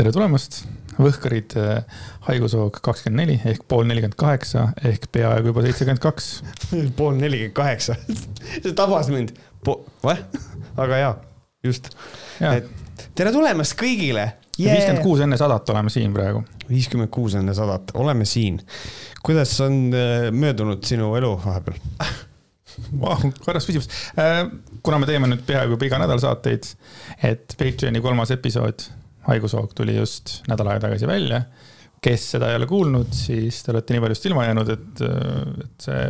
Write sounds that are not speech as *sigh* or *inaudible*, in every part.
tere tulemast, Võhkarid äh, haigushoog kakskümmend neli ehk pool nelikümmend kaheksa ehk peaaegu juba seitsekümmend kaks. *laughs* pool nelikümmend kaheksa, see tabas mind, vah, väga hea, just. tere tulemast kõigile yeah.. viiskümmend kuus enne sadat oleme siin praegu. viiskümmend kuus enne sadat, oleme siin. kuidas on äh, möödunud sinu elu vahepeal Vau, korras küsimus. Äh, kuna me teeme nüüd peaaegu juba iga nädal saateid, et Patreoni kolmas episood haigushoog tuli just nädal aega tagasi välja. kes seda ei ole kuulnud, siis te olete nii paljust ilma jäänud, et, et see,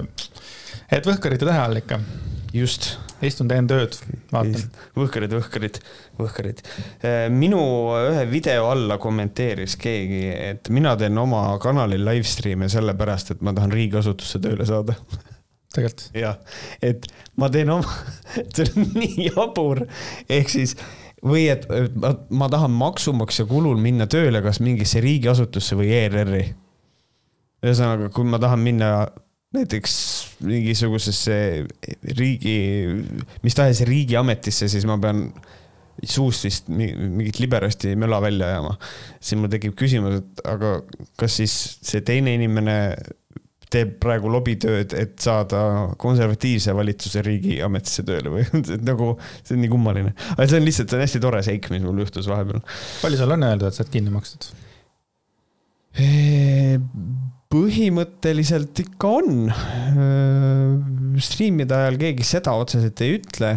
et võhkarite tähe all ikka. just. istun, teen tööd, vaatan. võhkarid, võhkarid, võhkarid. minu ühe video alla kommenteeris keegi, et mina teen oma kanalil live stream'e sellepärast, et ma tahan riigiasutusse tööle saada tegelikult. jah, et ma teen oma, *laughs* see on nii jabur, ehk siis või et ma, ma tahan maksumaksja kulul minna tööle kas mingisse riigiasutusse või ERR-i. ühesõnaga, kui ma tahan minna näiteks mingisugusesse riigi, mis tahes riigiametisse, siis ma pean suust vist mingit liberasti möla välja ajama. siis mul tekib küsimus, et aga kas siis see teine inimene teeb praegu lobitööd, et saada konservatiivse valitsuse riigiametisse tööle või *laughs* nagu see on nii kummaline. aga see on lihtsalt, see on hästi tore seik, mis mul juhtus vahepeal. palju sul on öeldud, et sa oled kinni makstud? põhimõtteliselt ikka on. striimide ajal keegi seda otseselt ei ütle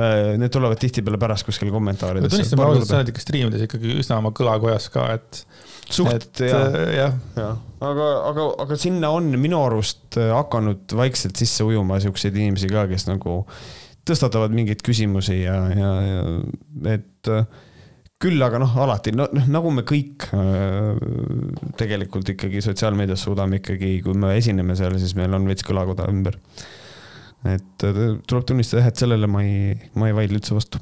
Need tulevad tihtipeale pärast kuskil kommentaarides. tunnistame ausalt, sa oled ikka striimides ikkagi üsna oma kõlakojas ka, et suht ja, äh, jah ja. ja., aga, aga, aga sinna on minu arust äh, hakanud vaikselt sisse ujuma siukseid inimesi ka, kes nagu tõstatavad mingeid küsimusi ja, ja, ja et äh, küll aga noh, alati no, noh, nagu me kõik äh, tegelikult ikkagi sotsiaalmeedias suudame ikkagi, kui me esineme seal, siis meil on veits kõlakoda ümber. et tuleb tunnistada jah, et sellele ma ei, ma ei vaidle üldse vastu.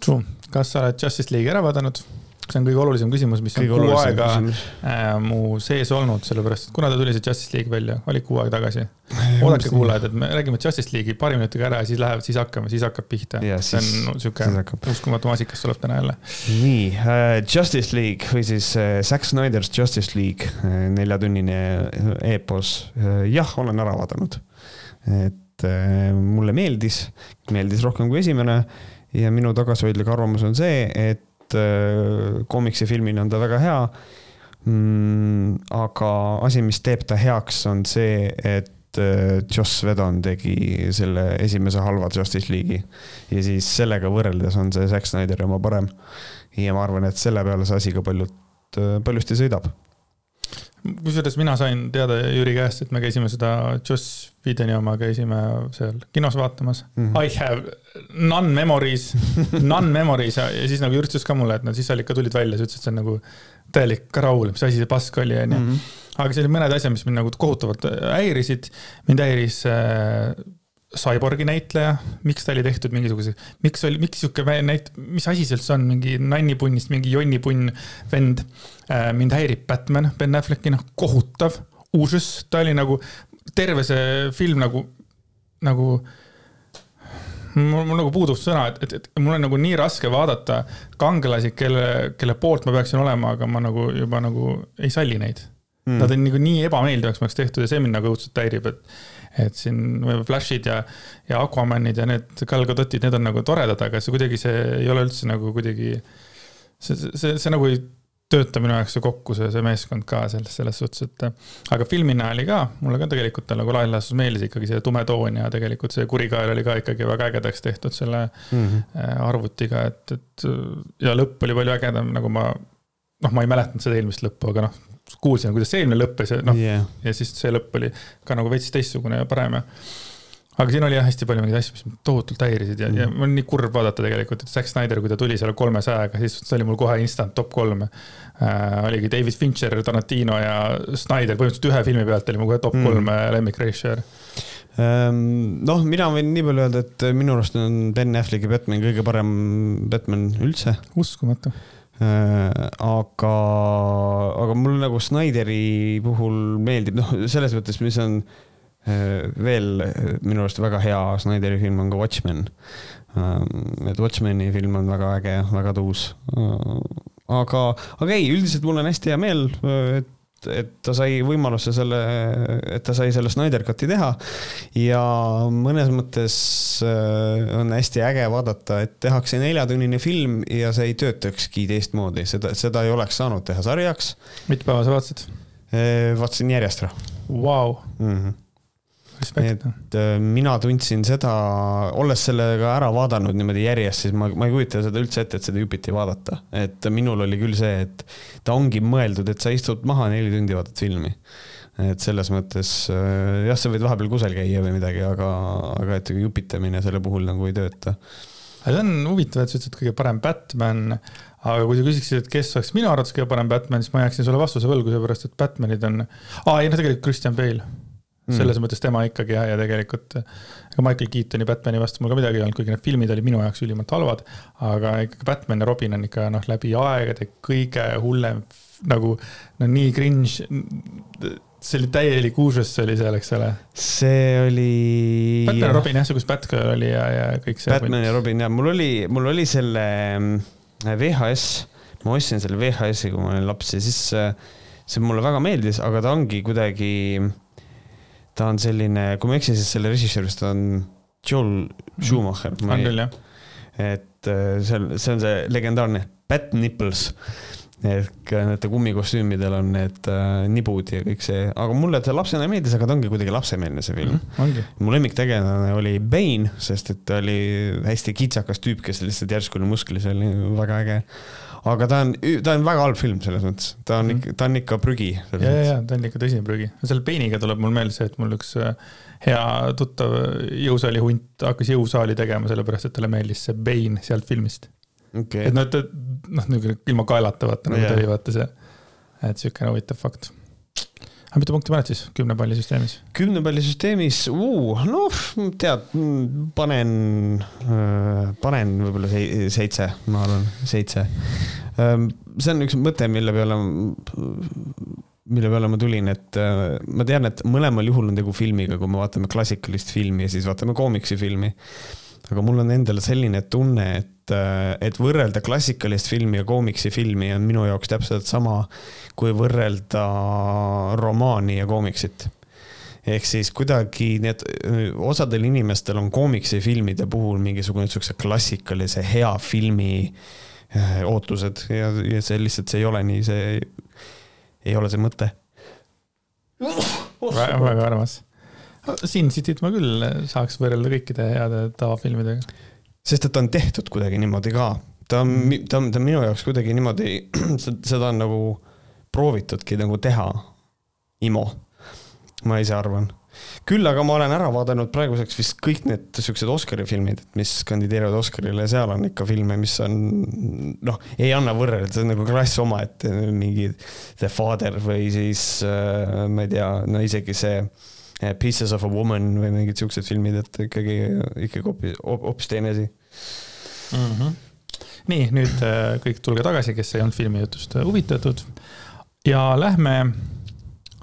True, kas sa oled Justice League'i ära vaadanud? See on kõige olulisem küsimus, mis kõige on kuu aega äh, mu sees olnud, sellepärast et kuna ta tuli see Justice League välja, oli kuu aega tagasi. *laughs* oodake kuulajad, et me räägime Justice League'i paari minutiga ära ja siis läheb, siis hakkame, siis hakkab pihta. see on sihuke uskumatu maasikas tuleb täna jälle. nii uh,, Justice League või siis uh, Zack Snyder's Justice League uh,, neljatunnine eepos uh,. jah, olen ära vaadanud. et uh, mulle meeldis, meeldis rohkem kui esimene ja minu tagasihoidlik arvamus on see, et et äh, koomiksifilmina on ta väga hea mm,. aga asi, mis teeb ta heaks, on see, et äh, Joss Whedon tegi selle esimese halva Justice League'i ja siis sellega võrreldes on see Zack Snyderi oma parem. ja ma arvan, et selle peale see asi ka paljud, äh, paljusti sõidab kusjuures mina sain teada Jüri käest, et me käisime seda Joss Whedoni oma, käisime seal kinos vaatamas mm. -hmm. I have none memories, none memories ja, siis nagu Jürt ütles ka mulle, et no siis seal ikka tulid välja, sa ütlesid, et see on nagu täielik karaul, mis asi see pask oli, onju. Mhm. aga seal olid mõned asjad, mis mind nagu kohutavalt häirisid. mind häiris äh, Cyborgi näitleja, miks ta oli tehtud mingisuguse, miks oli, miks sihuke näit-, mis asi see üldse on, mingi nannipunnist mingi jonnipunn vend. Äh, mind häirib Batman Ben Afflecki, noh kohutav, uusus, ta oli nagu, terve see film nagu, nagu mul, mul nagu puudub sõna, et, et, et mul on nagu nii raske vaadata kangelasi, kelle, kelle poolt ma peaksin olema, aga ma nagu juba nagu ei salli neid mm.. Nad on nagu nii ebameeldivaks tehtud ja see mind nagu õudselt häirib, et et siin Flashid ja, ja Aquamanid ja need Gal Gadotid, need on nagu toredad, aga see kuidagi, see ei ole üldse nagu kuidagi, see, see, see, see nagu ei tööta minu jaoks kokku, see, see meeskond ka selles, selles suhtes, et aga filmina oli ka, mulle ka tegelikult nagu laias laastus meeldis ikkagi see tume toon ja tegelikult see kurikael oli ka ikkagi väga ägedaks tehtud selle mm -hmm. arvutiga, et, et ja lõpp oli palju ägedam, nagu ma, noh, ma ei mäletanud seda eelmist lõppu, aga noh, kuulsin, kuidas see eelmine lõppes ja noh yeah., ja siis see lõpp oli ka nagu veits teistsugune ja parem ja. aga siin oli jah hästi palju mingeid asju, mis mind tohutult häirisid ja mm., ja mul on nii kurb vaadata tegelikult, et Zack Snyder, kui ta tuli selle kolmesajaga, siis see oli mul kohe instant top kolm äh,. oligi David Fincher, Tarantino ja Snyder, põhimõtteliselt ühe filmi pealt oli mul kohe top mm. kolm äh, lemmikrežissöör ehm, noh, mina võin nii palju öelda, et minu arust on Ben Afflecki Batman kõige parem Batman üldse. uskumatu aga, aga mul nagu Snyderi puhul meeldib, noh, selles mõttes, mis on äh, veel minu arust väga hea Snyderi film on ka Watchmen. Ähm, et Watchmeni film on väga äge, väga tuus. Äh, aga, aga ei, üldiselt mul on hästi hea meel, et et ta sai võimaluse selle, et ta sai selle Snyder Cut'i teha. ja mõnes mõttes äh, on hästi äge vaadata, et tehakse neljatunnine film ja see ei töötakski teistmoodi, seda, seda ei oleks saanud teha sarjaks. mitu päeva sa vaatasid? Äh, vaatasin järjest ära. Vau. Mhm. et äh, mina tundsin seda, olles sellega ära vaadanud niimoodi järjest, siis ma, ma ei kujuta seda üldse ette, et seda jupiti vaadata. et minul oli küll see, et ta ongi mõeldud, et sa istud maha neli tundi, vaatad filmi. et selles mõttes äh, jah, sa võid vahepeal kusel käia või midagi, aga, aga et jupitamine selle puhul nagu ei tööta. see on huvitav, et sa ütlesid kõige parem Batman, aga kui sa küsiksid, et kes oleks minu arvates kõige parem Batman, siis ma jääksin sulle vastuse võlgu, seepärast et Batmanid on, aa ei no tegelikult Christian Bale mm.. selles mõttes tema ikkagi ja, ja tegelikult ega Michael Keatoni Batman'i vastu mul ka midagi ei olnud, kuigi need filmid olid minu jaoks ülimalt halvad. aga ikkagi Batman ja Robin on ikka noh, läbi aegade kõige hullem nagu no nii cringe. see oli täielik uusus oli seal, eks ole. see oli. Batman ja Robin jah, see kus Batgirl oli ja, ja kõik see. Batman ja Robin ja mul oli, mul oli selle mm, VHS, ma ostsin selle VHS-i, kui ma olin laps ja siis äh, see mulle väga meeldis, aga ta ongi kuidagi ta on selline, kui ma ei eksi, siis selle režissöörist on Joel Schumacher. on küll, jah. et äh, see on, see on see legendaarne Bat Nipples ehk nende kummikostüümidel on need äh, nibud ja kõik see, aga mulle ta lapsena meeldis, aga ta ongi kuidagi lapsemeelne, see film mm,. mu lemmiktegelane oli Bane, sest et ta oli hästi kitsakas tüüp, kes lihtsalt järsku oli musklis, oli väga äge aga ta on, ta on väga halb film selles mõttes, ta on ikka, ta on ikka prügi. ja, ja, ja ta on ikka tõsine prügi. selle Bane'iga tuleb mul meelde see, et mul üks äh, hea tuttav jõusaali hunt hakkas jõusaali tegema, sellepärast et talle meeldis see Bane sealt filmist. Okay.. et noh, et noh, niisugune ilma kaelata vaata nagu ta oli, vaata see, et siukene huvitav fakt aga mitu punkti paned siis kümne palli süsteemis? kümne palli süsteemis uh,, noh, tead, panen, äh, panen võib-olla seitse, ma arvan, seitse. Ähm, see on üks mõte, mille peale, mille peale ma tulin, et äh, ma tean, et mõlemal juhul on tegu filmiga, kui me vaatame klassikalist filmi ja siis vaatame koomiksifilmi. aga mul on endal selline tunne, et, äh, et võrrelda klassikalist filmi ja koomiksifilmi on minu jaoks täpselt sama kui võrrelda romaani ja koomiksit. ehk siis kuidagi need, osadel inimestel on koomiksifilmide puhul mingisugune siukse klassikalise hea filmi äh, ootused ja, ja see lihtsalt, see ei ole nii, see ei ole see mõte. väga, väga armas. Sin Cityt ma küll saaks võrrelda kõikide heade tavafilmidega. Sest et ta on tehtud kuidagi niimoodi ka, ta on, ta on, ta on minu jaoks kuidagi niimoodi, *clears throat* seda on nagu proovitudki nagu teha. IMO, ma ise arvan. küll aga ma olen ära vaadanud praeguseks vist kõik need siuksed Oscari filmid, mis kandideerivad Oscarile, seal on ikka filme, mis on noh, ei anna võrrelda, see on nagu klass omaette, mingi The Father või siis äh, ma ei tea, no isegi see äh, Pieces of a Woman või mingid siuksed filmid, et ikkagi, ikkagi hoopis, hoopis teine asi mm. -hmm. nii, nüüd äh, kõik tulge tagasi, kes ei olnud filmijutust huvitatud ja lähme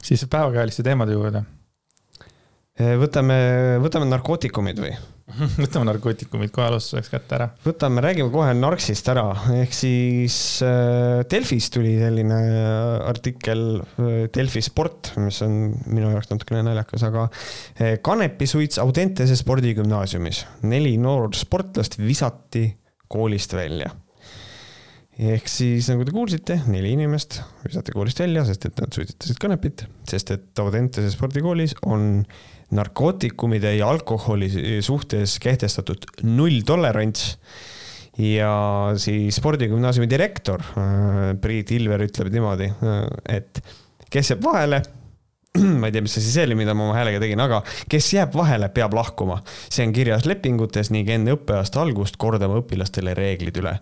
siis päevakajaliste teemade juurde. võtame, võtame narkootikumid või? *laughs* võtame narkootikumid kohe alustuseks kätte ära. võtame, räägime kohe Narksist ära, ehk siis äh, Delfis tuli selline äh, artikkel äh, Delfi sport, mis on minu jaoks natukene naljakas, aga kanepisuits Audentese spordigümnaasiumis. neli noort sportlast visati koolist välja ehk siis nagu te kuulsite, neli inimest visati koolist välja, sest et nad suitsetasid kanepit, sest et Audentese spordikoolis on narkootikumide ja alkoholi suhtes kehtestatud nulltolerants. ja siis spordigümnaasiumi direktor äh, Priit Ilver ütleb niimoodi, äh, et kes jääb vahele, *clears throat* ma ei tea, mis see siis oli, mida ma oma häälega tegin, aga kes jääb vahele, peab lahkuma. see on kirjas lepingutes ning enne õppeaasta algust kordama õpilastele reeglid üle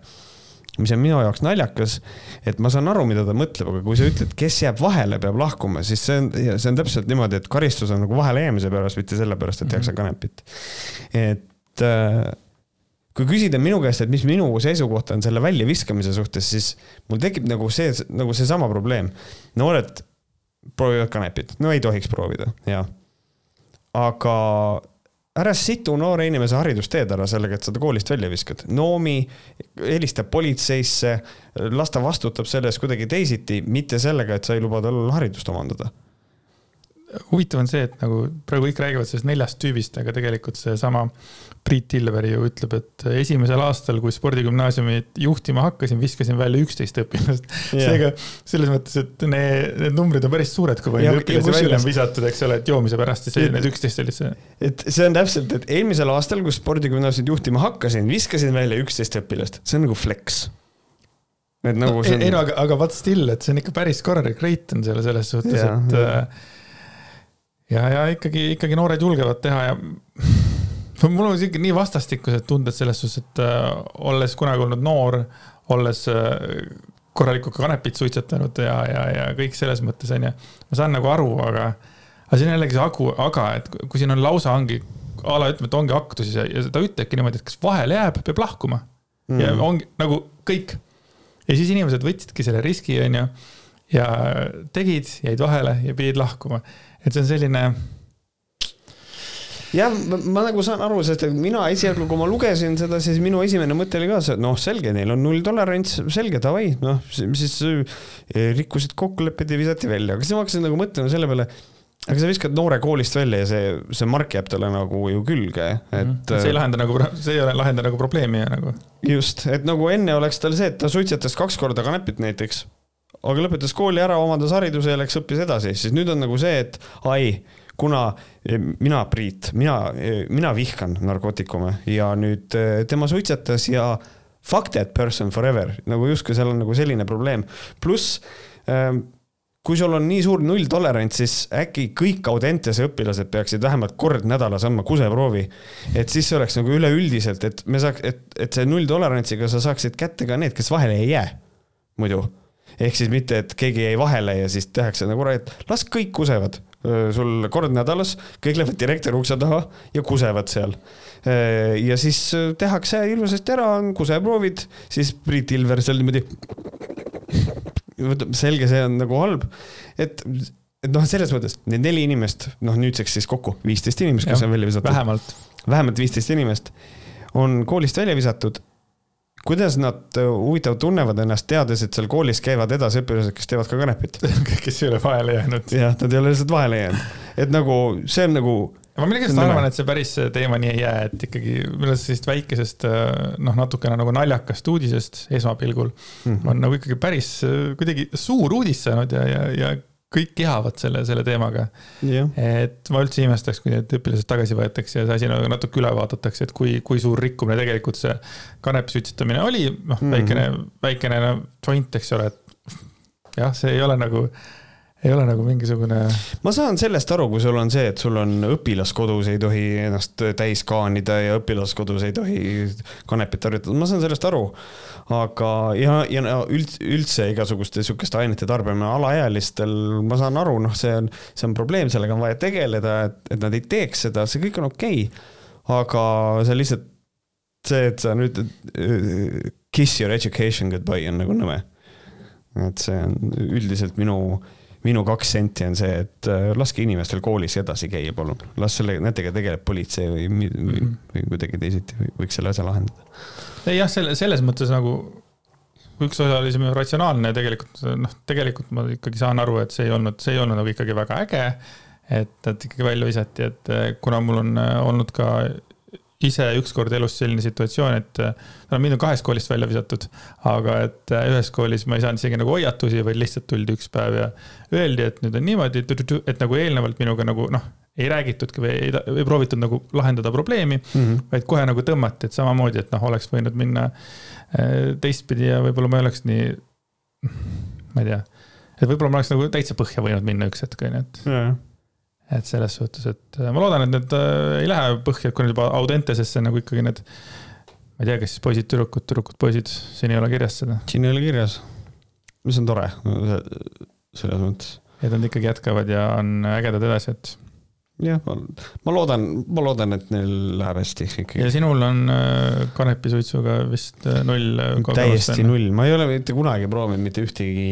mis on minu jaoks naljakas, et ma saan aru, mida ta mõtleb, aga kui sa ütled, kes jääb vahele, peab lahkuma, siis see on, see on täpselt niimoodi, et karistus on nagu vahelejäämise pärast, mitte sellepärast, et tehakse mhm. kanepit. et äh, kui küsida minu käest, et mis minu seisukoht on selle väljaviskamise suhtes, siis mul tekib nagu see, nagu seesama probleem. noored proovivad kanepit, no ei tohiks proovida, jah. aga ära situ noore inimese haridusteed ära sellega, et sa ta koolist välja viskad. noomi, helista politseisse, las ta vastutab selle eest kuidagi teisiti, mitte sellega, et sa ei luba tal haridust omandada huvitav on see, et nagu praegu kõik räägivad sellest neljast tüübist, aga tegelikult seesama Priit Tilveri ju ütleb, et esimesel aastal, kui spordigümnaasiumi juhtima hakkasin, viskasin välja üksteist õpilast. Yeah.. seega selles mõttes, et need, need numbrid on päris suured, kui palju õpilasi välja on visatud, eks ole, et joomise pärast, siis need üksteist olid see. et see on täpselt, et eelmisel aastal, kui spordigümnaasiumit juhtima hakkasin, viskasin välja üksteist õpilast, see on nagu flex. Et nagu no, see on. ei no aga, aga vaat still, et see on ikka päris korralik rate on selle selles suhtes, et ja ja, ja ikkagi, ikkagi noored julgevad teha ja *laughs* mul on sihuke nii vastastikused tunded selles suhtes, et äh, olles kunagi olnud noor, olles äh, korralikult ka kanepit suitsetanud ja, ja, ja kõik selles mõttes on ju. ma saan nagu aru, aga, aga siin on jällegi see agu, aga, et kui siin on lausa ongi, a la ütleme, et ongi aktus ja, ja ta ütlebki niimoodi, et kes vahele jääb, peab lahkuma mm.. ja ongi nagu kõik. ja siis inimesed võtsidki selle riski, on ju, ja tegid, jäid vahele ja pidid lahkuma et see on selline jah, ma nagu saan aru, sest et mina esialgu, kui ma lugesin seda, siis minu esimene mõte oli ka see, et noh, selge, neil on nulltolerants, selge, davai, noh, siis eh, rikkusid kokkulepped ja visati välja, aga siis ma hakkasin nagu mõtlema selle peale, aga sa viskad noore koolist välja ja see, see mark jääb talle nagu ju külge, et. Mhm. see ei lahenda nagu, see ei lahenda nagu probleemi nagu. just, et nagu enne oleks tal see, et ta suitsetas kaks korda kanepit näiteks aga lõpetas kooli ära, omandas hariduse ja läks õppis edasi, siis nüüd on nagu see, et ai, kuna eh, mina, Priit, mina, eh, mina vihkan narkootikume ja nüüd eh, tema suitsetas ja fuck that person forever, nagu justkui seal on nagu selline probleem. pluss ähm, kui sul on nii suur nulltolerants, siis äkki kõik Audentese õpilased peaksid vähemalt kord nädalas andma kuseproovi. et siis see oleks nagu üleüldiselt, et me saaks, et, et see nulltolerantsiga sa saaksid kätte ka need, kes vahele ei jää. muidu ehk siis mitte, et keegi jäi vahele ja siis tehakse nagu, et las kõik kusevad sul kord nädalas, kõik lähevad direktori ukse taha ja kusevad seal. ja siis tehakse ilusasti ära, on kuseproovid, siis Priit Ilver seal niimoodi. selge, see on nagu halb, et et noh, selles mõttes need neli inimest, noh nüüdseks siis kokku viisteist inimest, kes on välja visatud. vähemalt. vähemalt viisteist inimest on koolist välja visatud kuidas nad äh, huvitav tunnevad ennast, teades, et seal koolis käivad edasi õpilased, kes teevad ka kanepit? *laughs* kes ei ole vahele jäänud. jah, nad ei ole lihtsalt vahele jäänud. et nagu see on nagu. ma millegipärast arvan, et see päris teema nii ei jää, et ikkagi arust sellisest väikesest äh, noh, natukene nagu naljakast uudisest esmapilgul mm -hmm. on nagu ikkagi päris äh, kuidagi suur uudis saanud ja, ja, ja kõik kihavad selle, selle teemaga. Yeah.. et ma üldse imestaks, kui need õpilased tagasi võetakse ja see asi nagu natuke üle vaadatakse, et kui, kui suur rikkumine tegelikult see kanepi suitsetamine oli, noh, väikene mm, -hmm. väikene no, joint, eks ole, et jah, see ei ole nagu ei ole nagu mingisugune. ma saan sellest aru, kui sul on see, et sul on õpilaskodus, ei tohi ennast täis kaanida ja õpilaskodus ei tohi kanepit harjutada, ma saan sellest aru. aga, ja, ja no üldse, üldse igasuguste sihukeste ainete tarbimine alaealistel, ma saan aru, noh, see on, see on probleem, sellega on vaja tegeleda, et, et nad ei teeks seda, see kõik on okei okay.. aga see lihtsalt see, et sa nüüd kiss your education goodbye on nagu nõme. et see on üldiselt minu minu kaks senti on see, et äh, laske inimestel koolis edasi käia, palun. las selle, nendega tegeleb politsei või, või, mhm. või kuidagi teisiti võiks selle asja lahendada. ei jah, selle, selles mõttes nagu üks osa oli see ratsionaalne, tegelikult noh, tegelikult ma ikkagi saan aru, et see ei olnud, see ei olnud nagu ikkagi väga äge. et, et ikkagi välja visati, et kuna mul on äh, olnud ka ise ükskord elus selline situatsioon, et äh, no mind on kahest koolist välja visatud, aga et äh, ühes koolis ma ei saanud isegi nagu hoiatusi, vaid lihtsalt tuldi üks päev ja öeldi, et nüüd on niimoodi, et nagu eelnevalt minuga nagu noh, ei räägitudki või ei, ei proovitud nagu lahendada probleemi mm, -hmm. vaid kohe nagu tõmmati, et samamoodi, et noh, oleks võinud minna äh, teistpidi ja võib-olla ma ei oleks nii, ma ei tea, et võib-olla ma oleks nagu täitsa põhja võinud minna üks hetk, on ju, et yeah et selles suhtes, et äh, ma loodan, et need äh, ei lähe põhja, kui nüüd juba Audentesesse nagu ikkagi need, ma ei tea, kas siis poisid-tüdrukud, tüdrukud-poisid, siin ei ole kirjas seda. siin ei ole kirjas, mis on tore selles mõttes. et nad ikkagi jätkavad ja on ägedad edasi, et jah, ma loodan, ma loodan, et neil läheb hästi ikkagi. ja sinul on äh, kanepisuitsuga vist äh, null äh, täiesti null, ma ei ole mitte kunagi proovinud mitte ühtegi,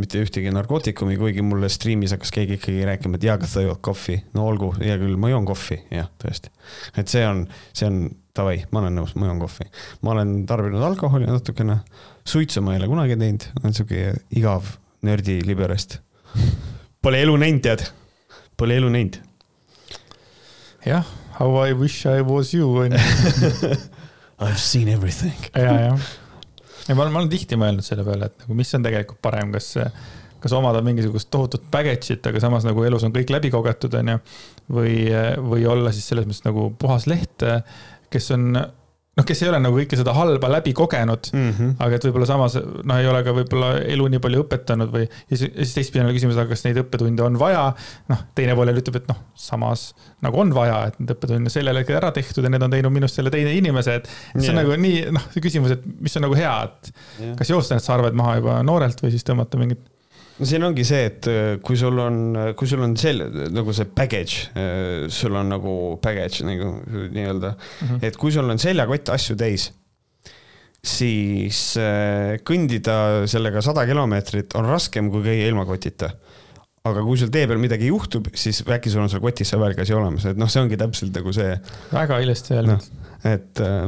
mitte ühtegi narkootikumi, kuigi mulle striimis hakkas keegi ikkagi rääkima, et jaa, kas sa jood kohvi. no olgu, hea küll, ma joon kohvi, jah, tõesti. et see on, see on davai, ma olen nõus, ma joon kohvi. ma olen tarbinud alkoholi natukene, suitsu ma ei ole kunagi teinud, olen sihuke igav nördi liberast. Pole elu näinud, tead Pole elu näinud. jah, how I wish I was you on ju. *laughs* I've seen everything. ja, jah. ja ma olen, ma olen tihti mõelnud selle peale, et nagu, mis on tegelikult parem, kas, kas omada mingisugust tohutut baggage'it, aga samas nagu elus on kõik läbi kogetud, on ju. või, või olla siis selles mõttes nagu puhas leht, kes on noh, kes ei ole nagu kõike seda halba läbi kogenud mm, -hmm. aga et võib-olla samas noh, ei ole ka võib-olla elu nii palju õpetanud või ja siis teistpidi on küsimus, aga kas neid õppetunde on vaja. noh, teine pool jälle ütleb, et noh, samas nagu on vaja, et need õppetunnid on sellel hetkel ära tehtud ja need on teinud minust selle teine inimese, et see on yeah. nagu nii noh, see küsimus, et mis on nagu hea, et yeah. kas joosta need sarved maha juba noorelt või siis tõmmata mingit no siin ongi see, et äh, kui sul on, kui sul on sel-, nagu see baggage, äh, sul on nagu baggage nagu nii-öelda mm, -hmm. et kui sul on seljakott asju täis, siis äh, kõndida sellega sada kilomeetrit on raskem kui käia ilma kotita aga kui sul tee peal midagi juhtub, siis äkki sul on seal kotis see väärkasi olemas, et noh, see ongi täpselt nagu see. väga ilusti öeldud no et äh,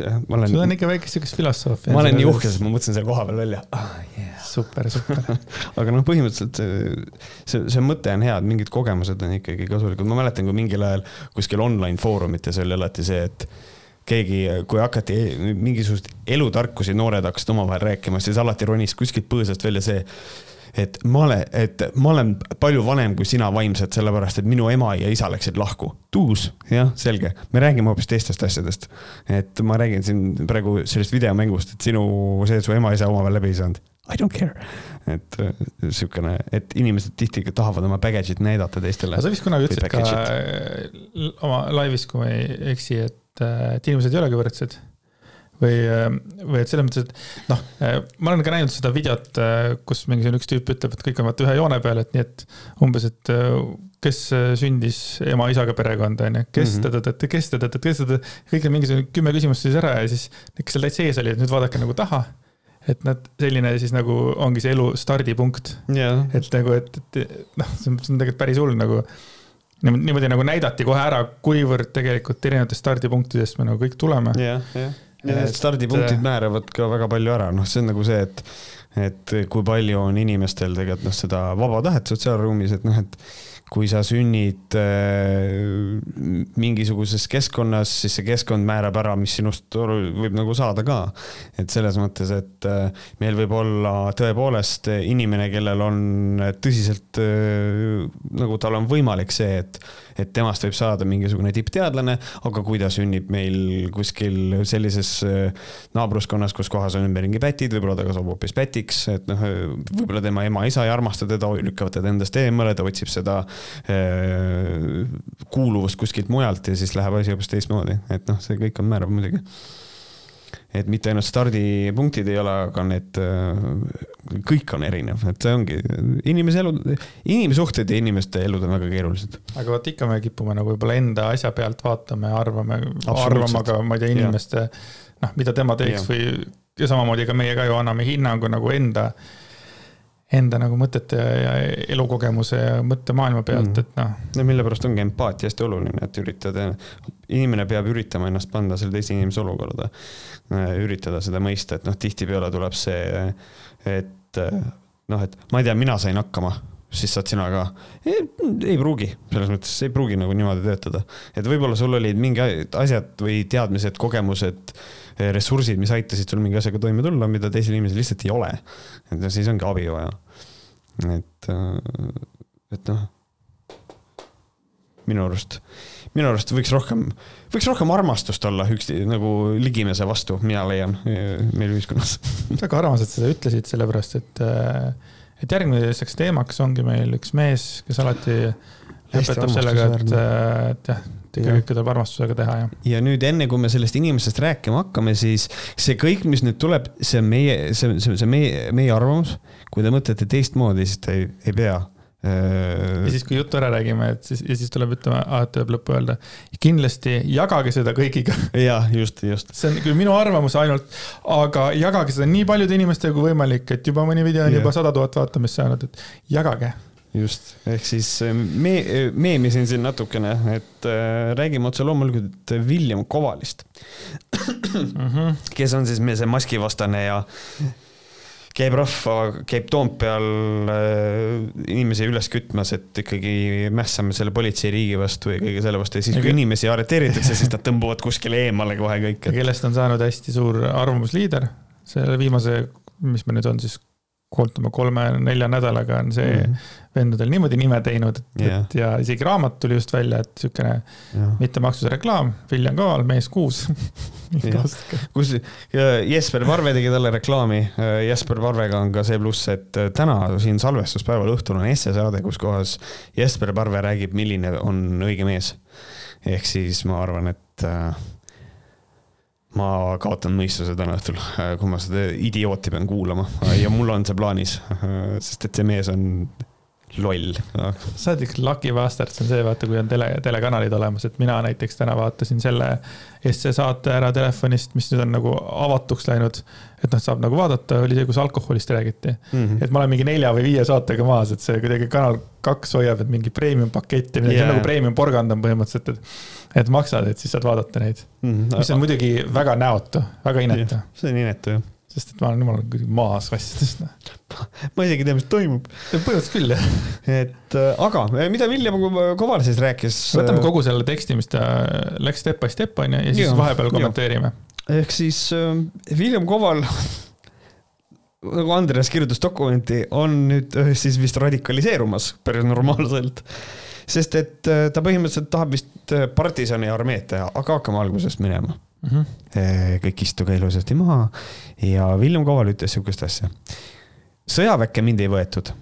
jah, ma olen. sul on ikka väike siukest filosoofia. ma olen nii uhke, sest ma mõtlesin selle koha peal välja ah,. Yeah. super, super *laughs* aga noh, põhimõtteliselt see, see, see mõte on hea, et mingid kogemused on ikkagi kasulikud, ma mäletan, kui mingil ajal kuskil online foorumites oli alati see, et keegi, kui hakati mingisuguseid elutarkusi, noored hakkasid omavahel rääkima, siis alati ronis kuskilt põõsast välja see et ma olen, et ma olen palju vanem kui sina vaimselt, sellepärast et minu ema ja isa läksid lahku. tuus, jah, selge, me räägime hoopis teistest asjadest. et ma räägin siin praegu sellest videomängust, et sinu, see, et su ema-isa omavahel läbi ei saanud. I don't care. et äh, sihukene, et inimesed tihti tahavad oma baggage'it näidata teistele. sa vist kunagi ütlesid ka äh, oma laivis, kui ma ei eksi, et, äh, et inimesed ei olegi võrdsed või, või et selles mõttes, et noh, ma olen ka näinud seda videot, kus mingisugune üks tüüp ütleb, et kõik on vaata ühe joone peal, et nii et umbes, et kes sündis ema-isaga perekonda, onju, kes mm -hmm. kes tõdõdõd, kes tõdõdõd, kõik on mingisugune kümme küsimust siis ära ja siis, kes seal täitsa ees oli, et nüüd vaadake nagu taha. Et nad, selline siis nagu ongi see elu stardipunkt. Yeah.. et nagu, et, et noh, see on tegelikult päris hull nagu. Niimoodi nagu näidati kohe ära, kuivõrd tegelikult erinevatest stardipunktidest me nagu kõik tuleme. Yeah,. Yeah ja need stardipunktid määravad ka väga palju ära, noh, see on nagu see, et, et kui palju on inimestel tegelikult noh, seda vaba tahet sotsiaalruumis, et noh, et kui sa sünnid äh, mingisuguses keskkonnas, siis see keskkond määrab ära, mis sinust võib nagu saada ka. et selles mõttes, et äh, meil võib olla tõepoolest inimene, kellel on tõsiselt äh, nagu tal on võimalik see, et et temast võib saada mingisugune tippteadlane, aga kui ta sünnib meil kuskil sellises äh, naabruskonnas, kus kohas on ümberringi pätid, võib-olla ta kasvab hoopis pätiks, et noh, võib-olla tema ema-isa ei armasta teda, lükkavad teda endast eemale, ta otsib seda äh, kuuluvust kuskilt mujalt ja siis läheb asi hoopis teistmoodi, et noh, see kõik on määrav muidugi et mitte ainult stardipunktid ei ole, aga need, äh, kõik on erinev, et see ongi inimese elu, inimsuhted ja inimeste elud on väga keerulised. aga vot ikka me kipume nagu võib-olla enda asja pealt vaatame, arvame, arvama ka, ma ei tea, inimeste noh, mida tema teeks ja. või ja samamoodi ka meie ka ju anname hinnangu nagu enda enda nagu mõtete ja elukogemuse ja mõttemaailma pealt mm., et noh. no mille pärast ongi empaatia hästi oluline, et üritada, inimene peab üritama ennast panna selle teise inimese olukorda. Äh, üritada seda mõista, et noh, tihtipeale tuleb see, et äh, noh, et ma ei tea, mina sain hakkama siis saad sina ka. ei pruugi, selles mõttes ei pruugi nagu niimoodi töötada, et võib-olla sul olid mingi asjad või teadmised, kogemused, ressursid, mis aitasid sul mingi asjaga toime tulla, mida teisel inimesel lihtsalt ei ole. et no siis ongi abi vaja. et, et noh, minu arust, minu arust võiks rohkem, võiks rohkem armastust olla üks nagu ligimese vastu, mina leian meil ühiskonnas. väga armas, et sa seda ütlesid, sellepärast et äh, et järgmiseks teemaks ongi meil üks mees, kes alati lõpetab sellega, et, et jah, kõike tuleb armastusega teha ja. ja nüüd enne, kui me sellest inimesest rääkima hakkame, siis see kõik, mis nüüd tuleb, see on meie, see, see, see meie, meie arvamus. kui te mõtlete teistmoodi, siis te ei, ei pea ja siis, kui juttu ära räägime, et siis, ja siis tuleb ütlema, et tuleb lõppu öelda. kindlasti jagage seda kõigiga. *laughs* jah, just, just. see on küll minu arvamus ainult, aga jagage seda nii paljude inimestega kui võimalik, et juba mõni video on yeah. juba sada tuhat vaatamist saanud, et jagage just, ehk siis äh, me, meemisin siin natukene, et äh, räägime otse loomulikult William Kovalist mm, -hmm. kes on siis see maskivastane ja käib rahva, käib Toompeal äh, inimesi üles kütmas, et ikkagi mässame selle politseiriigi vastu ja kõige selle vastu ja siis, kui inimesi arreteeritakse, siis nad tõmbuvad kuskile eemale kohe kõik et.... kellest on saanud hästi suur arvamusliider, selle viimase, mis me nüüd on siis ootame kolme-nelja nädalaga on see mm -hmm. Vendadel niimoodi nime teinud, et yeah., et ja isegi raamat tuli just välja, et siukene yeah. mittemaksuse reklaam, Viljan Kaal, mees kuus kus Jesper Parve tegi talle reklaami. Jesper Parvega on ka see pluss, et täna siin salvestuspäeval õhtul on essesaade, kus kohas Jesper Parve räägib, milline on õige mees. ehk siis ma arvan, et äh, ma kaotan mõistuse täna õhtul, kui ma seda idiooti pean kuulama ja mul on see plaanis, *laughs* sest et see mees on loll. sa oled üks lucky bastard, see on see, vaata, kui on tele, telekanalid olemas, et mina näiteks täna vaatasin selle SC saate ära telefonist, mis nüüd on nagu avatuks läinud. et noh, saab nagu vaadata, oli see, kus alkoholist räägiti mm. -hmm. et ma olen mingi nelja või viie saatega maas, et see kuidagi Kanal kaks hoiab, et mingi premium paketti, yeah. see on nagu premium porgand on põhimõtteliselt, et. et maksad, et siis saad vaadata neid mm, -hmm. mis on muidugi väga näotu, väga inetu. see on inetu jah sest et ma olen jumala kuidagi maas asjadest. *laughs* ma isegi ei tea, mis toimub. põhimõtteliselt küll, jah. et äh, aga äh, mida William Koval siis rääkis? võtame kogu selle teksti, mis ta läks step by step on ju, ja siis ja, vahepeal kommenteerime. ehk siis äh, William Koval *laughs* nagu Andreas kirjutas dokumenti, on nüüd siis vist radikaliseerumas päris normaalselt. sest et ta põhimõtteliselt tahab vist partisani armeed teha, aga hakkame algusest minema mm. -hmm. kõik istuge ilusasti maha ja William Koval ütles sihukest asja. sõjaväkke mind ei võetud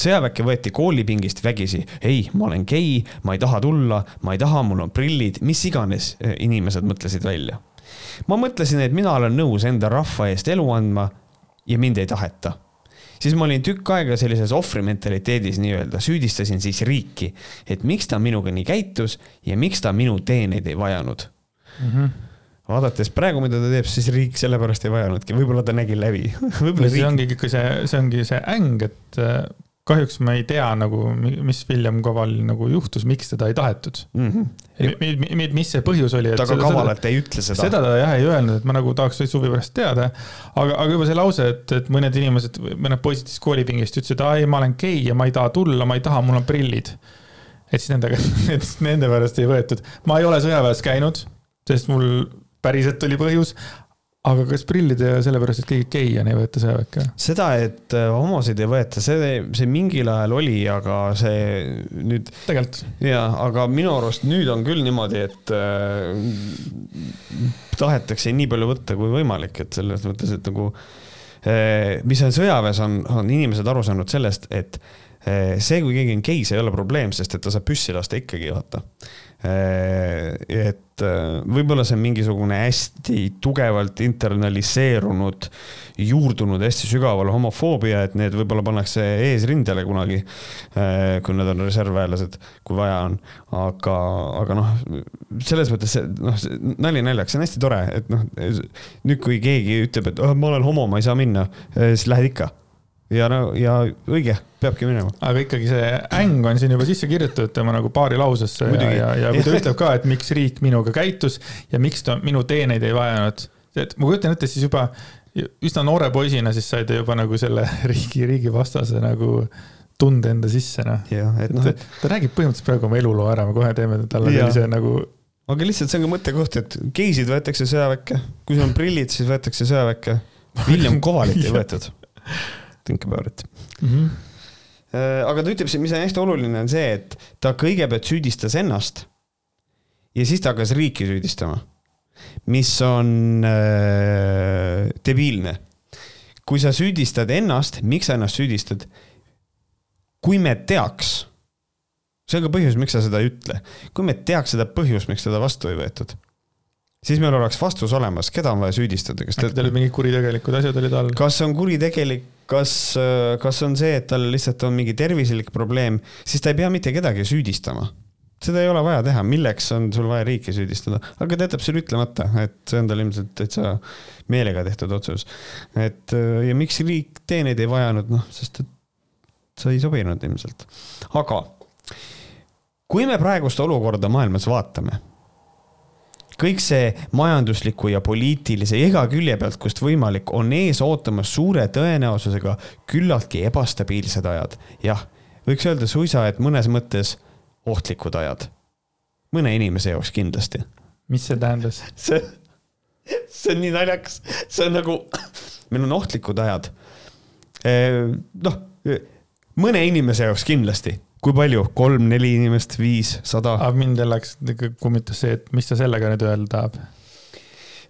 sõjaväkke võeti koolipingist vägisi. ei, ma olen gei, ma ei taha tulla, ma ei taha, mul on prillid, mis iganes eh, inimesed mõtlesid välja. ma mõtlesin, et mina olen nõus enda rahva eest elu andma ja mind ei taheta. siis ma olin tükk aega sellises ohvrimentaliteedis nii-öelda, süüdistasin siis riiki, et miks ta minuga nii käitus ja miks ta minu teeneid ei vajanud mm. -hmm vaadates praegu, mida ta teeb, siis riik sellepärast ei vajanudki, võib-olla ta nägi läbi *laughs* see riik... ongi ikka see, see ongi see äng, et äh, kahjuks me ei tea nagu, mis William Koval nagu juhtus, miks teda ei tahetud mm. -hmm. mis see põhjus oli? ta ka kavalalt ei ütle seda. seda ta jah ei öelnud, et ma nagu tahaks suvi pärast teada. aga, aga juba see lause, et, et mõned inimesed, mõned poisid siis koolipingist ütlesid, aa ei, ma olen gei ja ma ei taha tulla, ma ei taha, mul on prillid. et siis nendega, *laughs* et nende pärast ei võetud. ma ei ole sõjaväes käinud, sest mul päriselt oli põhjus. aga kas prillide ja sellepärast, et keegi gei on, ei võeta sõjaväkke? seda, et äh, homosid ei võeta, see, see mingil ajal oli, aga see nüüd. tegelikult. ja, aga minu arust nüüd on küll niimoodi, et äh, tahetakse nii palju võtta kui võimalik, et selles mõttes, et nagu äh, mis on sõjaväes, on, on inimesed aru saanud sellest, et äh, see, kui keegi on gei, see ei ole probleem, sest et ta saab püssi lasta ikkagi, vaata et äh, võib-olla see on mingisugune hästi tugevalt internaliseerunud, juurdunud hästi sügaval homofoobia, et need võib-olla pannakse eesrindele kunagi. Äh, kui nad on reservväelased, kui vaja on, aga, aga noh, selles mõttes see noh, nali naljaks, see on hästi tore, et noh, nüüd kui keegi ütleb, et oh, ma olen homo, ma ei saa minna, siis lähed ikka ja no ja õige, peabki minema. aga ikkagi see äng on siin juba sisse kirjutatud tema nagu paari lausesse Muidugi. ja, ja, ja kui ta *laughs* ütleb ka, et miks riik minuga käitus ja miks ta minu teeneid ei vajanud, et ma kujutan ette siis juba üsna noore poisina, siis sai ta juba nagu selle *laughs* riigi, riigi vastase nagu tunde enda sisse, noh. et noh, et ta räägib põhimõtteliselt praegu oma eluloo ära, me kohe teeme talle sellise nagu aga lihtsalt see on ka mõttekoht, et geisid võetakse sõjaväkke, kui sul on prillid, siis võetakse sõjaväkke. William Kovalit ei võetud *laughs* think about it mm. -hmm. aga ta ütleb, mis on hästi oluline, on see, et ta kõigepealt süüdistas ennast ja siis ta hakkas riiki süüdistama, mis on äh, debiilne. kui sa süüdistad ennast, miks sa ennast süüdistad? kui me teaks, see on ka põhjus, miks sa seda ei ütle, kui me teaks seda põhjust, miks teda vastu ei võetud siis meil oleks vastus olemas, keda on vaja süüdistada, kas äkki tal olid mingid kuritegelikud asjad olid all? kas on kuritegelik kas, kas on see, et tal lihtsalt on mingi tervislik probleem, siis ta ei pea mitte kedagi süüdistama seda ei ole vaja teha, milleks on sul vaja riiki süüdistada, aga ta jätab selle ütlemata, et see on tal ilmselt täitsa meelega tehtud otsus. et ja miks riik teeneid ei vajanud, noh, sest et sa ei sobinud ilmselt. aga kui me praegust olukorda maailmas vaatame, kõik see majandusliku ja poliitilise iga külje pealt, kust võimalik, on ees ootamas suure tõenäosusega küllaltki ebastabiilsed ajad. jah, võiks öelda suisa, et mõnes mõttes ohtlikud ajad. mõne inimese jaoks kindlasti. mis see tähendas? see, see on nii naljakas, see on nagu, meil on ohtlikud ajad. noh, mõne inimese jaoks kindlasti kui palju, kolm-neli inimest, viis, sada? mind läks, kummitas see, et mis ta sellega nüüd öelda tahab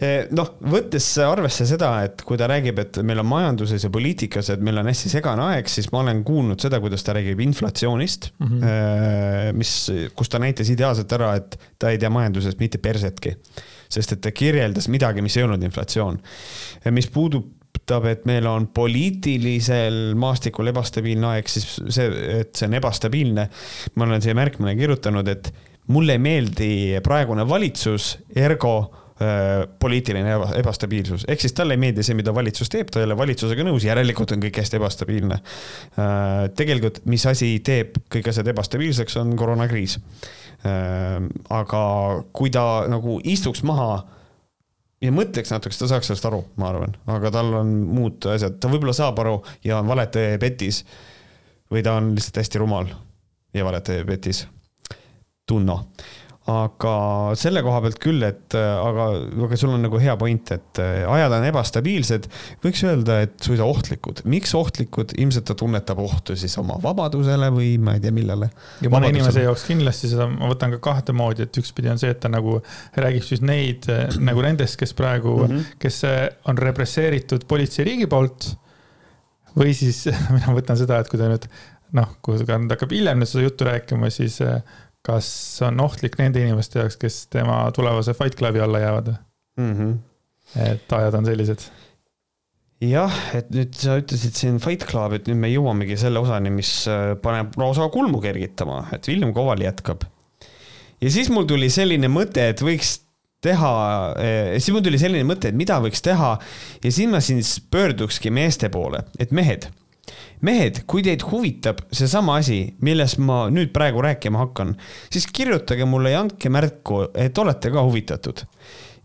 Eh, noh, võttes arvesse seda, et kui ta räägib, et meil on majanduses ja poliitikas, et meil on hästi segane aeg, siis ma olen kuulnud seda, kuidas ta räägib inflatsioonist mm, -hmm. mis, kus ta näitas ideaalselt ära, et ta ei tea majandusest mitte persetki. sest et ta kirjeldas midagi, mis ei olnud inflatsioon. mis puudutab et meil on poliitilisel maastikul ebastabiilne aeg, siis see, et see on ebastabiilne, ma olen siia märkmine kirjutanud, et mulle ei meeldi praegune valitsus, ergo Äh, poliitiline eba, ebastabiilsus, ehk siis talle ei meeldi see, mida valitsus teeb, ta ei ole valitsusega nõus, järelikult on kõik hästi ebastabiilne. Äh, tegelikult, mis asi teeb kõik asjad ebastabiilseks, on koroonakriis. Äh, aga kui ta nagu istuks maha ja mõtleks natuke, siis ta saaks sellest aru, ma arvan, aga tal on muud asjad, ta võib-olla saab aru ja on valetaja petis. või ta on lihtsalt hästi rumal ja valetaja petis. Tunno aga selle koha pealt küll, et aga, aga sul on nagu hea point, et äh, ajad on ebastabiilsed, võiks öelda, et suisa ohtlikud. miks ohtlikud, ilmselt ta tunnetab ohtu siis oma vabadusele või ma ei tea, millele. ja mõne inimese jaoks kindlasti seda ma võtan ka kahte moodi, et ükspidi on see, et ta nagu räägib siis neid äh, *clears throat* nagu nendest, kes praegu mm, -hmm. kes äh, on represseeritud politseiriigi poolt. või siis *laughs* mina võtan seda, et kui ta nüüd noh, kui ta hakkab hiljem nüüd seda juttu rääkima, siis kas on ohtlik nende inimeste jaoks, kes tema tulevase Fight Clubi alla jäävad mm? -hmm. et ajad on sellised. jah, et nüüd sa ütlesid siin Fight Club, et nüüd me jõuamegi selle osani, mis äh, paneb lausa kulmu kergitama, et William Koval jätkab. ja siis mul tuli selline mõte, et võiks teha, äh, siis mul tuli selline mõte, et mida võiks teha ja siin ma siis pöördukski meeste poole, et mehed mehed, kui teid huvitab seesama asi, millest ma nüüd praegu rääkima hakkan, siis kirjutage mulle ja andke märku, et olete ka huvitatud.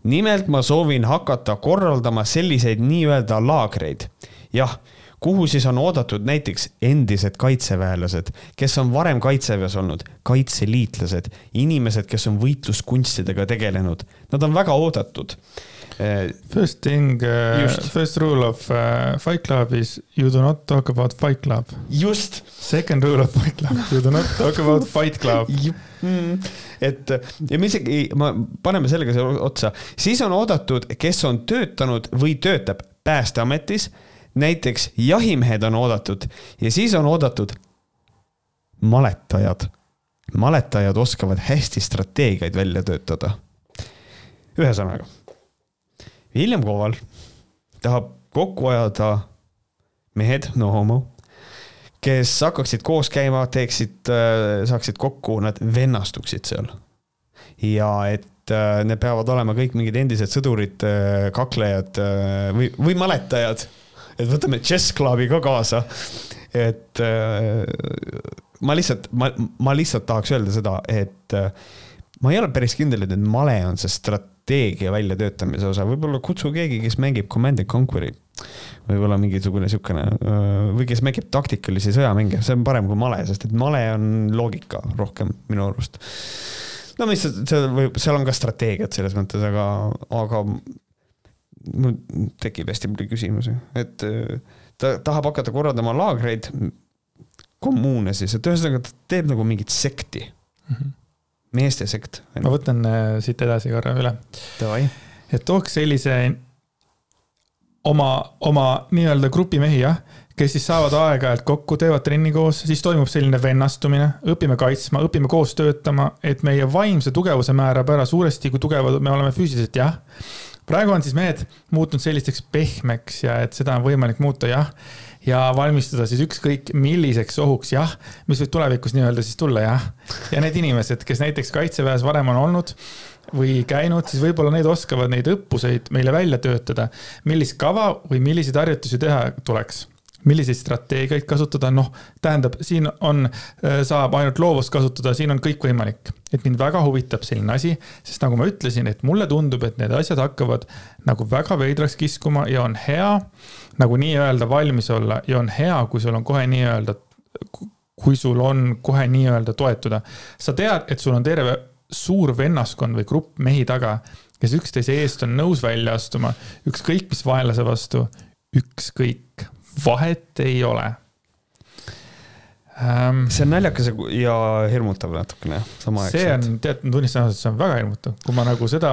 nimelt ma soovin hakata korraldama selliseid nii-öelda laagreid. jah kuhu siis on oodatud näiteks endised kaitseväelased, kes on varem kaitseväes olnud, kaitseliitlased, inimesed, kes on võitluskunstidega tegelenud. Nad on väga oodatud Eh, first thing uh,, first rule of uh, Fight Club is you do not talk about Fight Club. just. Second rule of Fight Club, you do not talk about *laughs* Fight Club mm.. et ja me isegi, ma, paneme sellega otsa, siis on oodatud, kes on töötanud või töötab Päästeametis. Näiteks jahimehed on oodatud ja siis on oodatud maletajad. maletajad oskavad hästi strateegiaid välja töötada. ühesõnaga William Koval tahab kokku ajada mehed, no homo, kes hakkaksid koos käima, teeksid, äh, saaksid kokku, nad vennastuksid seal. ja et äh, need peavad olema kõik mingid endised sõdurid, äh, kaklejad või, või maletajad. Et võtame Chess Clubi ka kaasa. et ma lihtsalt, ma, ma lihtsalt tahaks öelda seda, et ma ei ole päris kindel, et male on see strat-, strateegia väljatöötamise osa, võib-olla kutsu keegi, kes mängib Command and Conquer'i. võib-olla mingisugune niisugune või kes mängib taktikalisi sõjamänge, see on parem kui male, sest et male on loogika rohkem minu arust. no mis, see võib, seal on ka strateegiat selles mõttes, aga, aga mul tekib hästi palju küsimusi, et ta tahab hakata korraldama laagreid, kommuune siis, et ühesõnaga ta teeb nagu mingit sekti mm. -hmm meestesekt. ma võtan äh, siit edasi korra üle. et tooks sellise oma, oma nii-öelda grupi mehi, jah, kes siis saavad aeg-ajalt kokku, teevad trenni koos, siis toimub selline vennastumine, õpime kaitsma, õpime koos töötama, et meie vaimse tugevuse määrab ära suuresti, kui tugevad me oleme füüsiliselt, jah praegu on siis mehed muutunud sellisteks pehmeks ja et seda on võimalik muuta, jah. ja valmistuda siis ükskõik milliseks ohuks, jah, mis võib tulevikus nii-öelda siis tulla, jah. ja need inimesed, kes näiteks kaitseväes varem on olnud või käinud, siis võib-olla need oskavad neid õppuseid meile välja töötada. millist kava või milliseid harjutusi teha tuleks milliseid strateegiaid kasutada, noh, tähendab, siin on, äh, saab ainult loovust kasutada, siin on kõik võimalik. et mind väga huvitab selline asi, sest nagu ma ütlesin, et mulle tundub, et need asjad hakkavad nagu väga veidraks kiskuma ja on hea nagu nii-öelda valmis olla ja on hea, kui sul on kohe nii-öelda, kui sul on kohe nii-öelda toetuda. sa tead, et sul on terve suur vennaskond või grupp mehi taga, kes üksteise eest on nõus välja astuma, ükskõik mis vaenlase vastu, ükskõik vahet ei ole ähm,. see on naljakas ja hirmutav natukene samaaegselt. see on, tead, ma tunnistan ausalt, see on väga hirmutav, kui ma nagu seda,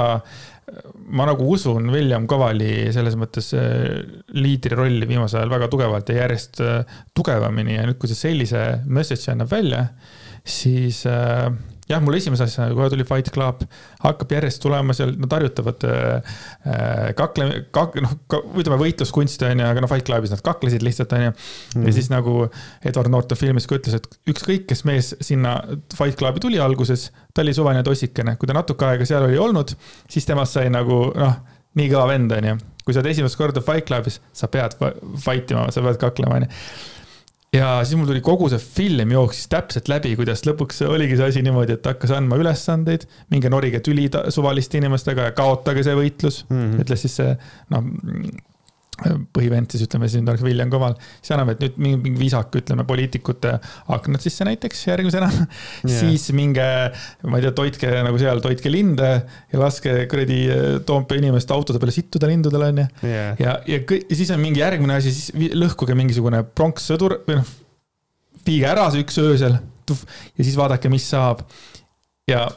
ma nagu usun William Cavali selles mõttes äh, liidri rolli viimasel ajal väga tugevalt ja järjest äh, tugevamini ja nüüd, kui see sellise message'i annab välja, siis äh, jah, mul esimese asjana kohe tuli Fight Club, hakkab järjest tulema seal, nad harjutavad äh, kakle, kak-, noh, ütleme võitluskunsti on ju, aga noh, Fight Clubis nad kaklesid lihtsalt on ju. Ja siis nagu Edward Norton filmis ka ütles, et ükskõik, kes mees sinna Fight Clubi tuli alguses, ta oli suvaline tossikene, kui ta natuke aega seal oli olnud, siis temast sai nagu noh, nii kõva vend on ju. kui sa oled esimest korda Fight Clubis, sa pead fight ima, sa pead kaklema on ju ja siis mul tuli kogu see film jooksis täpselt läbi, kuidas lõpuks oligi see asi niimoodi, et hakkas andma ülesandeid, minge norige tüli suvaliste inimestega ja kaotage see võitlus mm, -hmm. ütles siis see noh põhivend siis ütleme, siin oleks William Koval, siis anname, et nüüd mingi, mingi viisaka, ütleme, poliitikute aknad sisse näiteks järgmisena yeah.. siis minge, ma ei tea, toitke nagu seal, toitke linde ja laske kuradi Toompea inimeste autode peale sittuda lindudele, onju. ja, ja, ja siis on mingi järgmine asi, siis lõhkuge mingisugune pronkssõdur või noh, viige ära see üks öösel ja siis vaadake, mis saab. ja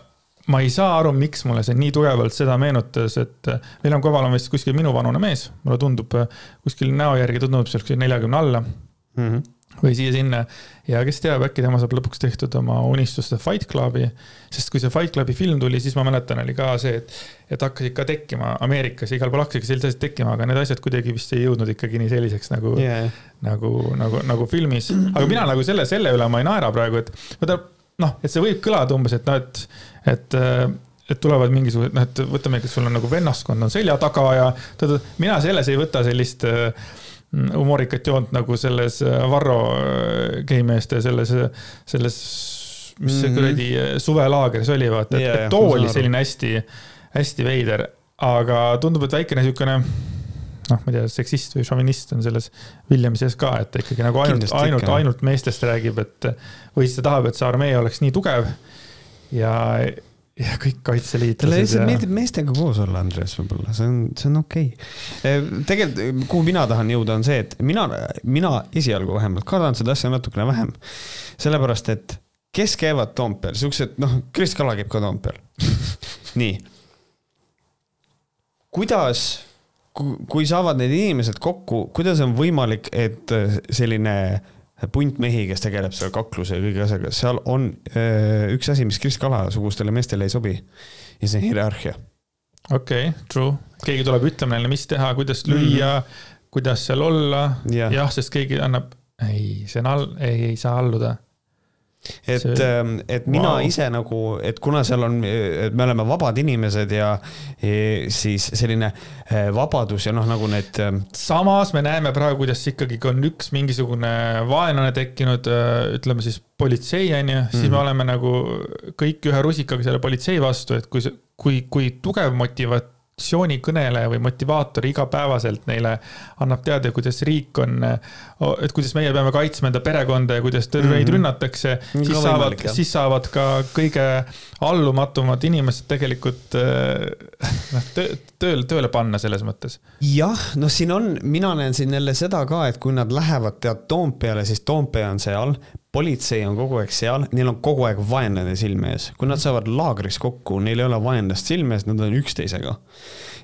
ma ei saa aru, miks mulle see nii tugevalt seda meenutas, et William Koval on vist kuskil minuvanune mees, mulle tundub kuskil näo järgi tundub seal neljakümne alla mm. -hmm. või siia-sinna ja kes teab, äkki tema saab lõpuks tehtud oma unistuste Fight Clubi. sest kui see Fight Clubi film tuli, siis ma mäletan, oli ka see, et, et hakkasid ka tekkima Ameerikas igal pool hakkasid sellised asjad tekkima, aga need asjad kuidagi vist ei jõudnud ikkagi nii selliseks nagu yeah., nagu, nagu, nagu filmis. aga mina nagu selle, selle üle ma ei naera praegu, et vaata noh, et see võib kõlada umbes, et noh, et, et et tulevad mingisugused, noh, et võtame, kes sul on nagu vennaskond on selja taga ja tead, mina selles ei võta sellist humoorikat joont nagu selles Varro G-meeste selles, selles, mis see mhm. kuradi suvelaagris oli, vaata, et, et too oli selline hästi, hästi veider, aga tundub, et väikene niisugune noh, ma ei tea, seksist või šovinist on selles Williami sees ka, et ta ikkagi nagu ainult, ainult, ainult meestest räägib, et või siis ta tahab, et see armee oleks nii tugev ja, ja kõik kaitseliitlased. talle lihtsalt ja... meeldib meestega koos olla, Andres, võib-olla, see on, see on okei okay.. tegelikult, kuhu mina tahan jõuda, on see, et mina, mina esialgu vähemalt kardan seda asja natukene vähem. sellepärast, et kes käivad Toompeal, siuksed, noh, Kris Kala käib ka Toompeal *laughs* nii. kuidas kui saavad need inimesed kokku, kuidas on võimalik, et äh, selline punt mehi, kes tegeleb selle kakluse ja kõige asjaga, seal on öö, äh, üks asi, mis Kris Kala sugustele meestele ei sobi. ja see on hierarhia. okei okay,, true. keegi tuleb ütlema neile, mis teha, kuidas lüüa mm, -hmm. kuidas seal olla. jah ja,, sest keegi annab, ei, see on all, ei, ei saa alluda et, ähm, et mina wow. ise nagu, et kuna seal on, et me oleme vabad inimesed ja, ja siis selline äh, vabadus ja noh, nagu need. Ähm, samas me näeme praegu, kuidas ikkagi on üks mingisugune vaenlane tekkinud, äh, ütleme siis politsei on ju, siis mm -hmm. me mhm. oleme nagu kõik ühe rusikaga selle politsei vastu, et kui, kui, kui tugev motivat-, motivatsioonikõneleja või motivaator igapäevaselt neile annab teada, kuidas riik on, et kuidas meie peame kaitsma enda perekonda ja kuidas meid mm -hmm. rünnatakse, siis saavad, siis saavad ka kõige allumatumad inimesed tegelikult noh, tööl, tööle panna selles mõttes. jah, noh, siin on, mina näen siin jälle seda ka, et kui nad lähevad tead Toompeale, siis Toompea on seal, politsei on kogu aeg seal, neil on kogu aeg vaenlane silme ees, kui nad saavad laagris kokku, neil ei ole vaenlast silme ees, nad on üksteisega.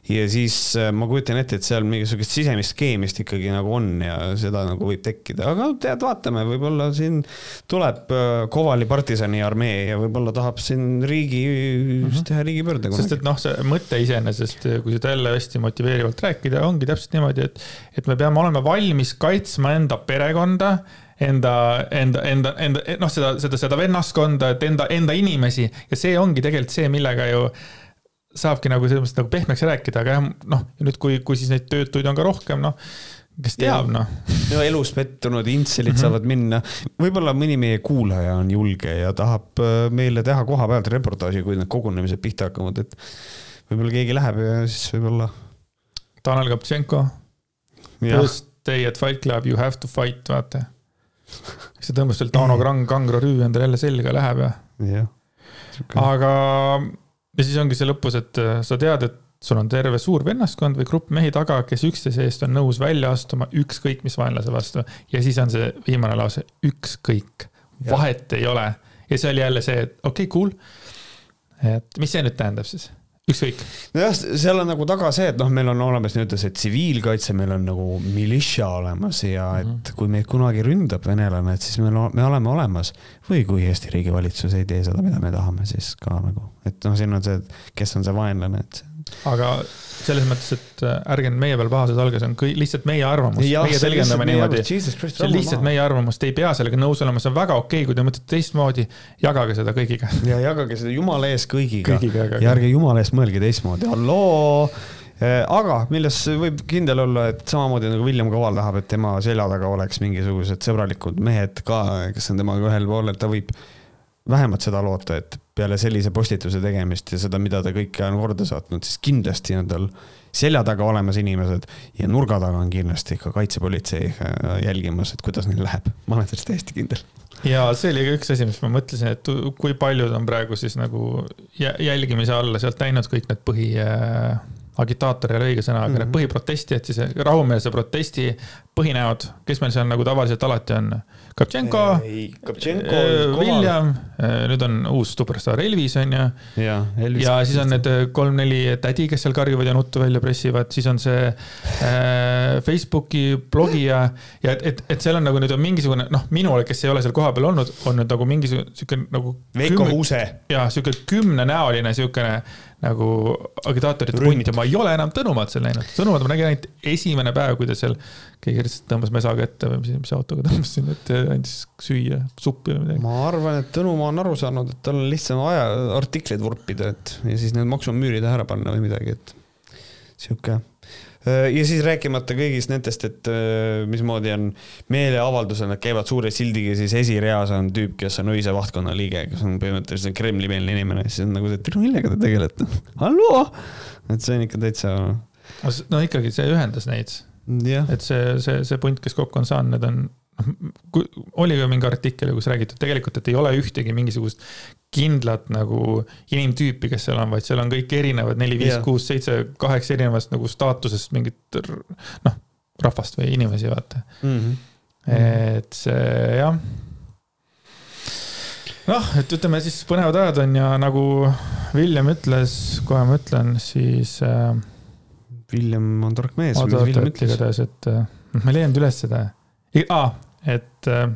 ja siis äh, ma kujutan ette, et seal mingisugust sisemist keemist ikkagi nagu on ja seda nagu võib tekkida, aga tead, vaatame, võib-olla siin tuleb äh, Kovali partisani armee ja võib-olla tahab siin riigi mm, -hmm. teha riigipöörde. sest et noh, see mõte iseenesest, kui seda jälle hästi motiveerivalt rääkida, ongi täpselt niimoodi, et, et me peame olema valmis kaitsma enda perekonda enda, enda, enda, enda, noh, seda, seda, seda vennaskonda, et enda, enda inimesi ja see ongi tegelikult see, millega ju saabki nagu selles mõttes nagu pehmeks rääkida, aga jah, noh, nüüd, kui, kui siis neid töötuid on ka rohkem, noh kes teab, noh. no elus pettunud intselid mm -hmm. saavad minna, võib-olla mõni meie kuulaja on julge ja tahab äh, meile teha koha pealt reportaaži, kui need kogunemised pihta hakkavad, et võib-olla keegi läheb ja siis võib-olla. Tanel Kaptšenko. First day at Fight Club, you have to fight, vaata *laughs* siis ta tõmbas veel Tauno Krang, Kangro Rüü endale jälle selga läheb ja. jah. aga, ja siis ongi see lõpus, et äh, sa tead, et sul on terve suur vennaskond või grupp mehi taga, kes üksteise eest on nõus välja astuma ükskõik mis vaenlase vastu. ja siis on see viimane lause, ükskõik, vahet ei ole. ja see oli jälle see, et okei okay,, cool. et mis see nüüd tähendab siis? Ükskõik. nojah, seal on nagu taga see, et noh, meil on olemas nii-öelda see tsiviilkaitse, meil on nagu militia olemas ja et mm -hmm. kui meid kunagi ründab venelane, et siis me, me oleme olemas. või kui Eesti riigi valitsus ei tee seda, mida me tahame, siis ka nagu, et noh, siin on see, kes on see vaenlane, et. Aga selles mõttes, et äh, ärge nüüd meie peal pahased olge, see on kõik lihtsalt meie arvamus. meie tõlgendame niimoodi. see on lihtsalt meie arvamus, te ei pea sellega nõus olema, see on väga okei okay,, kui te mõtlete teistmoodi. jagage seda kõigiga. *laughs* ja jagage seda jumala ees kõigiga, kõigiga. ja ärge jumala eest mõelge teistmoodi, halloo äh, aga milles võib kindel olla, et samamoodi nagu William Kaval tahab, et tema selja taga oleks mingisugused sõbralikud mehed ka, kes on temaga ühel pool, et ta võib vähemalt seda loota, et peale sellise postituse tegemist ja seda, mida ta kõike on korda saatnud, siis kindlasti on tal selja taga olemas inimesed ja nurga taga on kindlasti ka kaitsepolitsei äh, jälgimas, et kuidas neil läheb. ma olen selles täiesti kindel. ja see oli ka üks asi, mis ma mõtlesin, et kui paljud on praegu siis nagu jälgimise alla sealt läinud kõik need põhi äh, agitaator ei ole õige sõna, aga mm -hmm. need mhm. põhiprotestijad, siis rahumeelse protesti põhinäod, kes meil seal nagu tavaliselt alati on Kaptšenko, William, nüüd on uus superstaar Elvis on ju. ja, ja siis on need kolm-neli tädi, kes seal karjuvad ja nuttu välja pressivad, siis on see äh, Facebooki blogija ja et, et, et seal on nagu nüüd on mingisugune noh, minule, kes ei ole seal kohapeal olnud, on nüüd nagu mingisugune sihuke nagu. Veiko Uuse. ja sihuke kümnenäoline siukene nagu agitaatorite punt ja ma ei ole enam Tõnumaad seal näinud. Tõnumaad ma nägin ainult esimene päev, kui ta seal, keegi lihtsalt tõmbas mesaga ette või mis, mis autoga *laughs* tõmbas sinna, et andis süüa suppi või midagi. ma arvan, et Tõnumaa on aru saanud, et tal on lihtsam aja artikleid vurpida, et ja siis need maksumüürid ära panna või midagi, et sihuke ja siis rääkimata kõigist nendest, et äh, mismoodi on meeleavaldusel, nad käivad suure sildiga, siis esireas on tüüp, kes on öise vahtkonna liige, kes on põhimõtteliselt Kremli-meelne inimene, siis on nagu see, et millega te tegelete? *laughs* halloo! et see on ikka täitsa. no ikkagi see ühendas neid. et see, see, see punt, kes kokku on saanud, need on oli ka mingi artikkel, kus räägiti, et tegelikult, et ei ole ühtegi mingisugust kindlat nagu inimtüüpi, kes seal on, vaid seal on kõik erinevad neli, viis, kuus, seitse, kaheksa erinevast nagu staatusest mingit noh, rahvast või inimesi, vaata mm. -hmm. et see jah. noh, et ütleme siis põnevad ajad on ja nagu William ütles, kohe ma ütlen, siis äh,. William on tark mees. oota, oota, ütle igatahes, et äh, ma ei leianud üles seda ah, et äh,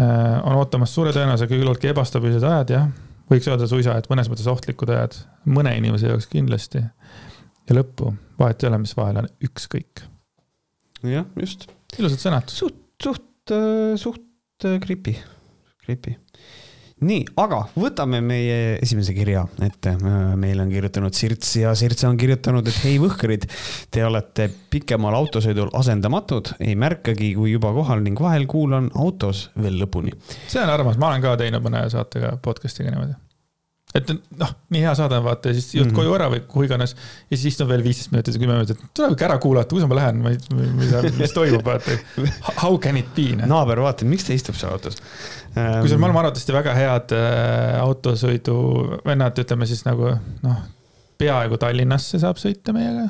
äh, on ootamas suure tõenäosusega küllaltki ebastabiilsed ajad, jah. võiks öelda suisa, et mõnes mõttes ohtlikud ajad, mõne inimese jaoks kindlasti. ja lõppu, vahet ei ole, mis vahel on, ükskõik. jah, just. ilusad sõnad. suht, suht, suht creepy, creepy nii, aga võtame meie esimese kirja ette. meile on kirjutanud Sirts ja Sirts on kirjutanud, et hei võhkrid, te olete pikemal autosõidul asendamatud, ei märkagi, kui juba kohal ning vahel kuulan autos veel lõpuni. see on armas, ma olen ka teinud mõne saatega podcast'iga niimoodi et noh, nii hea saade on vaata ja siis jõud mm -hmm. koju ära või kuhu iganes. ja siis istun veel viisteist minutit või kümme minutit, tuleb ikka ära kuulata, kus ma lähen, ma ei, mida, mis toimub, vaata. How can it be? Noh? naaber vaatab, miks ta istub seal autos kusjuures me oleme arvatavasti väga head äh, autosõiduvennad, ütleme siis nagu noh, peaaegu Tallinnasse saab sõita meiega.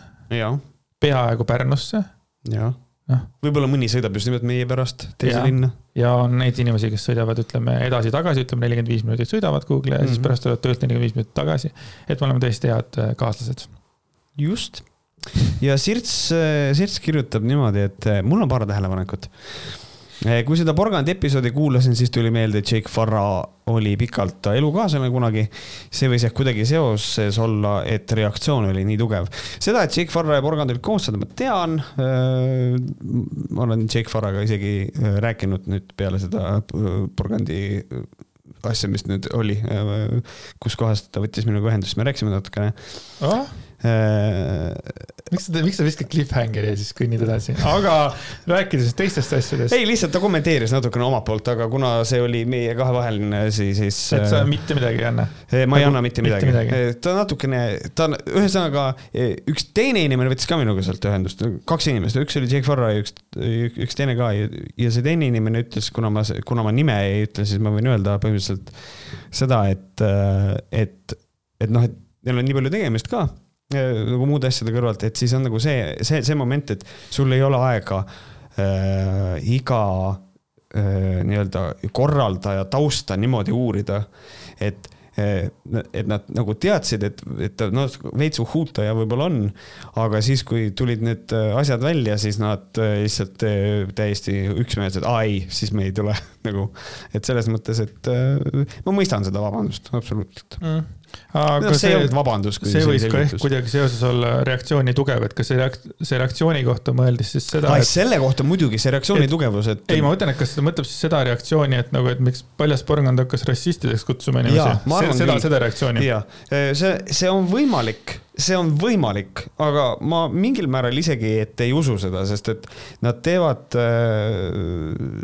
peaaegu Pärnusse. noh, võib-olla mõni sõidab just nimelt meie pärast teise Jaa. linna. ja on neid inimesi, kes sõidavad, ütleme edasi-tagasi, ütleme nelikümmend viis minutit sõidavad kuhugi ja mm -hmm. siis Mhm. pärast tulevad töölt nelikümmend viis minutit tagasi. et me oleme tõesti head äh, kaaslased. just. ja Sirts, Sirts kirjutab niimoodi, et eh, mul on paar tähelepanekut. Kui seda porgandi episoodi kuulasin, siis tuli meelde, et Jake Farra oli pikalt elukaaslane kunagi. see võis ehk kuidagi seoses olla, et reaktsioon oli nii tugev. seda, et Jake Farra ja porgand olid koos, seda ma tean. ma olen Jake Farraga isegi äh, rääkinud nüüd peale seda porgandi asja, mis nüüd oli, kus kohas ta võttis minuga ühendust, me rääkisime natukene Oh? Äh, miks sa, miks sa viskad cliffhangeri ja siis kõnnid edasi, aga rääkides teistest asjadest, ei, lihtsalt ta kommenteeris natukene omalt poolt, aga kuna see oli meie kahevaheline asi, siis. et sa mitte midagi ei anna. ma ei nagu anna mitte midagi, midagi. ta natukene, ta on, ühesõnaga üks teine inimene võttis ka minuga sealt ühendust, kaks inimest, üks oli Jake Farra ja üks, üks teine ka ja, ja see teine inimene ütles, kuna ma, kuna ma nime ei ütle, siis ma võin öelda põhimõtteliselt seda, et, et, et noh, et neil on nii palju tegemist ka nagu muude asjade kõrvalt, et siis on nagu see, see, see moment, et sul ei ole aega äh, iga äh, nii-öelda korraldaja tausta niimoodi uurida, et äh, et nad nagu teadsid, et, et noh, veits uhhuutaja võib-olla on, aga siis, kui tulid need äh, asjad välja, siis nad äh, lihtsalt äh, täiesti üksmeelselt, aa ei, siis me ei tule *laughs* nagu, et selles mõttes, et äh, ma mõistan seda vabandust, absoluutselt. mm.. No aga see see, olnud vabandus, see võis ka ehk kuidagi seoses olla reaktsiooni tugev, et kas see reakt-, see reaktsiooni kohta mõeldis siis seda, et selle kohta muidugi, see reaktsiooni Et- tugevus, et. ei, ma mõtlen, et kas ta mõtleb siis seda reaktsiooni, et nagu, et miks paljas porgand hakkas rassistideks kutsuma inimesi, seda, seda reaktsiooni. jaa, see, see on võimalik, see on võimalik, aga ma mingil määral isegi, et ei usu seda, sest et nad teevad,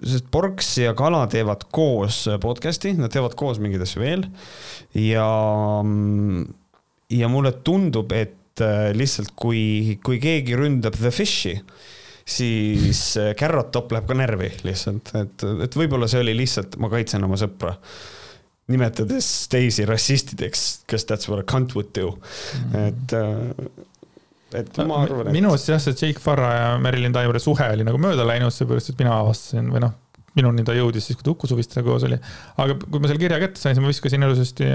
sest Porks ja Kala teevad koos podcast'i, nad teevad koos mingeid asju veel. Ja, ja mulle tundub, et äh, lihtsalt kui, kui keegi ründab The Fish'i, siis äh, Carrot Top läheb ka närvi lihtsalt, et, et võib-olla see oli lihtsalt, ma kaitsen oma sõpra nimetades teisi rassistideks, because that's what a cunt would do. et, et ma arvan, et minu arust jah, see Jake Farra ja Marilyn Taimre suhe oli nagu mööda läinud, seepärast et mina avastasin või noh, minuni ta jõudis siis, kui ta Uku Suvistega koos oli. aga kui ma selle kirja kätte sain, siis ma viskasin ilusasti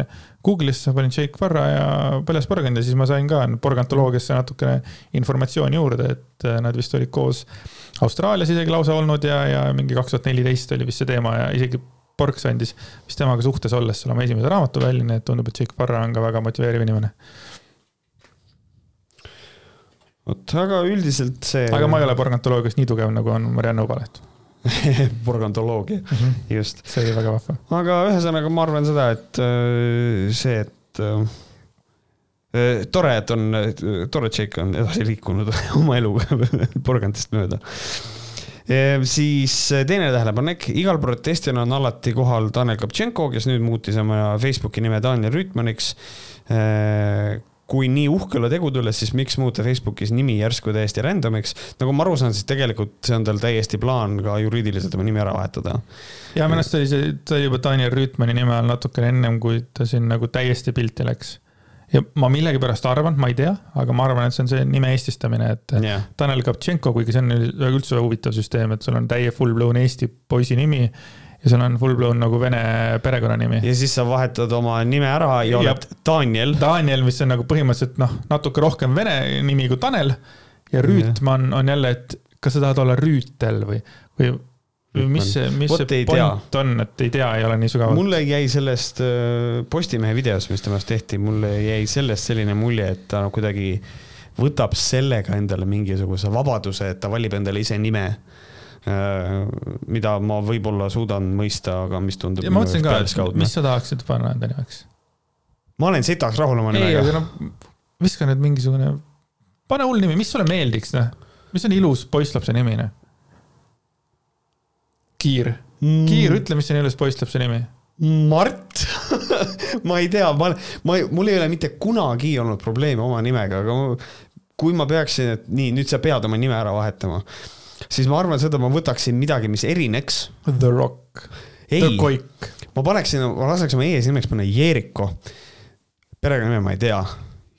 Google'isse, panin Jake Farra ja Paljas porgand ja siis ma sain ka porgantoloogiasse natukene informatsiooni juurde, et äh, nad vist olid koos Austraalias isegi lausa olnud ja, ja mingi kaks tuhat neliteist oli vist see teema ja isegi Porks andis vist temaga suhtes olles seal oma esimese raamatu välja, nii et tundub, et Jake Farra on ka väga motiveeriv inimene. vot, aga üldiselt see. aga ma ei ole porgantoloogias nii tugev, nagu on Marianne Ubalet. *laughs* porgandoloogia, just. see oli väga vahva. aga ühesõnaga, ma arvan seda, et äh, see, et äh, äh, tore, et on, tore, et Jake on edasi liikunud *laughs* oma eluga *laughs* porgandist mööda. Siis teine tähelepanek, igal protestil on alati kohal Daniel Kaptšenko, kes nüüd muutis oma Facebooki nime Daniel Rüütmaniks. kui nii uhke olla tegude üle, siis miks muuta Facebookis nimi järsku täiesti random'iks? nagu ma aru saan, siis tegelikult see on tal täiesti plaan ka juriidiliselt oma nimi ära vahetada. ja minu arust oli see, ta oli juba Daniel Rüütmani nime all natukene ennem, kui ta siin nagu täiesti pilti läks. Ja ma millegipärast arvan, ma ei tea, aga ma arvan, et see on see nime eestistamine, et jah, Tanel Kaptšenko, kuigi see on üldse huvitav süsteem, et sul on täie full-blown Eesti poisi nimi ja sul on full-blown nagu vene perekonnanimi. ja siis sa vahetad oma nime ära ja Ja- oled Daniel. Daniel, mis on nagu põhimõtteliselt noh, natuke rohkem vene nimi kui Tanel ja Rüütman on jälle, et kas sa tahad olla Rüütel või, või mis see, mis Vot see ei tea. point on, et ei tea, ei ole nii sügavalt. mulle jäi sellest äh, Postimehe videost, mis temast tehti, mulle jäi sellest selline mulje, et ta kuidagi võtab sellega endale mingisuguse vabaduse, et ta valib endale ise nime. mida ma võib-olla suudan mõista, aga mis tundub. ja ma mõtlesin ka, et mis sa tahaksid panna enda nimeks. ma olen sitaks rahul oma ei, nimega aga. noh, viska nüüd mingisugune, pane hull nimi, mis sulle meeldiks, noh. mis on ilus poisslapse nimi, noh. Kiir, Kiir, ütle, mis on ilus poisslapse nimi. Mart? *laughs* Ma ei tea, ma, ma, mul ei ole mitte kunagi olnud probleeme oma nimega, aga ma, kui ma peaksin, et nii, nüüd sa pead oma nime ära vahetama, siis ma arvan seda, ma võtaksin midagi, mis erineks. The Rock, The ei, Koik, ma paneksin, ma laseks oma eesnimeks panna Jeeriko. perekonnanime ma ei tea.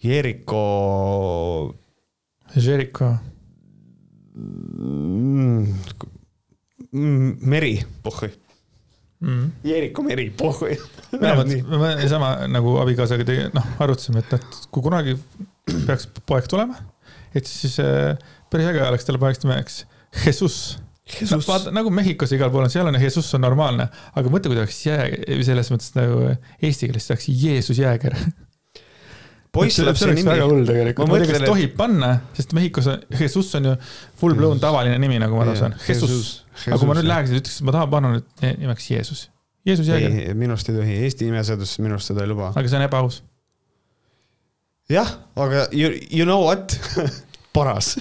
Jeeriko, Jericho, mm, meri, pohhui. Mm.. Jeeriku meri, pohhui. *laughs* mõtlesin, me sama nagu abikaasaga tegi, noh, arutasime, et, et kui kunagi peaks poeg tulema, et siis äh, päris äge oleks talle paneks nimeks Jesus. No, vaata nagu Mehhikos igal pool on, seal on Jesus on normaalne, aga mõtle, kui ta oleks jää, selles mõttes nagu eesti keeles oleks Jeesus Jääger. Poiss läheb see nimi. väga hull tegelikult, ma ei tea, kas tohib panna, sest Mehhikos on, Jesus on ju full blown tavaline nimi, nagu ma aru saan. Jesus, aga kui ma nüüd läheks ja ütleks, et ma tahan panna nüüd nimeks Jeesus. Jeesus Jääger. minu arust ei tohi, Eesti nimeseadus minu arust seda ei luba. aga see on ebaaus. jah, aga you, you know what *laughs* paras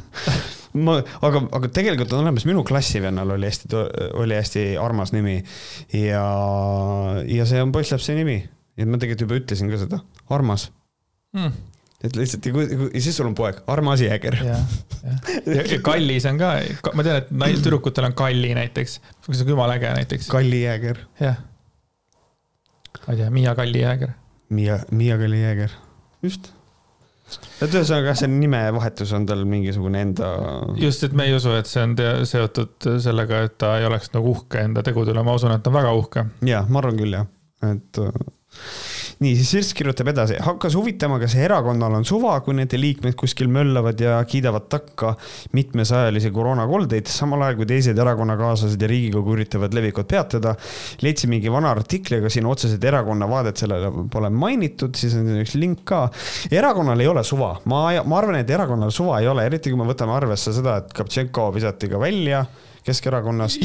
ma, aga, aga tegelikult on olemas, minu klassivennal oli hästi, oli hästi armas nimi ja, ja see on poisslapse nimi. ja ma tegelikult juba ütlesin ka seda, armas mm. Et lihtsalt ja, kui, ja siis sul on poeg, armas jääger. ja, ja, ja, kallis on ka, ma tean, et nais-, tüdrukutel on kalli näiteks, see on jumala äge näiteks. kalli jääger. jah. ma ei tea, Miia Kalli jääger. Miia, Miia Kalli jääger, just et ühesõnaga, see nimevahetus on tal mingisugune enda. just, et me ei usu, et see on seotud sellega, et ta ei oleks nagu uhke enda tegude üle, ma usun, et ta on väga uhke. ja, ma arvan küll jah, et nii, siis Sirts kirjutab edasi, hakkas huvitama, kas erakonnal on suva, kui nende liikmed kuskil möllavad ja kiidavad takka mitmesajalisi koroonakoldeid, samal ajal kui teised erakonnakaaslased ja Riigikogu üritavad levikut peatada. leidsin mingi vana artikli, aga siin otseselt erakonna vaadet sellele pole mainitud, siis on üks link ka. erakonnal ei ole suva, ma, ma arvan, et erakonnal suva ei ole, eriti kui me võtame arvesse seda, et Kaptšenko visati ka välja Keskerakonnast.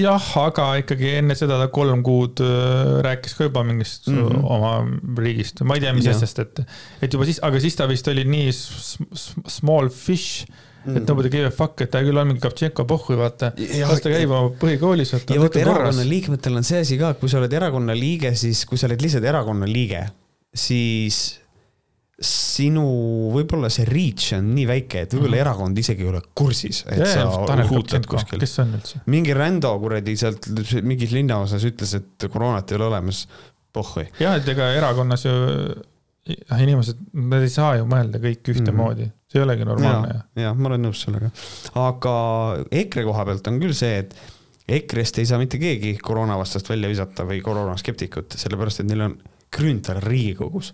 jah, aga ikkagi enne seda ta kolm kuud äh, rääkis ka juba mingist mm -hmm. oma riigist, ma ei tea, mis asjast, et, et juba siis, aga siis ta vist oli nii small fish et mm -hmm. nobody gave a fuck, et ta küll on mingi Kaptšenko pohhu, vaata. las ta käib oma põhikoolis. ja vot erakonna liikmetel on see asi ka, et kui sa oled erakonna liige, siis kui sa oled lihtsalt erakonna liige, siis sinu võib-olla see reach on nii väike, et võib-olla mm -hmm. erakond isegi ei ole kursis, et ja, sa huutad kuskil. kes see on üldse? mingi rändo kuradi sealt mingis linnaosas ütles, et koroonat ei ole olemas. pohhui. jah, et ega erakonnas ju inimesed, nad ei saa ju mõelda kõik ühtemoodi mm, -hmm. see ei olegi normaalne. jah, ma olen nõus sellega. aga EKRE koha pealt on küll see, et EKRE-st ei saa mitte keegi koroonavastast välja visata või koroonaskeptikut, sellepärast et neil on Grünthal Riigikogus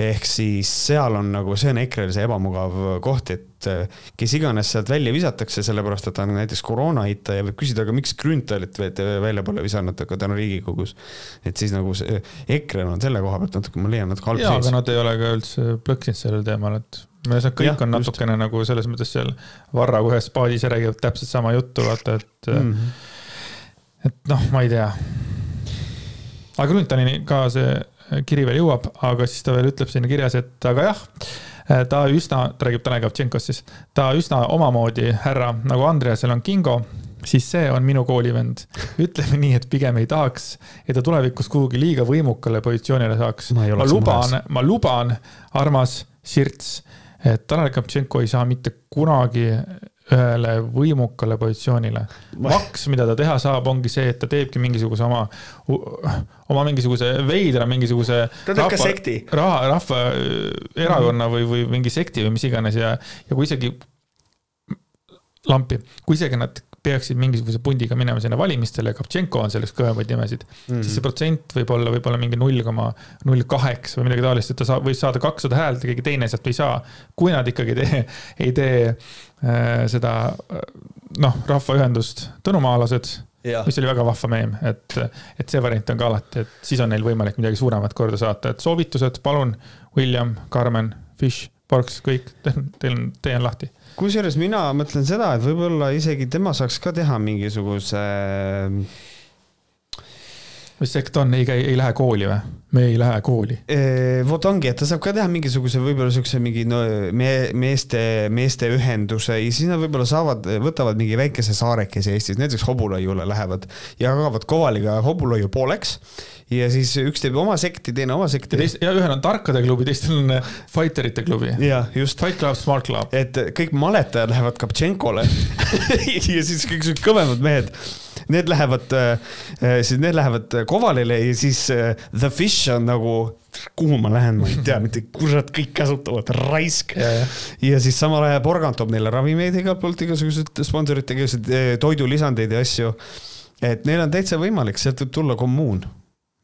ehk siis seal on nagu, see on EKRE-l see ebamugav koht, et äh, kes iganes sealt välja visatakse, sellepärast et ta on näiteks koroona eitaja, võib küsida, aga miks Grünthalit välja pole visanud, aga ta on Riigikogus. et siis nagu see EKRE-l on selle koha pealt natuke, ma leian natuke halb seis. jaa, aga nad ei ole ka üldse plõksinud sellel teemal, et me saame, kõik ja, on natukene just. nagu selles mõttes seal Varraga ühes paadis ja räägivad täpselt sama juttu, vaata, et mm, -hmm. et noh, ma ei tea. aga Grünthalini ka see kiri veel jõuab, aga siis ta veel ütleb sinna kirjas, et aga jah, ta üsna, ta räägib Tanel Kavtšenkost siis, ta üsna omamoodi härra nagu Andreasel on Kingo, siis see on minu koolivend. ütleme nii, et pigem ei tahaks, et ta tulevikus kuhugi liiga võimukale positsioonile saaks. ma, ma luban, ma luban, armas Sirts, et Tanel Kavtšenko ei saa mitte kunagi ühele võimukale positsioonile. maks, mida ta teha saab, ongi see, et ta teebki mingisuguse oma, oma mingisuguse veidra mingisuguse. ta teeb ka sekti. raha, rahva erakonna või, või mingi sekti või mis iganes ja, ja kui isegi lampi, kui isegi nad peaksid mingisuguse pundiga minema sinna valimistele, Kaptšenko on selleks kõvemaid nimesid mm, -hmm. siis see protsent võib olla võib-olla mingi null koma null kaheksa või midagi taolist, et ta saab, võib saada kakssada häält ja keegi teine sealt ei saa. kui nad ikkagi tee, *laughs* ei tee äh, seda noh, rahvaühendust Tõnumaalased, mis oli väga vahva meem, et, et see variant on ka alati, et siis on neil võimalik midagi suuremat korda saata, et soovitused, palun, William, Carmen, Fish, Parks, kõik, *laughs* teil on, tee on lahti kusjuures mina mõtlen seda, et võib-olla isegi tema saaks ka teha mingisuguse mis sekt on, ei käi, ei lähe kooli või? me ei lähe kooli. vot ongi, et ta saab ka teha mingisuguse võib-olla siukse mingi no me, meeste, meesteühenduse ja siis nad võib-olla saavad, võtavad mingi väikese saarekese Eestis, näiteks Hobulaiule lähevad ja jagavad Kovaliga Hobulaiu pooleks ja siis üks teeb oma sekti, teine oma sekti. ja teist, ja ühel on tarkade klubi, teistel on äh, fighterite klubi. jah, just. Fight Club, Smart Club. et kõik maletajad lähevad Kaptšenkole *laughs* ja siis kõik siuksed kõvemad mehed need lähevad, siis need lähevad Kovalile ja siis The Fish on nagu, kuhu ma lähen, ma ei tea, mitte kurat, kõik käsutavad, raisk. ja siis samal ajal Porgand toob neile ravimeid igalt poolt, igasugused sponsorid tegelesid toidulisandeid ja asju. et neil on täitsa võimalik, sealt võib tulla kommuun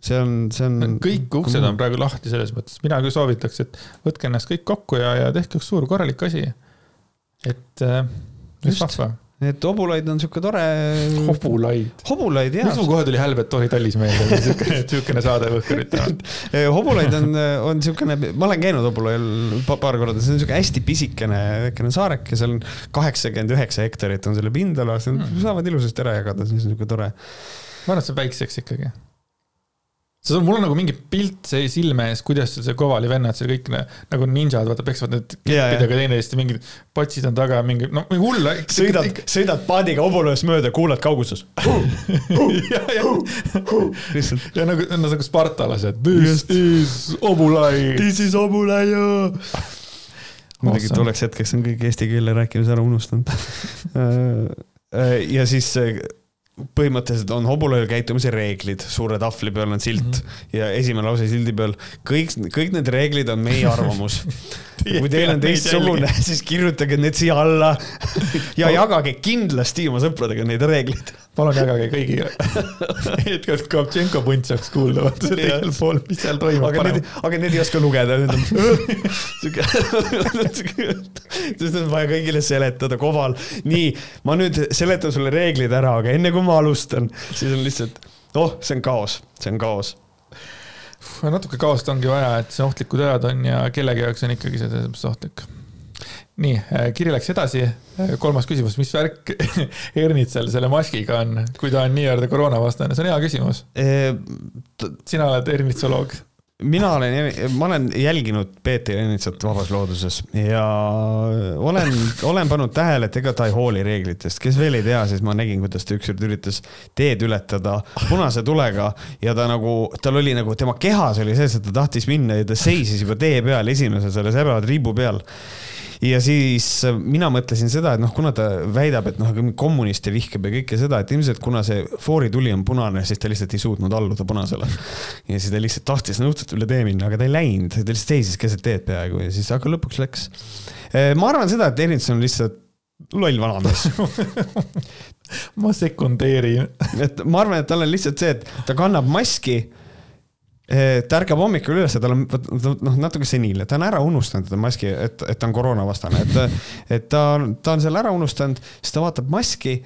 see on, see on. kõik uksed on praegu lahti selles mõttes, mina küll soovitaks, et võtke ennast kõik kokku ja, ja tehke üks suur korralik asi. et äh,, mis vahva et hobulaid on sihuke tore. hobulaid. hobulaid jah. miks mul kohe tuli Helvet Tohi Tallis meelde, siukene, *laughs* siukene saade õhkuritab *laughs* hobulaid on, on siukene, ma olen käinud hobulal paar korda, see on siuke hästi pisikene, väikene saareke, seal on kaheksakümmend üheksa hektarit on selle pindala, mm. saavad ilusasti ära jagada, see on siuke tore. ma arvan, et see on väikseks ikkagi see on, mul on nagu mingi pilt sees silme ees, kuidas see Kovali vennad seal kõik nagu ninjad, vaata, peksavad need keppidega teineteist ja mingid potsid on taga, mingi, no mingi hull. sõidad, sõidad paadiga hobulööst mööda, kuulad kauguses. *laughs* Ja, ja, ja nagu, nagu spartalased. This is hobulai. This is hobulai. muidugi tolleks hetkeks on kõik eesti keele rääkimise ära unustanud. *laughs* Äh, äh, ja siis põhimõtteliselt on hobulööl käitumise reeglid, suure tahvli peal on silt mm -hmm. ja esimene lause sildi peal, kõik, kõik need reeglid on meie arvamus. *laughs* Kui teil on teistsugune, siis kirjutage need siia alla. *laughs* Ja jagage kindlasti oma sõpradega neid reegleid. Palun jagage kõigiga *laughs* et ka Kovtšenko punt saaks kuulda, vaata see teisel pool, mis seal toimub. aga need, aga need ei oska lugeda, need on *laughs* siuke, sest on vaja kõigile seletada, koval. nii, ma nüüd seletan sulle reeglid ära, aga enne kui ma alustan, siis on lihtsalt, oh, see on kaos, see on kaos natuke kaost ongi vaja, et see ohtlikud ajad on ja kellegi jaoks on ikkagi see selles mõttes ohtlik. Nii, äh, kiri läks edasi. Äh, kolmas küsimus, mis värk *laughs* Ernitsal selle maskiga on, kui ta on nii-öelda koroonavastane, see on hea küsimus. sina oled ernitsoloog mina olen, ma olen jälginud Peeter Ernitsat vabas looduses ja olen, olen pannud tähele, et ega ta ei hooli reeglitest, kes veel ei tea, siis ma nägin, kuidas ta ükskord üritas teed ületada punase tulega ja ta nagu, tal oli nagu tema kehas oli sees, et ta tahtis minna ja ta seisis juba tee peal esimesel selle sära triibu peal ja siis äh, mina mõtlesin seda, et noh, kuna ta väidab, et noh, kommuniste vihkab ja kõike seda, et ilmselt kuna see foorituli on punane, siis ta lihtsalt ei suutnud alluda punasele. ja siis ta lihtsalt tahtis nõudselt üle tee minna, aga ta ei läinud, ta lihtsalt seisis keset teed peaaegu ja siis, aga lõpuks läks. Äh, ma arvan seda, et Ernitson on lihtsalt loll vanamees *laughs* ma sekundeerin et ma arvan, et tal on lihtsalt see, et ta kannab maski ta ärkab hommikul üles ja tal on noh, natuke seniilne, ta on ära unustanud seda maski, et, et ta on koroonavastane, et, et ta, ta on selle ära unustanud, siis ta vaatab maski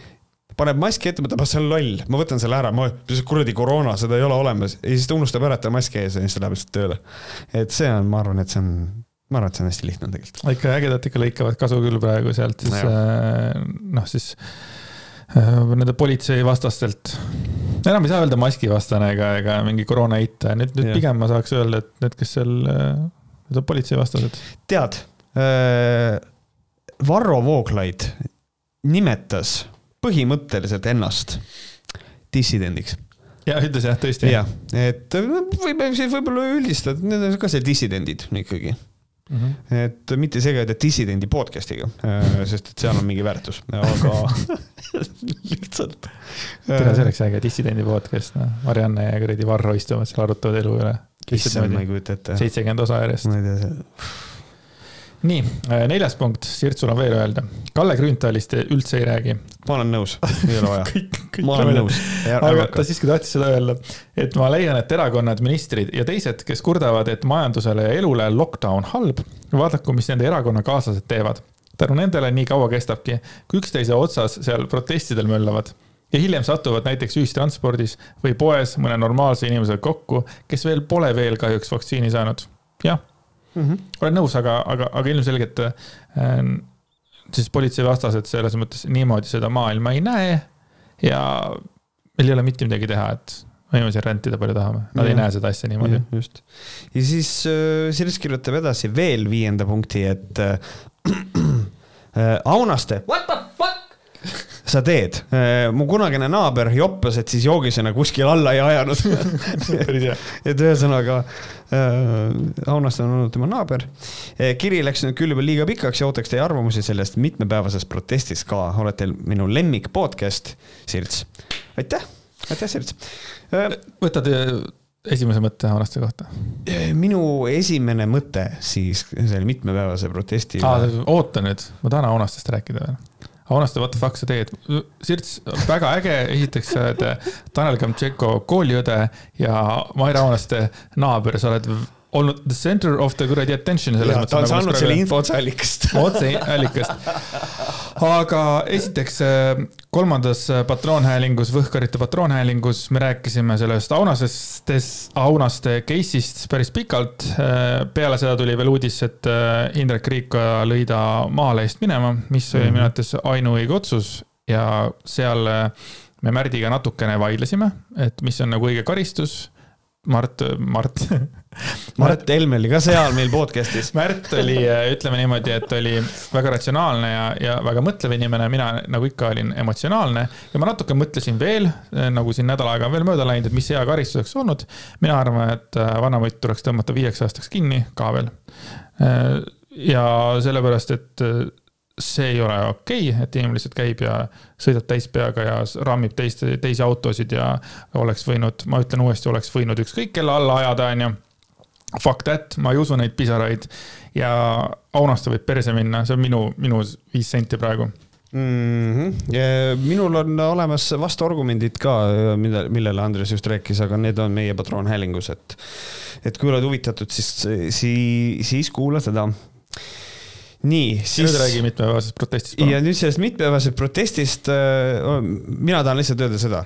paneb maski ette, mõtleb, ah see on loll, ma võtan selle ära, ma, kuradi koroona, seda ei ole olemas ja siis ta unustab ära, et ta maski ees ja siis ta läheb lihtsalt tööle. et see on, ma arvan, et see on, ma arvan, et see on hästi lihtne tegelikult. ikka ägedalt ikka lõikavad kasu küll praegu sealt siis no, äh, noh, siis äh, nende politseivastastelt enam ei saa öelda maskivastane ega, ega mingi koroona eitaja, nüüd, nüüd ja. pigem ma saaks öelda, et need, kes seal, need on politseivastased. tead äh,, Varro Vooglaid nimetas põhimõtteliselt ennast dissidendiks ja ütles jah, tõesti. jah, et võime siis võib-olla üldistada, need on ka see dissidendid ikkagi Mm -hmm. et mitte segada dissidendi podcast'iga, äh, sest et seal on mingi väärtus, aga *laughs* lihtsalt. tere, see oleks äge dissidendi podcast, noh, Marianne ja kuradi Varro istuvad seal, arutavad elu üle. issand, ma ei kujuta ette. seitsekümmend osa järjest. ma ei tea, see nii, äh, neljas punkt, Sirt, sul on veel öelda. Kalle Grünthalist üldse ei räägi. ma olen nõus, ei ole vaja *laughs* kõik, kõik ma olen nõus. aga ta siiski tahtis seda öelda, et ma leian, et erakonnad, ministrid ja teised, kes kurdavad, et majandusele ja elule lockdown halb, vaadaku, mis nende erakonnakaaslased teevad. tänu nendele nii kaua kestabki, kui üksteise otsas seal protestidel möllavad ja hiljem satuvad näiteks ühistranspordis või poes mõne normaalse inimesega kokku, kes veel pole veel kahjuks vaktsiini saanud. jah mm. -hmm. olen nõus, aga, aga, aga ilmselgelt äh, siis politseivastased selles mõttes niimoodi seda maailma ei näe. ja meil ei ole mitte midagi teha, et võime siin rentida palju tahame, nad ja. ei näe seda asja niimoodi. just. ja siis äh, Sirs kirjutab edasi veel viienda punkti, et äh, *clears throat* äh, Aunaste. What the? Sa teed. Äh, mu kunagine naaber joppas, et siis joogisena kuskil alla ei ajanud *laughs* et ühesõnaga äh, Aunaste on olnud tema naaber. Äh, kiri läks nüüd küll juba liiga pikaks ja ootaks teie arvamusi sellest mitmepäevasest protestist ka. olete minu lemmik podcast, Sirts aitäh, aitäh, Sirts. võtad esimese mõtte Aunaste kohta? minu esimene mõte siis selle mitmepäevase protesti. oota nüüd, ma tahan Aunastest rääkida veel. Aunaste, what the fuck sa teed? Sirts, väga äge, esiteks sa oled Tanel Kamtšenko kooliõde ja Maire Aunaste naaber, sa oled olnud the center of the kuradi attention. ta on nagu saanud selle info otseallikast *laughs* otseallikast. aga esiteks äh, kolmandas äh, patroonhäälingus, Võhkarite patroonhäälingus me rääkisime sellest Aunasestes, Aunaste case'ist päris pikalt. Äh, peale seda tuli veel uudis, et Indrek Riikoja lõi ta Maalehest minema, mis oli mm -hmm. minu arvates ainuõige otsus ja seal me Märdiga natukene vaidlesime, et mis on nagu õige karistus Mart, Mart *laughs* Mart Helme oli ka seal meil podcast'is. *laughs* Märt oli, ütleme niimoodi, et oli väga ratsionaalne ja, ja väga mõtlev inimene, mina nagu ikka olin emotsionaalne ja ma natuke mõtlesin veel, nagu siin nädal aega on veel mööda läinud, et mis hea karistus oleks olnud. mina arvan, et äh, vanamutt tuleks tõmmata viieks aastaks kinni ka veel. Äh, ja sellepärast, et äh, see ei ole okei okay,, et inimene lihtsalt käib ja sõidab täispeaga ja rammib teiste, teisi autosid ja oleks võinud, ma ütlen uuesti, oleks võinud ükskõik kelle alla ajada, onju. Fuck that, ma ei usu neid pisaraid ja Aunaste võib perse minna, see on minu, minu viis senti praegu mm. -hmm. Minul on olemas vastuargumendid ka, mida, millele Andres just rääkis, aga need on meie patroonhäälingus, et, et kui oled huvitatud, siis, siis, siis kuula seda nii, siis. nüüd räägi mitmepäevasest protestist. ja nüüd sellest mitmepäevasest protestist äh,. mina tahan lihtsalt öelda seda,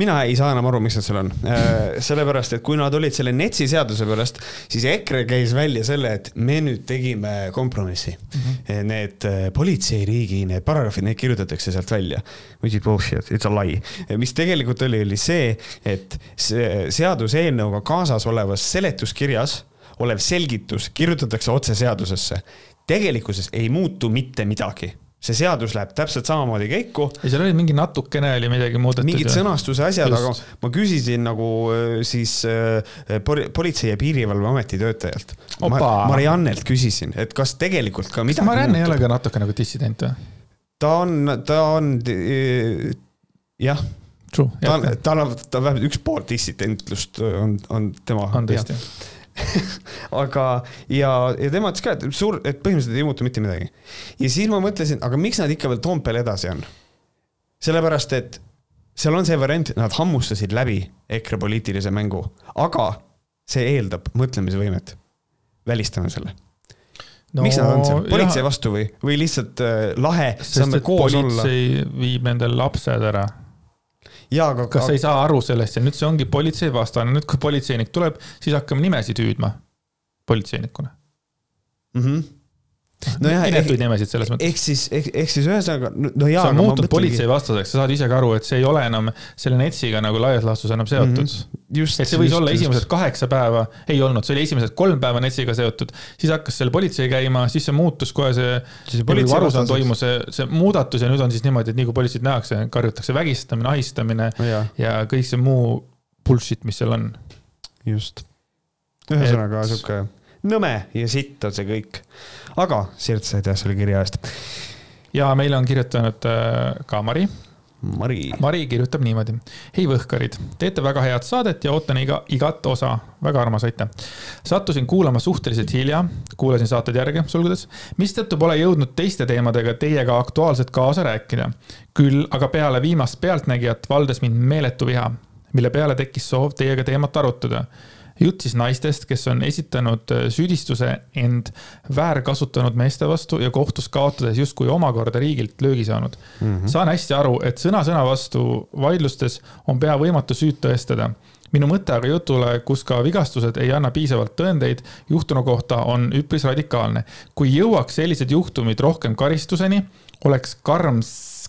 mina ei saa enam aru, miks nad seal on äh,. sellepärast, et kui nad olid selle NETS-i seaduse pärast, siis EKRE käis välja selle, et me nüüd tegime kompromissi mm. -hmm. Need politseiriigi, need paragrahvid, need kirjutatakse sealt välja. Which is bullshit, it's a lie. mis tegelikult oli, oli see, et see seaduseelnõuga kaasas olevas seletuskirjas olev selgitus kirjutatakse otse seadusesse tegelikkuses ei muutu mitte midagi see seadus läheb täpselt samamoodi käiku. ja seal oli mingi natukene oli midagi muudetud. mingid sõnastuse asjad, aga ma küsisin nagu äh, siis äh, Politsei- ja Piirivalveameti töötajalt. Mariannelt küsisin, et kas tegelikult ka midagi. kas Marianne ei ole ka natuke nagu dissident või? ta on, ta on äh, jah. ta on, tal on, ta on vähemalt üks pool dissidentlust on, on tema. on tõesti *laughs* aga, ja, ja tema ütles ka, et suur, et põhimõtteliselt ei muutu mitte midagi. ja siis ma mõtlesin, aga miks nad ikka veel Toompeal edasi on? sellepärast, et seal on see variant, nad hammustasid läbi EKRE poliitilise mängu, aga see eeldab mõtlemisvõimet. välistame selle no,. miks nad on seal, politsei jah. vastu või, või lihtsalt äh, lahe, saame koos olla? politsei viib endale lapsed ära aga. kas sa ei saa aru sellest ja nüüd see ongi politseivastane, nüüd kui politseinik tuleb, siis hakkame nimesid hüüdma politseinikuna mm. -hmm nojah, inetuid nimesid selles mõttes. ehk siis, ehk, siis ühesõnaga, no jaa. sa muutud politseivastaseks, sa saad ise ka aru, et see ei ole enam selle NETS-iga nagu laias laastus enam seotud mm. -hmm. Et see võis just, olla esimesed just. kaheksa päeva, ei olnud, see oli esimesed kolm päeva NETS-iga seotud, siis hakkas seal politsei käima, siis see muutus kohe see, see arusaam toimus, see, see muudatus ja nüüd on siis niimoodi, et nii kui politseid nähakse, karjutakse vägistamine, ahistamine no, ja. ja kõik see muu bullshit, mis seal on. just, ühesõnaga sihuke nõme ja sitt on see kõik. Aga Sirts, aitäh selle kirja eest. ja meile on kirjutanud äh, ka Mari. Mari. Mari kirjutab niimoodi. hei Võhkarid, teete väga head saadet ja ootan iga, igat osa. väga armas, aitäh. sattusin kuulama suhteliselt hilja, kuulasin saated järgi, sulgudes, mistõttu pole jõudnud teiste teemadega teiega aktuaalselt kaasa rääkida. küll aga peale viimast Pealtnägijat valdas mind meeletu viha, mille peale tekkis soov teiega teemat arutada jutt siis naistest, kes on esitanud äh, süüdistuse end väärkasutanud meeste vastu ja kohtus kaotades justkui omakorda riigilt löögi saanud mm. -hmm. saan hästi aru, et sõna sõna vastu vaidlustes on pea võimatu süüd tõestada minu mõte aga jutule, kus ka vigastused ei anna piisavalt tõendeid juhtunu kohta, on üpris radikaalne. kui jõuaks sellised juhtumid rohkem karistuseni, oleks karm,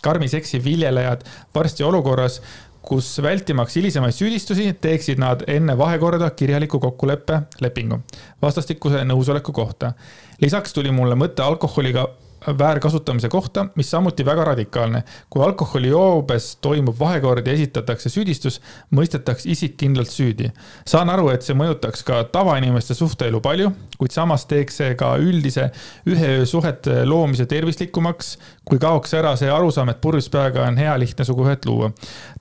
karmi seksi viljelejad varsti olukorras, kus vältimaks hilisemaid süüdistusi, teeksid nad enne vahekorda kirjaliku kokkuleppe lepingu vastastikuse nõusoleku kohta. lisaks tuli mulle mõte alkoholiga väärkasutamise kohta, mis samuti väga radikaalne. kui alkoholijoobes toimub vahekord ja esitatakse süüdistus, mõistetakse isik kindlalt süüdi. saan aru, et see mõjutaks ka tavainimeste suhteelu palju, kuid samas teeks see ka üldise ühe öö suhete loomise tervislikumaks, kui kaoks ära see arusaam, et purjus peaga on hea lihtne suguühet luua.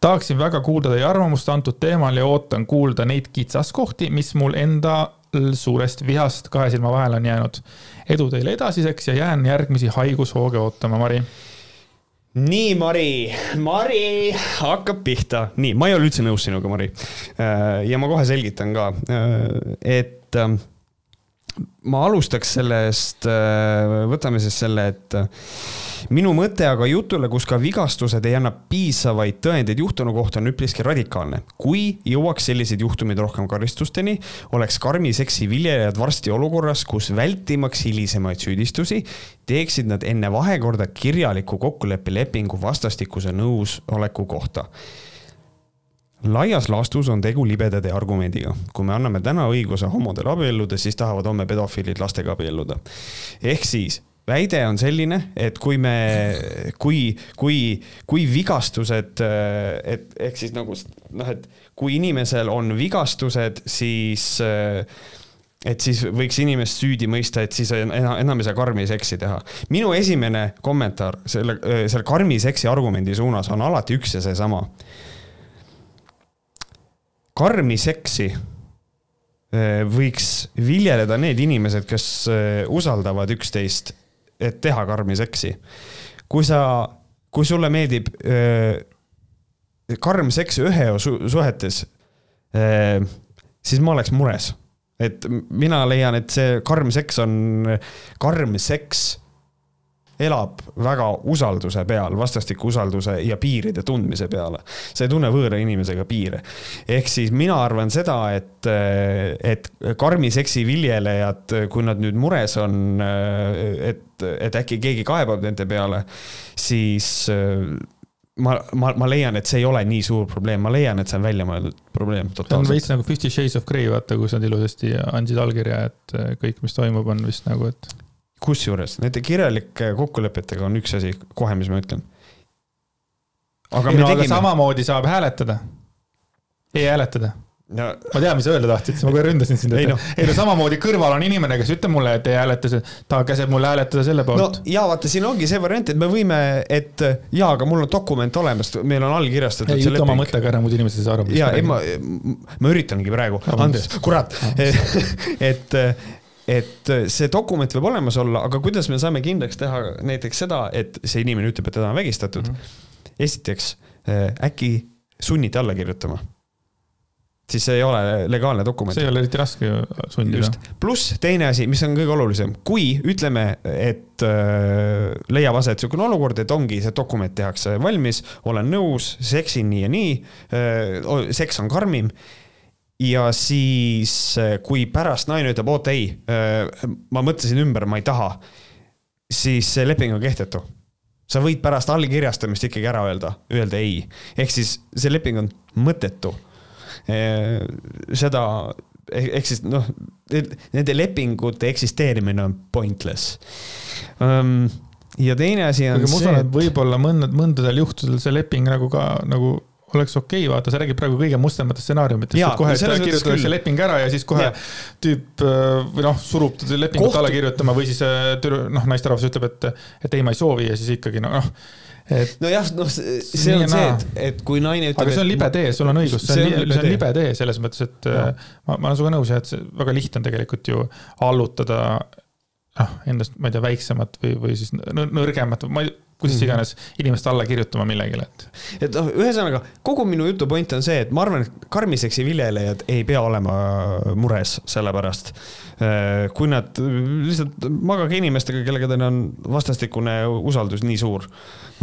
tahaksin väga kuulda teie arvamust antud teemal ja ootan kuulda neid kitsaskohti, mis mul enda suurest vihast kahe silma vahele on jäänud. Edu teile edasiseks ja jään järgmisi haigushooge ootama, Mari. nii, Mari, Mari hakkab pihta. nii, ma ei ole üldse nõus sinuga, Mari. Äh, ja ma kohe selgitan ka, äh, et ähm, ma alustaks sellest, äh, võtame siis selle, et minu mõte aga jutule, kus ka vigastused ei anna piisavaid tõendeid juhtunu kohta, on üpriski radikaalne. kui jõuaks sellised juhtumid rohkem karistusteni, oleks karmi seksi viljelejad varsti olukorras, kus vältimaks hilisemaid süüdistusi, teeksid nad enne vahekorda kirjaliku kokkuleppelepingu vastastikuse nõusoleku kohta laias laastus on tegu libedade argumendiga. kui me anname täna õiguse homodele abielluda, siis tahavad homme pedofiilid lastega abielluda. ehk siis väide on selline, et kui me, kui, kui, kui vigastused, et ehk siis nagu noh, et kui inimesel on vigastused, siis et siis võiks inimest süüdi mõista, et siis enam, enam ei saa karmi seksi teha. minu esimene kommentaar selle, selle karmi seksi argumendi suunas on alati üks ja seesama. Karmi seksi võiks viljeleda need inimesed, kes usaldavad üksteist et teha karmi seksi. kui sa, kui sulle meeldib öö, karm seks ühe su suhetes, siis ma oleks mures. et mina leian, et see karm seks on, karm seks elab väga usalduse peal, vastastiku usalduse ja piiride tundmise peale. sa ei tunne võõra inimesega piire. ehk siis mina arvan seda, et, et karmi seksi viljelejad, kui nad nüüd mures on, et, et äkki keegi kaebab nende peale, siis ma, ma, ma leian, et see ei ole nii suur probleem, ma leian, et see on väljamõeldud probleem. see on veits nagu Fifty Shades of Grey, vaata, kus nad ilusasti andsid allkirja, et kõik, mis toimub, on vist nagu, et kusjuures nende kirjalike kokkulepetega on üks asi kohe, mis ma ütlen. aga ei, no tegime... samamoodi saab hääletada e, e-hääletada no.. ma tean, mis öelda tahtsid, ma kohe ründasin sind. ei no. ei no samamoodi kõrval on inimene, kes ütleb mulle, et e-hääletus, ta käseb mulle hääletada selle poolt. no ja vaata, siin ongi see variant, et me võime, et jaa, aga mul on dokument olemas, meil on allkirjastatud. ei ütle oma mõttega ära, muidu inimesed ei saa aru. ja, ei ma, ma üritangi praegu, Andres, kurat *laughs* et et äh, see dokument võib olemas olla, aga kuidas me saame kindlaks teha näiteks seda, et see inimene ütleb, et teda on vägistatud mm. -hmm. esiteks äh, äkki sunniti alla kirjutama. siis see ei ole legaalne dokument. see ei ole eriti raske sundida. pluss teine asi, mis on kõige olulisem, kui ütleme, et äh, leiab aset niisugune olukord, et ongi see dokument tehakse valmis, olen nõus, seksin nii ja nii äh,, seks on karmim ja siis, eh, kui pärast naine ütleb, oota ei, eh, ma mõtlesin ümber, ma ei taha, siis see leping on kehtetu. sa võid pärast allkirjastamist ikkagi ära öelda, öelda ei, ehk siis see leping on mõttetu. Eh, seda, ehk siis noh, nende lepingute eksisteerimine on pointless ehm, ja teine asi on Aga ma usun, et võib-olla mõndadel, mõndadel juhtudel see leping nagu ka nagu oleks okei okay,, vaata, sa räägid praegu kõige mustematest stsenaariumitest, et kohe kirjutatakse leping ära ja siis kohe ja. tüüp äh, või noh, surub lepingut Koht... alla kirjutama või siis äh, noh, naisterahvas ütleb, et, et ei, ma ei soovi ja siis ikkagi noh et. nojah, noh, see on see, et, et kui naine ütleb. aga see on libe tee, sul on õigus, see on, see on libe tee selles mõttes, et ja. Äh, ma, ma olen sinuga nõus jah, et see väga lihtne on tegelikult ju allutada noh, endast, ma ei tea, väiksemat või, või siis nõrgemat, ma ei kuidas mhm. iganes inimest alla kirjutama millegile, et. et noh, ühesõnaga kogu minu jutu point on see, et ma arvan, et karmiseksi viljelejad ei pea olema mures selle pärast. Äh, kui nad lihtsalt magage inimestega, kellega teil on vastastikune usaldus nii suur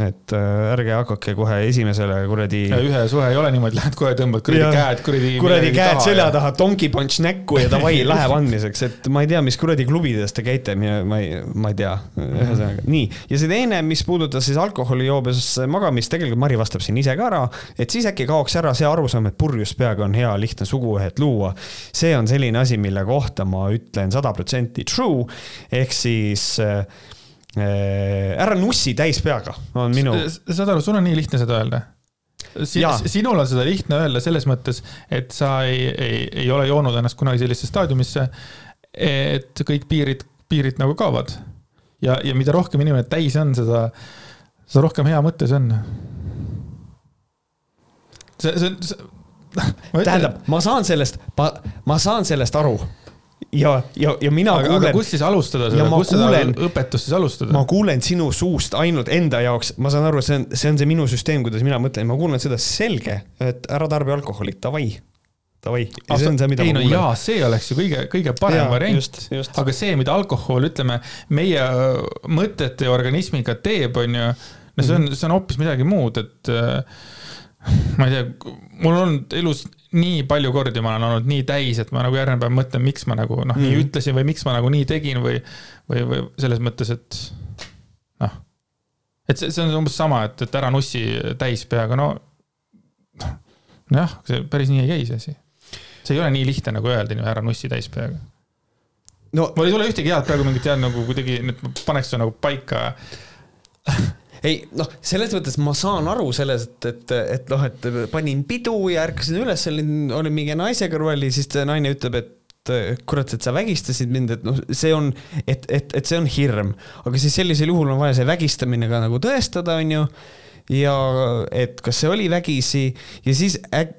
et äh, ärge hakake kohe esimesele kuradi. ühe suhe ei ole niimoodi, lähed kohe tõmbad kuradi käed kuradi. kuradi käed selja taha, donkey punch näkku ja davai, *laughs* läheb andmiseks, et ma ei tea, mis kuradi klubides te käite, ma ei, ma ei tea. ühesõnaga nii, ja see teine, mis puudutas siis alkoholijoobes magamist, tegelikult Mari vastab siin ise ka ära, et siis äkki kaoks ära see arusaam, et purjus peaga on hea lihtne suguühet luua. see on selline asi, mille kohta ma ütlen sada protsenti true ehk siis äh, ära nussi täispeaga, on minu. saad aru, sul on nii lihtne seda öelda Sin, sinul on seda lihtne öelda selles mõttes, et sa ei, ei, ei ole joonud ennast kunagi sellisesse staadiumisse, et kõik piirid, piirid nagu kaovad. ja, ja mida rohkem inimene täis on, seda, seda rohkem hea mõte see on. see, see, see *laughs* tähendab, ma saan sellest, ma, ma saan sellest aru ja, ja, ja mina aga, kuulen. kust siis alustada seda, kust kuulen, seda õpetust siis alustada? ma kuulen sinu suust ainult enda jaoks, ma saan aru, see on, see on see minu süsteem, kuidas mina mõtlen, ma kuulen seda selge, et ära tarbi alkoholi, davai davai, see on see, mida ei, ma kuulen. jaa, see oleks ju kõige, kõige parem ja, variant. aga see, mida alkohol, ütleme, meie mõtete ja organismiga teeb, on ju, no see on, mhm. see on hoopis midagi muud, et äh, ma ei tea, mul on elus nii palju kordi ma olen olnud nii täis, et ma nagu järgmine päev mõtlen, miks ma nagu noh mm., nii mhm. ütlesin või miks ma nagu nii tegin või, või, või selles mõttes, et noh. et see, see on umbes sama, et, et ära nussi täis peaga, no nojah, see päris nii ei käi see asi. see ei ole nii lihtne nagu öelda, ära nussi täis peaga. no mul ei tule ühtegi head praegu mingit head nagu kuidagi, nüüd paneks nagu paika ei noh, selles mõttes ma saan aru sellest, et, et noh, et panin pidu ja ärkasin üles, olin, olin mingi naise kõrval ja siis see naine ütleb, et kurat, et sa vägistasid mind, et noh, see on, et, et, et see on hirm, aga siis sellisel juhul on vaja see vägistamine ka nagu tõestada, on ju. ja et kas see oli vägisi ja siis äk,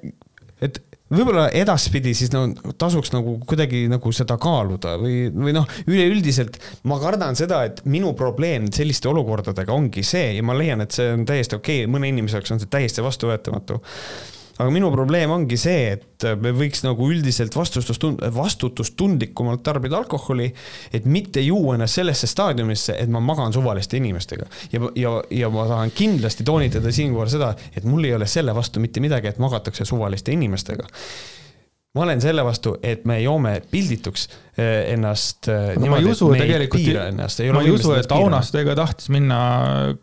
et võib-olla edaspidi siis no tasuks nagu kuidagi nagu seda kaaluda või, või noh, üleüldiselt ma kardan seda, et minu probleem selliste olukordadega ongi see ja ma leian, et see on täiesti okei okay,, mõne inimese jaoks on see täiesti vastuvõetamatu aga minu probleem ongi see, et me võiks nagu üldiselt vastutustund-, vastutustundlikumalt tarbida alkoholi, et mitte juua ennast sellesse staadiumisse, et ma magan suvaliste inimestega. ja, ja, ja ma tahan kindlasti toonitada siinkohal seda, et mul ei ole selle vastu mitte midagi, et magatakse suvaliste inimestega ma olen selle vastu, et me joome pildituks eh, ennast. Eh, aga ma ei usu tegelikult, ma ei usu, et Aunastega tahtis minna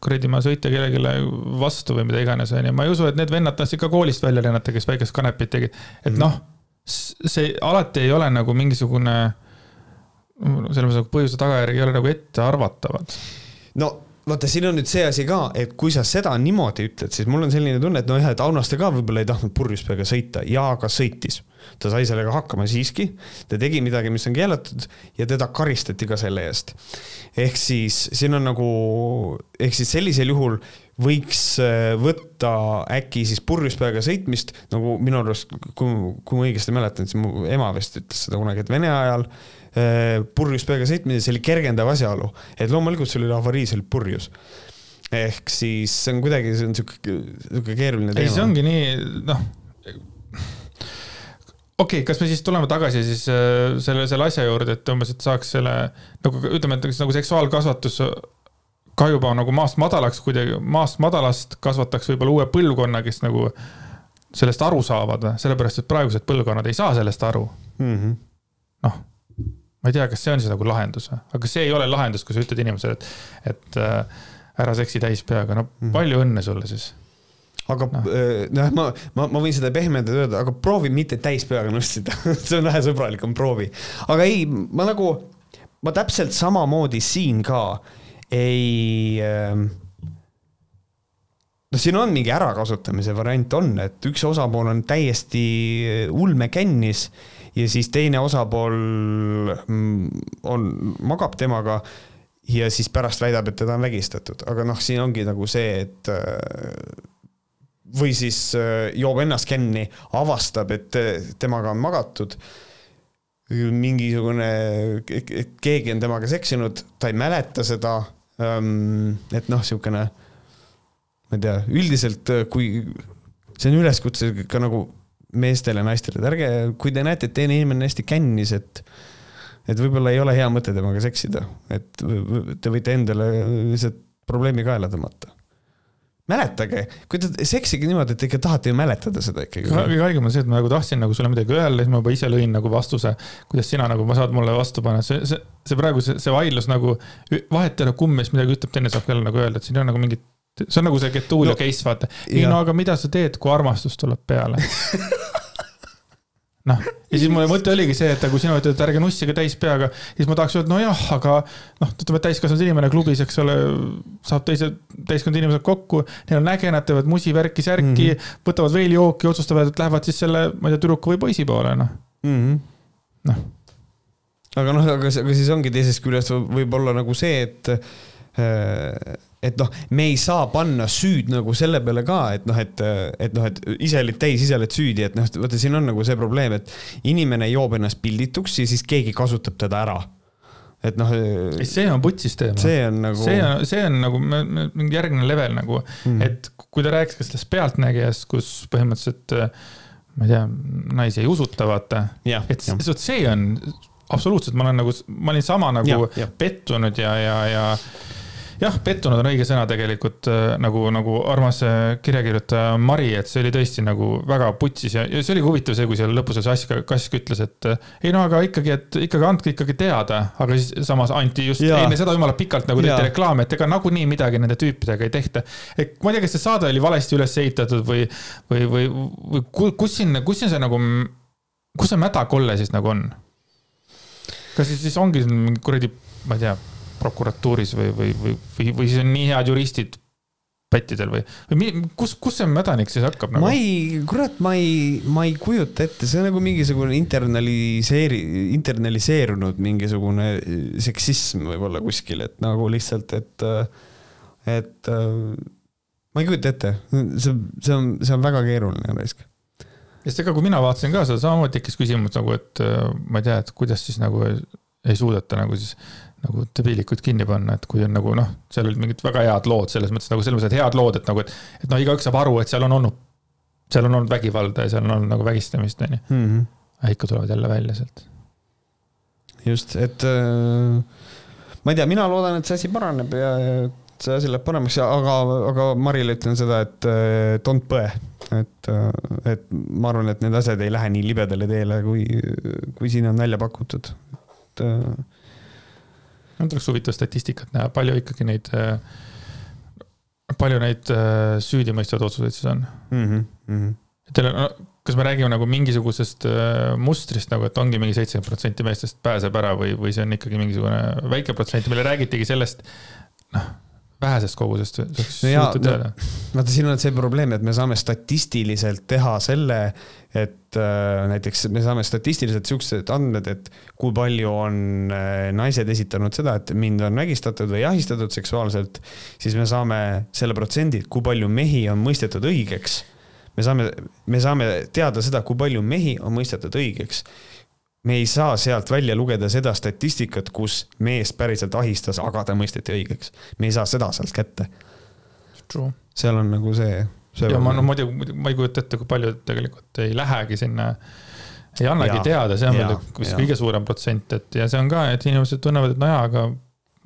kuradi ma sõita kellelegi vastu või mida iganes, onju. ma ei usu, et need vennad tahtsid ka koolist välja lennata, kes väikest kanepit tegid. et mm -hmm. noh, see alati ei ole nagu mingisugune, selles mõttes nagu põhjuse tagajärg ei ole nagu ettearvatavad. no vaata, siin on nüüd see asi ka, et kui sa seda niimoodi ütled, siis mul on selline tunne, et nojah, et Aunaste ka võib-olla ei tahtnud purjus peaga sõita. Ja ka sõitis. Ta sai sellega hakkama siiski, ta tegi midagi, mis on keelatud ja teda karistati ka selle eest. ehk siis siin on nagu, ehk siis sellisel juhul võiks äh, võtta äkki siis purjus peaga sõitmist, nagu minu arust, kui, kui ma õigesti mäletan, siis mu ema vist ütles seda kunagi, et Vene ajal äh, purjus peaga sõitmine, see oli kergendav asjaolu, et loomulikult sul oli avarii, see oli purjus. Ehk siis see on kuidagi, see on sihuke, sihuke keeruline teema. ei, see ongi nii, noh okei okay,, kas me siis tuleme tagasi siis äh, selle, selle asja juurde, et umbes, et saaks selle nagu ütleme, et nagu seksuaalkasvatus ka juba nagu maast madalaks kuidagi, maast madalast kasvataks võib-olla uue põlvkonna, kes nagu sellest aru saavad, sellepärast et praegused põlvkonnad ei saa sellest aru. Mm -hmm.. Ma ei tea, kas see on siis nagu lahendus või, aga see ei ole lahendus, kui sa ütled inimesele, et, et äh, ära seksi täis peaga, no mm -hmm. palju õnne sulle siis aga noh, noh, ma, ma, ma võin seda pehmendada öelda, aga proovi mitte täispeaga nussida *laughs* see on vähe sõbralikum, proovi. aga ei, ma nagu, ma täpselt samamoodi siin ka ei äh, noh, siin on mingi ärakasutamise variant on, et üks osapool on täiesti ulmekännis ja siis teine osapool mm, on, magab temaga ja siis pärast väidab, et teda on vägistatud, aga noh, siin ongi nagu see, et äh, või siis äh, joob ennast kenni, avastab, et temaga on magatud. mingisugune, keegi on temaga seksinud, ta ei mäleta seda. Ähm, et noh, niisugune, ma ei tea, üldiselt äh, kui see on üleskutse ka nagu meestele, naistele, et ärge, kui te näete, et teine inimene on hästi kännis, et et võib-olla ei ole hea mõte temaga seksida, et te võite endale lihtsalt probleemi kaela tõmmata mäletage, kui te seksige niimoodi, et te ikka tahate ju mäletada seda ikkagi. kõige haigem on see, et ma nagu tahtsin nagu sulle midagi öelda, siis ma juba ise lõin nagu vastuse, kuidas sina nagu, saad mulle vastu panna, see, see, see praegu see, see vaidlus nagu, vahet ei ole, kumb meist midagi ütleb, teine saab jälle nagu öelda, et siin ei ole nagu mingit, see on nagu see Getulio no, case, vaata. ei no aga mida sa teed, kui armastus tuleb peale *laughs* noh, ja siis mu mõte oligi see, et kui sina ütled, et ärge nussige täis peaga, siis ma tahaks öelda, nojah, aga noh, ütleme täiskasvanud inimene klubis, eks ole, saab teised täiskasvanud inimesed kokku, neil on äge, nad teevad musi, värki, särki mm, -hmm. võtavad veel jooki, otsustavad, et lähevad siis selle, ma ei tea, tüdruku või poisi poole, noh mm -hmm.. noh. aga noh, aga, aga siis ongi teisest küljest võib-olla nagu see, et äh, et noh, me ei saa panna süüd nagu selle peale ka, et noh, et, et noh, et ise olid täis, ise oled süüdi, et noh, vaata, siin on nagu see probleem, et inimene joob ennast pildituks ja siis keegi kasutab teda ära et noh. see on putsis teema. see on nagu. see on, see on nagu mingi järgmine level nagu mm., et kui te rääkisite sellest Pealtnägijast, kus põhimõtteliselt ma ei tea, naisi ei usuta, vaata. et ja. see on absoluutselt, ma olen nagu, ma olin sama nagu ja, ja. pettunud ja, ja, ja jah, pettunud on õige sõna tegelikult äh, nagu, nagu armas äh, kirjakirjutaja Mari, et see oli tõesti nagu väga putsis ja, ja see oli huvitav see, kui seal lõpus see Ask, Kask ütles, et äh, ei no aga ikkagi, et ikkagi andke ikkagi teada, aga siis samas anti just ja. enne seda jumala pikalt nagu tehti reklaami, et ega nagunii midagi nende tüüpidega ei tehta. et ma ei tea, kas see saade oli valesti üles ehitatud või, või, või, või kus siin, kus siin see nagu, kus see mädakolle siis nagu on? kas siis, siis ongi kuradi, ma ei tea prokuratuuris või, või, või, või, või siis on nii head juristid pättidel või, või kus, kus see mädanik siis hakkab nagu? ma ei, kurat, ma ei, ma ei kujuta ette, see on nagu mingisugune internaliseeri-, internaliseerunud mingisugune seksism võib-olla kuskil, et nagu lihtsalt, et, et ma ei kujuta ette, see, see on, see on väga keeruline raisk sest ega kui mina vaatasin ka seda, samamoodi tekkis küsimus nagu, et ma ei tea, et kuidas siis nagu ei suudeta nagu siis nagu debiilikud kinni panna, et kui on nagu noh, seal olid mingid väga head lood selles mõttes nagu selles mõttes, et head lood, et nagu, et, et noh, igaüks saab aru, et seal on olnud, seal on olnud vägivalda ja seal on olnud nagu vägistamist, on ju. Mhm. aga ikka tulevad jälle välja sealt. just, et äh, ma ei tea, mina loodan, et see asi paraneb ja see asi läheb paremaks, aga, aga Marile ütlen seda, et äh, don't põe. et, äh, et ma arvan, et need asjad ei lähe nii libedale teele, kui, kui siin on välja pakutud. et nüüd oleks huvitav statistikat näha, palju ikkagi neid, äh, palju neid äh, süüdimõistvaid otsuseid siis on mm. -hmm. Mm -hmm. Teil on, kas me räägime nagu mingisugusest äh, mustrist nagu, et ongi mingi seitsekümmend protsenti meestest pääseb ära või, või see on ikkagi mingisugune väike protsent, meile räägitigi sellest, noh vähesest kogusest saaks no jaa, no, vaata, siin on see probleem, et me saame statistiliselt teha selle, et äh, näiteks me saame statistiliselt siuksed andmed, et kui palju on äh, naised esitanud seda, et mind on vägistatud või ahistatud seksuaalselt, siis me saame selle protsendi, kui palju mehi on mõistetud õigeks. me saame, me saame teada seda, kui palju mehi on mõistetud õigeks me ei saa sealt välja lugeda seda statistikat, kus mees päriselt ahistas, aga ta mõisteti õigeks. me ei saa seda sealt kätte. seal on nagu see, ja ma no muidugi, ma ei kujuta ette, kui paljud tegelikult ei lähegi sinna, ei annagi ja, teada, see on veel vist kõige suurem protsent, et ja see on ka, et inimesed tunnevad, et nojaa, aga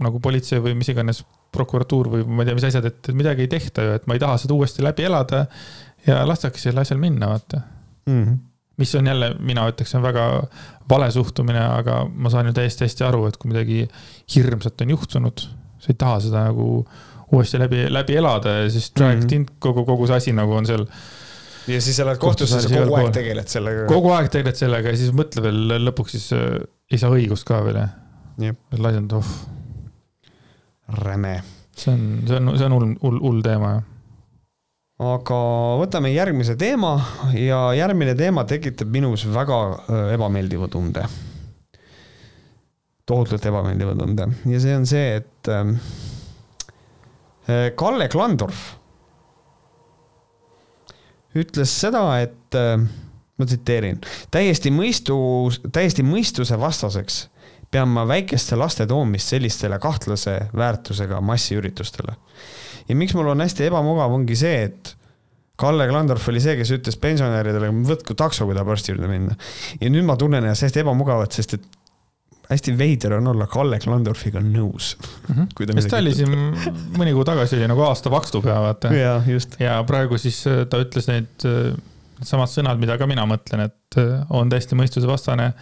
nagu politsei või mis iganes prokuratuur või ma ei tea, mis asjad, et midagi ei tehta ju, et ma ei taha seda uuesti läbi elada ja lastakse sellel asjal minna, vaata mm. -hmm mis on jälle, mina ütleks, on väga vale suhtumine, aga ma saan ju täiesti hästi aru, et kui midagi hirmsat on juhtunud, sa ei taha seda nagu uuesti läbi, läbi elada ja siis dragged in mm -hmm. kogu, kogu see asi nagu on seal. ja siis lähed kohtusse, sa kogu aeg tegeled sellega. kogu aeg tegeled sellega ja siis mõtle veel lõpuks siis äh, ei saa õigust ka veel jah. laisanud, oh. räme. see on, see on, see on hull, hull, hull teema jah aga võtame järgmise teema ja järgmine teema tekitab minus väga ebameeldiva tunde. tohutult ebameeldiva tunde ja see on see, et Kalle Klandorf ütles seda, et ma tsiteerin, täiesti mõistu, täiesti mõistuse vastaseks pean ma väikeste laste toomist sellistele kahtlase väärtusega massiüritustele ja miks mul on hästi ebamugav, ongi see, et Kalle Klandorf oli see, kes ütles pensionäridele, võtku takso, kui tahab arsti juurde minna. ja nüüd ma tunnen ennast hästi ebamugavalt, sest et hästi veider on olla Kalle Klandorfiga nõus mm. -hmm. sest ta oli siin mõni kuu tagasi oli nagu aasta vakstupea, vaata. ja, ja praegu siis äh, ta ütles neid, äh, needsamad sõnad, mida ka mina mõtlen, et äh, on täiesti mõistusevastane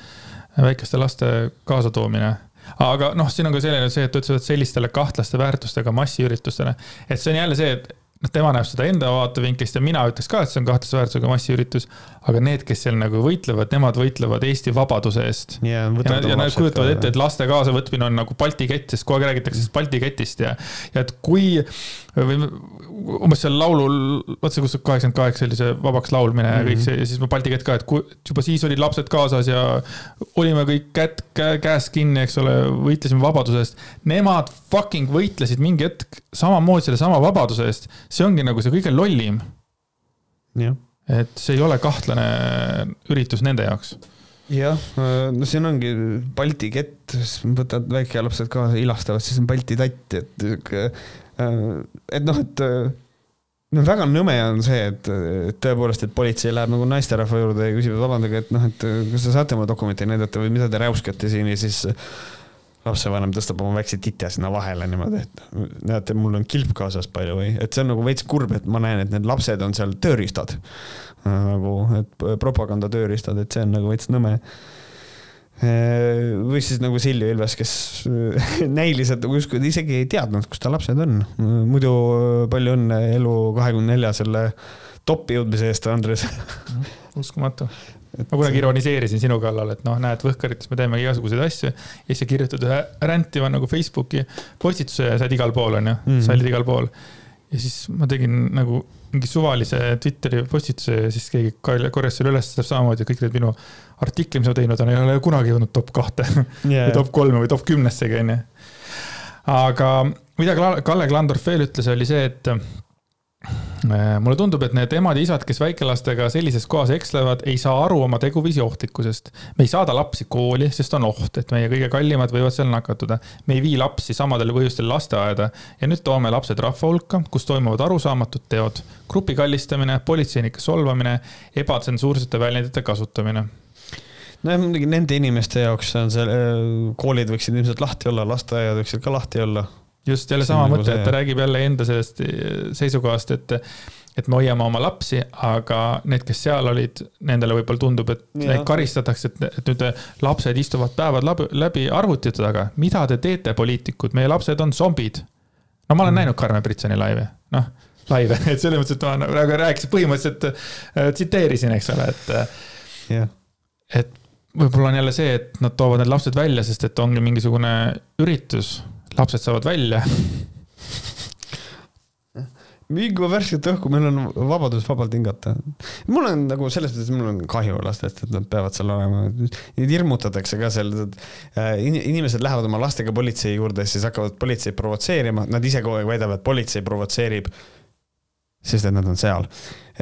väikeste laste kaasatoomine aga noh, siin on ka selline see, et ta ütles, et sellistele kahtlaste väärtustega massiüritustele, et see on jälle see, et noh, tema näeb seda enda vaatevinklist ja mina ütleks ka, et see on kahtlase väärtusega massiüritus. aga need, kes seal nagu võitlevad, nemad võitlevad Eesti vabaduse eest yeah,. ja, ja nad kujutavad ette, et laste kaasavõtmine on nagu Balti kett, sest kogu aeg räägitakse Balti ketist ja, ja et kui või umbes seal laulul, vaat see, kus kaheksakümmend kaheksa oli see vabaks laulmine ja mm -hmm. kõik see ja siis Balti kett ka, et kui juba siis olid lapsed kaasas ja olime kõik kätt käe, käest kinni, eks ole, võitlesime vabaduse eest. Nemad fucking võitlesid mingi hetk samamoodi sellesama vabaduse eest see ongi nagu see kõige lollim. et see ei ole kahtlane üritus nende jaoks jah, no siin ongi Balti kett, võtad väikelapsed kaasa, ilastavad, siis on Balti tatt, et et noh, et no väga nõme on see, et, et tõepoolest, et politsei läheb nagu naisterahva juurde ja küsib, vabandage, et noh, et kas te saate oma dokumenti näidata või mida te räuskate siin ja siis lapsevanem tõstab oma väikse titja sinna vahele niimoodi, et näete, mul on kilp kaasas palju või, et see on nagu veits kurb, et ma näen, et need lapsed on seal tööriistad. nagu, et propaganda tööriistad, et see on nagu veits nõme. Või siis nagu Silju Ilves, kes *laughs* näiliselt nagu justkui isegi ei teadnud, kus ta lapsed on. muidu palju õnne elu kahekümne nelja selle topi jõudmise eest, Andres *laughs* uskumatu ma kunagi ironiseerisin sinu kallal, et noh, näed, Võhkarites me teeme igasuguseid asju ja siis sa kirjutad ühe räntiva nagu Facebooki postituse ja sa oled igal pool, onju, mhm. sa olid igal pool. ja siis ma tegin nagu mingi suvalise Twitteri postituse ja siis keegi korjas selle üles, täpselt samamoodi, kõik need minu artiklid, mis ma teinud olen, ei ole kunagi jõudnud top kahte *laughs* yeah. või top kolme või top kümnessegi, onju. aga mida Kalle Klandorf veel ütles, oli see, et mulle tundub, et need emad ja isad, kes väikelastega sellises kohas ekslevad, ei saa aru oma teguviisi ohtlikkusest. me ei saada lapsi kooli, sest on oht, et meie kõige kallimad võivad seal nakatuda. me ei vii lapsi samadel põhjustel lasteaeda ja nüüd toome lapsed rahva hulka, kus toimuvad arusaamatud teod. grupi kallistamine, politseinike solvamine, ebatsensuursete väljendite kasutamine nojah, muidugi nende inimeste jaoks on see, äh, koolid võiksid ilmselt lahti olla, lasteaiad võiksid ka lahti olla just jälle sama nagu mõte, et ta räägib jälle enda sellest eh, seisukohast, et, et me hoiame oma lapsi, aga need, kes seal olid, nendele võib-olla tundub, et ja. neid karistatakse, et, et nüüd lapsed istuvad päevad läbi, läbi arvutite taga. mida te teete, poliitikud, meie lapsed on zombid. no ma olen mm. näinud Karmen Britsoni laivi, noh, laive, *laughs* et selles mõttes, et ma nagu rääkisin põhimõtteliselt äh,, tsiteerisin, eks ole, et yeah.. et võib-olla on jälle see, et nad toovad need lapsed välja, sest et ongi mingisugune üritus lapsed saavad välja mingu värsket õhku, meil on vabadus vabalt hingata. mul on nagu selles mõttes, mul on kahju lastest, et nad peavad seal olema. Neid hirmutatakse ka seal, et äh, inimesed lähevad oma lastega politsei juurde, siis hakkavad politseid provotseerima, nad ise kogu aeg väidavad, politsei provotseerib sest et nad on seal.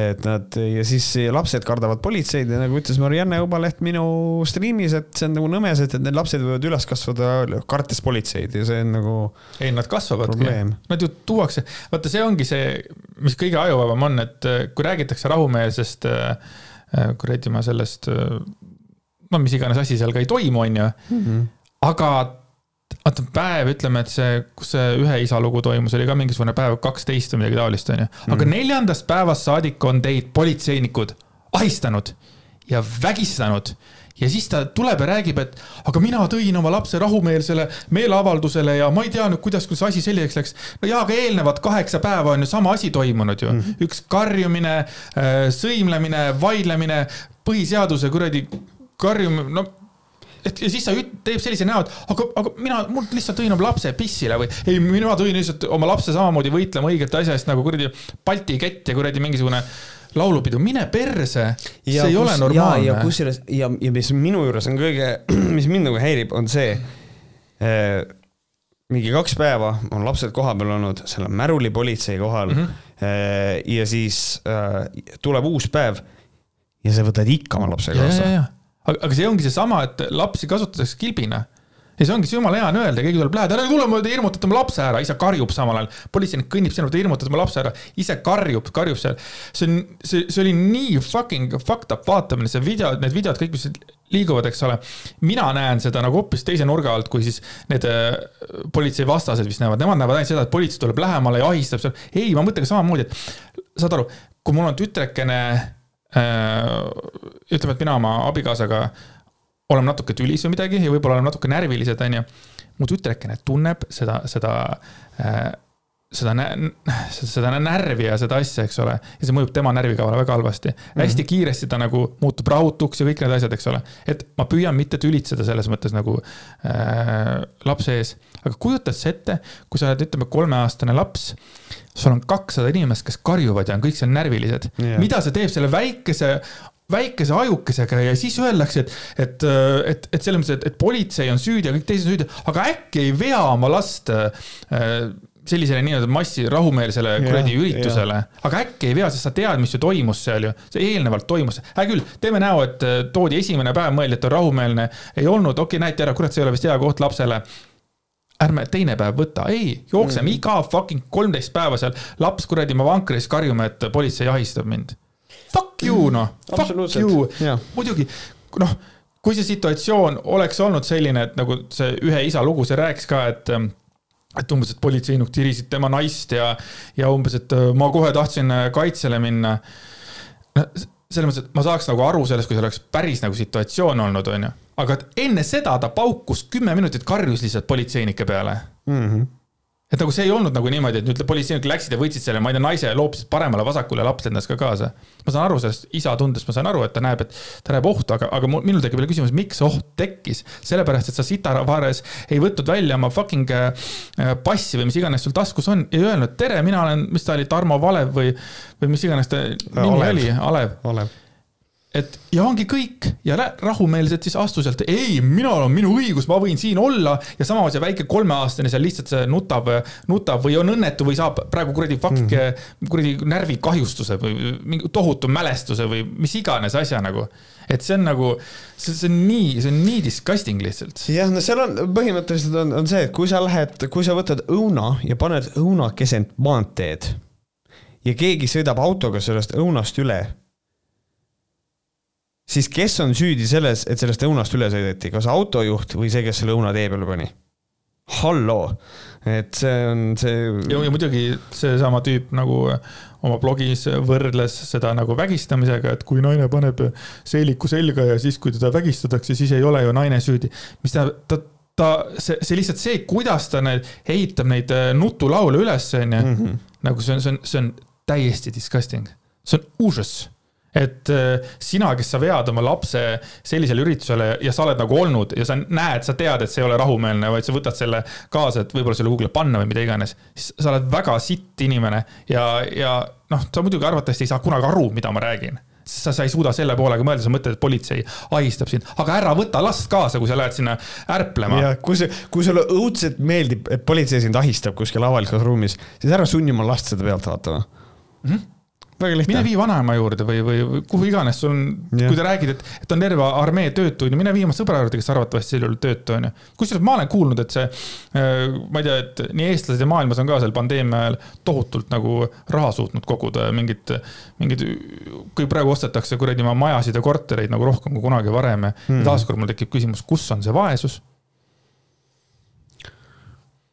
et nad ja siis lapsed kardavad politseid ja nagu ütles Marianne Ubaleht minu striimis, et see on nagu nõmes, et, et need lapsed võivad üles kasvada kartes politseid ja see on nagu. ei, nad kasvavadki. Nad ju tuuakse, vaata, see ongi see, mis kõige ajuvabam on, et äh, kui räägitakse rahumeelsest äh, äh, kuradi ma sellest, no mis iganes asi seal ka ei toimu, on ju. Mhm. aga vaata päev, ütleme, et see, kus see ühe isa lugu toimus, oli ka mingisugune päev kaksteist või midagi taolist, onju. aga mm. neljandast päevast saadik on teid politseinikud ahistanud ja vägistanud ja siis ta tuleb ja räägib, et aga mina tõin oma lapse rahumeelsele meeleavaldusele ja ma ei tea nüüd, kuidas, kuidas asi selliseks läks. no jaa, aga eelnevad kaheksa päeva on ju sama asi toimunud ju mm. -hmm. üks karjumine, äh, sõimlemine, vaidlemine, põhiseaduse kuradi karjumine, no et ja siis ta teeb sellise näo, et aga, aga mina, mul lihtsalt tõin oma lapse pissile või ei, mina tõin lihtsalt oma lapse samamoodi võitlema õigete asja eest nagu kuradi Balti kett ja kuradi mingisugune laulupidu, mine perse. see ei kus, ole normaalne. ja kusjuures ja, ja mis minu juures on kõige, *clears throat* mis mind nagu häirib, on see eh, mingi kaks päeva on lapsed kohapeal olnud, seal on märulipolitsei kohal mm. -hmm. Eh, ja siis eh, tuleb uus päev ja sa võtad ikka oma lapse kaasa aga, aga see ongi seesama, et lapsi kasutatakse kilbina ja see ongi see jumala hea on öelda, keegi tuleb lähedale, ära tule, te hirmutate oma lapse ära, ise karjub samal ajal. politseinik kõnnib sinna, te hirmutate oma lapse ära, ise karjub, karjub seal. see on, see, see oli nii fucking fucked up vaatamine, see video, need videod kõik, mis liiguvad, eks ole. mina näen seda nagu hoopis teise nurga alt, kui siis need äh, politsei vastased vist näevad, nemad näevad ainult seda, et politsei tuleb lähemale ja ahistab seal. ei, ma mõtlen samamoodi, et saad aru, kui mul on tütrekene ütleme, et mina oma abikaasaga oleme natuke tülis või midagi ja võib-olla oleme natuke närvilised, onju. mu tütrekene tunneb seda, seda äh, seda, seda närvi ja seda asja, eks ole. ja see mõjub tema närvikavale väga halvasti mm. -hmm. hästi kiiresti ta nagu muutub rahutuks ja kõik need asjad, eks ole. et ma püüan mitte tülitseda selles mõttes nagu äh, lapse ees. aga kujutad sa ette, kui sa oled, ütleme, kolmeaastane laps. Sul on kakssada inimest, kes karjuvad ja on kõik seal närvilised. Yeah.. mida see teeb selle väikese väikese ajukesega ja siis öeldakse, et, et, et, et selles mõttes, et, et politsei on süüdi ja kõik teised süüdi, aga äkki ei vea oma last äh, sellisele nii-öelda massi rahumeelsele kuradi üritusele. aga äkki ei vea, sest sa tead, mis ju toimus seal ju, see eelnevalt toimus. hea küll, teeme näo, et äh, toodi esimene päev, mõeldi, et on rahumeelne, ei olnud, okei okay,, näiti ära, kurat, see ei ole vist hea koht lapsele ärme teine päev võta, ei, jookseme mm. iga fucking kolmteist päeva seal, laps kuradi oma vankris karjume, et politsei ahistab mind. Fuck you noh, fuck you, muidugi noh, kui see situatsioon oleks olnud selline, et nagu see ühe isa lugu, see rääkis ka, et et umbes, et politseinik tirisid tema naist ja, ja umbes, et äh, ma kohe tahtsin äh, kaitsele minna. selles mõttes, et ma saaks nagu aru sellest, kui see oleks päris nagu situatsioon olnud, onju. Aga enne seda ta paukus kümme minutit, karjus lihtsalt politseinike peale mm. -hmm et nagu see ei olnud nagu niimoodi, et nüüd politseinikud läksid ja võtsid selle, ma ei tea, naise loopisid paremale-vasakule laps lendas ka kaasa. ma saan aru sellest isa tundest, ma saan aru, et ta näeb, et ta näeb ohtu, aga, aga minul tekib veel küsimus, miks oht tekkis. sellepärast, et sa Sitavaares ei võtnud välja oma fucking äh, passi või mis iganes sul taskus on ja öelnud tere, mina olen, mis ta oli, Tarmo Valev või, või mis iganes ta nimi Olev. oli, Alev. Olev et ja ongi kõik ja rahumeelselt siis astu sealt, ei, minul on minu õigus, ma võin siin olla ja samas see väike kolmeaastane seal lihtsalt nutab, nutab või on õnnetu või saab praegu kuradi fuck mm., kuradi närvikahjustuse või mingi tohutu mälestuse või mis iganes asja nagu. et see on nagu, see, see on nii, see on nii disgusting lihtsalt. jah, no seal on põhimõtteliselt on, on see, et kui sa lähed, kui sa võtad õuna ja paned õuna keset maanteed ja keegi sõidab autoga sellest õunast üle siis kes on süüdi selles, et sellest õunast üle sõideti, kas autojuht või see, kes selle õuna tee peale pani? halloo, et see on see. ja, muidugi seesama tüüp nagu oma blogis võrdles seda nagu vägistamisega, et kui naine paneb seeliku selga ja siis, kui teda vägistatakse, siis ei ole ju naine süüdi. mis tähendab, ta, ta, see, see lihtsalt see, kuidas ta need, ehitab neid äh, nutulaule üles, onju. Mhm. nagu see on, see on, see on täiesti disgusting, see on uus et äh, sina, kes sa vead oma lapse sellisele üritusele ja sa oled nagu olnud ja sa näed, sa tead, et see ei ole rahumeelne, vaid sa võtad selle kaasa, et võib-olla selle Google'i panna või mida iganes. siis sa oled väga sitt inimene ja, ja noh, sa muidugi arvatavasti ei saa kunagi aru, mida ma räägin sa, sa ei suuda selle poolega mõelda, sa mõtled, et politsei ahistab sind, aga ära võta last kaasa, kui sa lähed sinna ärplema. ja kui see, kui sulle õudselt meeldib, et politsei sind ahistab kuskil avalikus ruumis, siis ära sunni oma last seda pealt vaatama mm. -hmm mine vii vanaema juurde või, või, kuhu iganes sul on, kui te räägid, et, et on terve armee töötuid, mine vii oma sõbra juurde, kes arvatavasti sel juhul töötu on ju. kusjuures ma olen kuulnud, et see, äh, ma ei tea, et nii eestlased ja maailmas on ka seal pandeemia ajal tohutult nagu raha suutnud koguda ja mingid, mingid, kui praegu ostetakse kuradi oma majasid ja kortereid nagu rohkem kui kunagi varem ja mm. taaskord mul tekib küsimus, kus on see vaesus?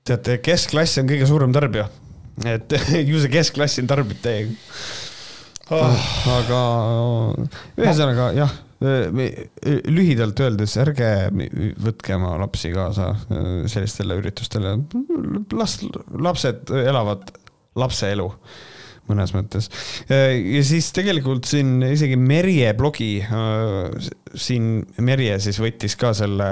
teate, keskklass on kõige suurem tarbija, et *laughs* ju see keskklass siin tarbib täiega oh.. aga ühesõnaga jah, lühidalt öeldes, ärge võtke oma lapsi kaasa äh, sellistele üritustele. las lapsed elavad lapse elu mõnes mõttes. Äh, ja siis tegelikult siin isegi Merje blogi, äh, siin Merje siis võttis ka selle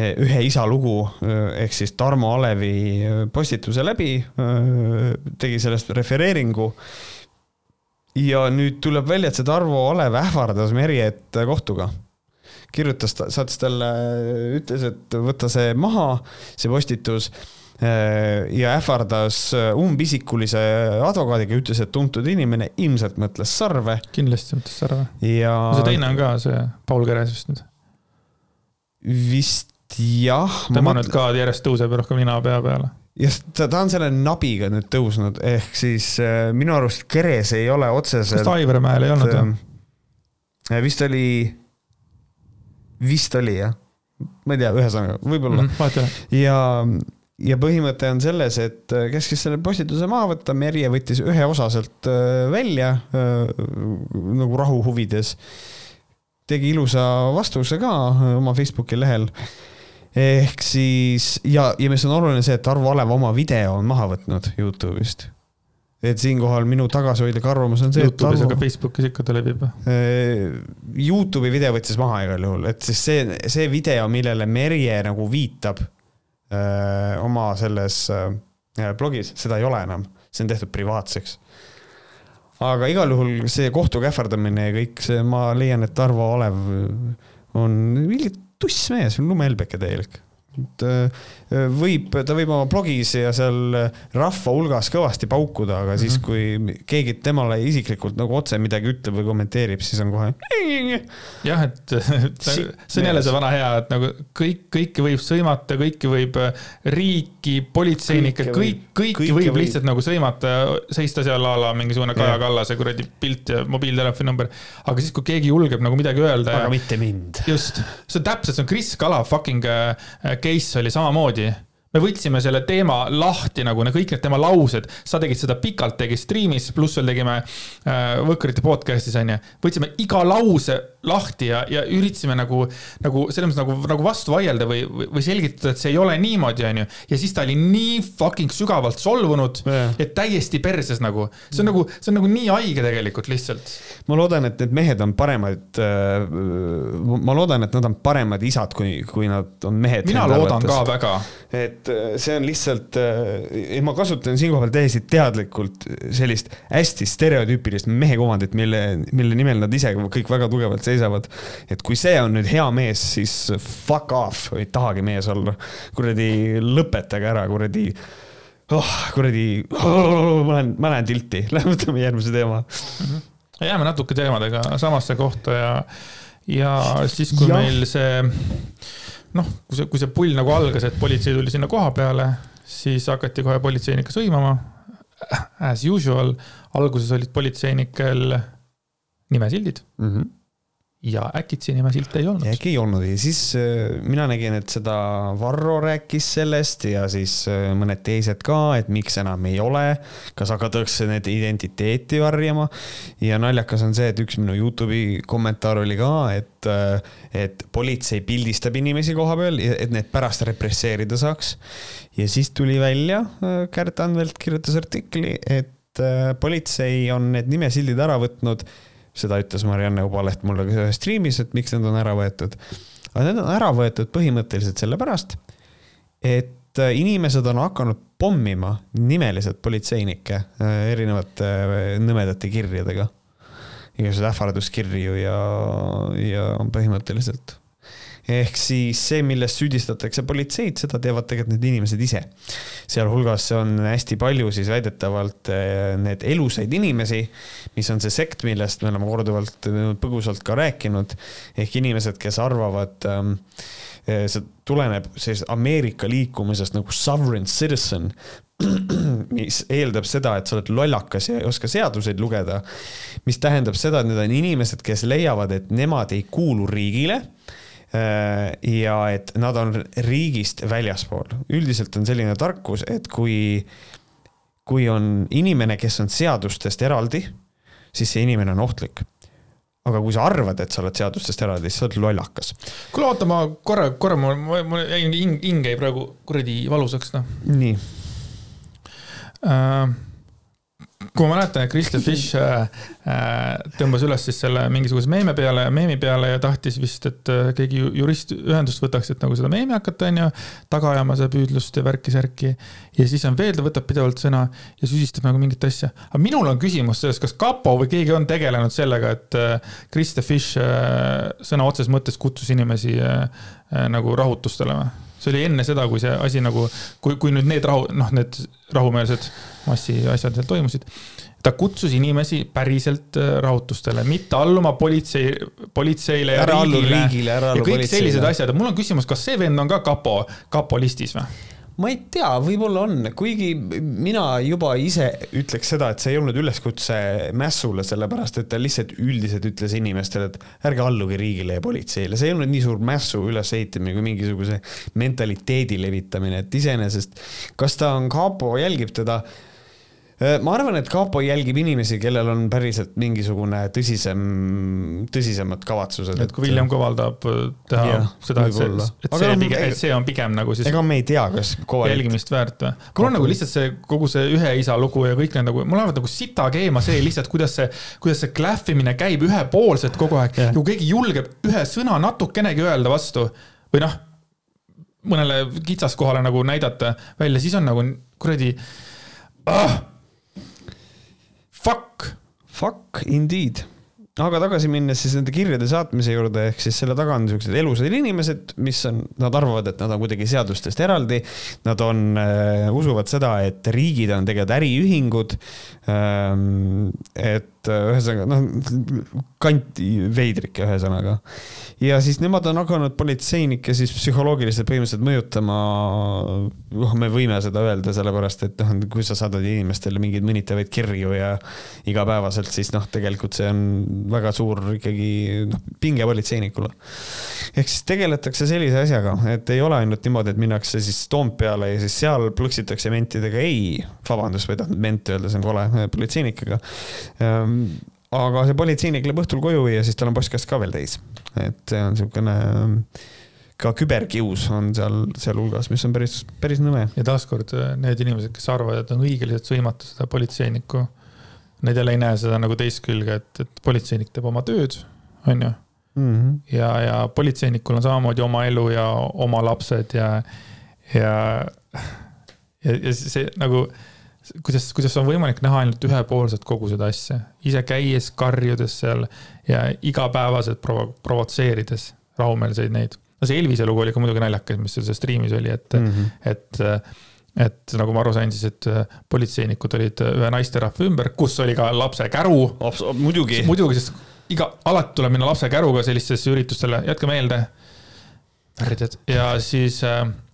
ühe isa lugu ehk siis Tarmo Alevi postituse läbi, tegi sellest refereeringu ja nüüd tuleb välja, et see Tarvo Alev ähvardas Merjet kohtuga. kirjutas, saatis talle, ütles, et võta see maha, see postitus äh, ja ähvardas umbisikulise advokaadiga, ütles, et tuntud inimene ilmselt mõtles sarve. kindlasti mõtles sarve. ja. see teine on ka see Paul Keres vist nüüd. vist jah. tema nüüd ka järjest tõuseb rohkem nina pea peale just, ta, ta on selle nabiga nüüd tõusnud, ehk siis äh, minu arust Keres ei ole otseselt. kas Aivar Mäel ei olnud või? Äh, vist oli, vist oli jah, ma ei tea, ühesõnaga, võib-olla mm,. ja, ja põhimõte on selles, et äh, käskis selle postituse maha võtta, Merje võttis ühe osa sealt äh, välja äh, nagu rahu huvides. tegi ilusa vastuse ka oma Facebooki lehel ehk siis ja, ja mis on oluline see, et Arvo Alev oma video on maha võtnud Youtube'ist. et siinkohal minu tagasihoidlik arvamus on see, et Youtube'is, aga Facebookis ikka ta levib. Youtube'i video võttis maha igal juhul, et siis see, see video, millele Merje nagu viitab öö, oma selles öö, blogis, seda ei ole enam, see on tehtud privaatseks aga igal juhul see kohtuga ähvardamine ja kõik see, ma leian, et Arvo Olev on tuss mees, lumehelbeke täielik et äh, võib, ta võib oma blogis ja seal rahva hulgas kõvasti paukuda, aga mm -hmm. siis, mhm. kui keegi temale isiklikult nagu otse midagi ütleb või kommenteerib, siis on kohe. jah, et *laughs* see on jälle see vana hea, et nagu kõik, kõike võib sõimata, kõike võib äh, riiki, politseinikke, kõik, kõiki võib, võib lihtsalt nagu sõimata, seista seal a la mingisugune Kaja Kallase kuradi pilt ja mobiiltelefoni number. aga siis, kui keegi julgeb nagu midagi öelda. aga ja, mitte mind. just, see on täpselt, see on Kris Kala fucking äh, case oli samamoodi riktig. Me võtsime selle teema lahti nagu kõik need tema laused, sa tegid seda pikalt, tegid striimis, pluss veel tegime äh, Võkkerite podcast'is onju. võtsime iga lause lahti ja, ja üritasime nagu, nagu selles mõttes nagu, nagu vastu vaielda või, või selgitada, et see ei ole niimoodi, onju. ja siis ta oli nii fucking sügavalt solvunud yeah., et täiesti perses nagu. see on nagu, see on nagu nii haige tegelikult lihtsalt. ma loodan, et need mehed on paremad äh,, ma loodan, et nad on paremad isad, kui, kui nad on mehed. mina loodan ka väga. et et äh, see on lihtsalt, äh, ma kasutan siinkohal täiesti teadlikult sellist hästi stereotüüpilist mehekuvandit, mille, mille nimel nad ise kõik väga tugevalt seisavad. et kui see on nüüd hea mees, siis fuck off, ei tahagi mees olla. kuradi lõpetage ära, kuradi oh,, kuradi oh,, ma lähen, ma lähen tilti, *laughs* lähme võtame järgmise teema mm. -hmm. jääme natuke teemadega samasse kohta ja, ja siis, kui ja. meil see noh, kui see, kui see pull nagu algas, et politsei tuli sinna koha peale, siis hakati kohe politseinikke sõimama. As usual, alguses olid politseinikel nimesildid mm. -hmm ja äkitsi nimesilte ei olnud. äkki ei olnud ja siis äh, mina nägin, et seda Varro rääkis sellest ja siis äh, mõned teised ka, et miks enam ei ole, kas hakatakse need identiteeti varjama. ja naljakas on see, et üks minu Youtube'i kommentaar oli ka, et, äh, et politsei pildistab inimesi koha peal, et need pärast represseerida saaks. ja siis tuli välja, Kärt Anvelt kirjutas artikli, et politsei on need nimesildid ära võtnud seda ütles Marianne Ubaleht mulle ühes striimis, et miks need on ära võetud. aga need on ära võetud põhimõtteliselt sellepärast, et äh, inimesed on hakanud pommima nimeliselt politseinikke äh, erinevate äh, nõmedate kirjadega. igasuguseid ähvarduskirju ja, ja põhimõtteliselt ehk siis see, milles süüdistatakse politseid, seda teevad tegelikult need inimesed ise. sealhulgas on hästi palju siis väidetavalt eh, need elusaid inimesi, mis on see sekt, millest me oleme korduvalt põgusalt ka rääkinud. ehk inimesed, kes arvavad ähm, see tuleneb sellisest Ameerika liikumisest nagu sovereign citizen, *clears throat* mis eeldab seda, et sa oled lollakas ja ei oska seaduseid lugeda. mis tähendab seda, et need on inimesed, kes leiavad, et nemad ei kuulu riigile ja et nad on riigist väljaspool. üldiselt on selline tarkus, et kui, kui on inimene, kes on seadustest eraldi, siis see inimene on ohtlik aga kui sa arvad, et sa oled seadustest eraldi, siis sa oled lollakas. kuule, oota, ma korra, korra, mul, mul hing, hing jäi praegu kuradi valusaks, noh. nii uh, kui ma mäletan, et Krista Fish äh, äh, tõmbas üles siis selle mingisuguse meeme peale, meemi peale ja tahtis vist, et äh, keegi jurist ühendust võtaks, et nagu seda meemi hakata, onju, taga ajama seda püüdlust ja värki-särki. ja siis on veel, ta võtab pidevalt sõna ja süüdistab nagu mingit asja. aga minul on küsimus selles, kas kapo või keegi on tegelenud sellega, et Krista Fish sõna otseses mõttes kutsus inimesi nagu rahutustele või? See oli enne seda, kui see asi nagu, kui, kui nüüd need rahu, noh, need rahumeelsed massiasjad seal toimusid. ta kutsus inimesi päriselt äh, rahutustele, mitte alluma politsei, politseile ja ära riigile. ära allu politseile. kõik sellised asjad ja mul on küsimus, kas see vend on ka kapo, kapo listis või? Ma ei tea, võib-olla on, kuigi mina juba ise ütleks seda, et see ei olnud üleskutse mässule, sellepärast et ta lihtsalt üldiselt ütles inimestele, et ärge alluge riigile ja politseile, see ei olnud nii suur mässu ülesehitamine kui mingisuguse mentaliteedi levitamine, et iseenesest kas ta on kapo, jälgib teda ma arvan, et kapo jälgib inimesi, kellel on päriselt mingisugune tõsisem, tõsisemad kavatsused. et kui William Koval tahab äh, teha ja, seda, et see, et see, pigem, et see on pigem nagu siis. ega me ei tea, kas Kovalit. jälgimist väärt või? mul on nagu lihtsalt see kogu see ühe isa lugu ja kõik need nagu, mul lähevad nagu sita keema see lihtsalt, kuidas see, kuidas see klähvimine käib ühepoolselt kogu aeg kui keegi julgeb ühe sõna natukenegi öelda vastu või noh, mõnele kitsaskohale nagu näidata välja, siis on nagu kuradi ah, Fuck. Fuck indeed aga tagasi minnes siis nende kirjade saatmise juurde, ehk siis selle taga on niisugused elusad inimesed, mis on, nad arvavad, et nad on kuidagi seadustest eraldi. Nad on äh,, usuvad seda, et riigid on tegelikult äriühingud ähm,. et ühesõnaga, noh, kanti veidrike ühesõnaga ja siis nemad on hakanud politseinikke siis psühholoogiliselt põhimõtteliselt mõjutama. noh, me võime seda öelda, sellepärast et noh, kui sa saadad inimestele mingeid mõnitavaid kirju ja igapäevaselt, siis noh, tegelikult see on väga suur ikkagi noh, pinge politseinikule. ehk siis tegeletakse sellise asjaga, et ei ole ainult niimoodi, et minnakse siis Toompeale ja siis seal plõksitakse mentidega, ei, vabandust, ei tahtnud mente öelda, see on kole, politseinikega ehm, aga see politseinik läheb õhtul koju ja siis tal on postkast ka veel täis. et see on niisugune, ka küberkius on seal, sealhulgas, mis on päris, päris nõme. ja taaskord need inimesed, kes arvavad, et on õige lihtsalt sõimata seda politseinikku, need jälle ei näe seda nagu teist külge, et, et politseinik teeb oma tööd, on ju. Mhm. ja, ja politseinikul on samamoodi oma elu ja oma lapsed ja, ja, ja, ja see nagu kuidas, kuidas on võimalik näha ainult ühepoolselt kogu seda asja, ise käies, karjudes seal ja igapäevaselt provo-, provotseerides rahumeelseid neid. no see Elvise lugu oli ka muidugi naljakas, mis seal stream'is oli, et mm, -hmm. et, et nagu ma aru sain, siis, et politseinikud olid ühe naisterahva ümber, kus oli ka lapse käru. muidugi. muidugi, sest iga, alati tuleb minna lapse käruga sellistesse üritustele, jätke meelde. ja siis äh, Äh,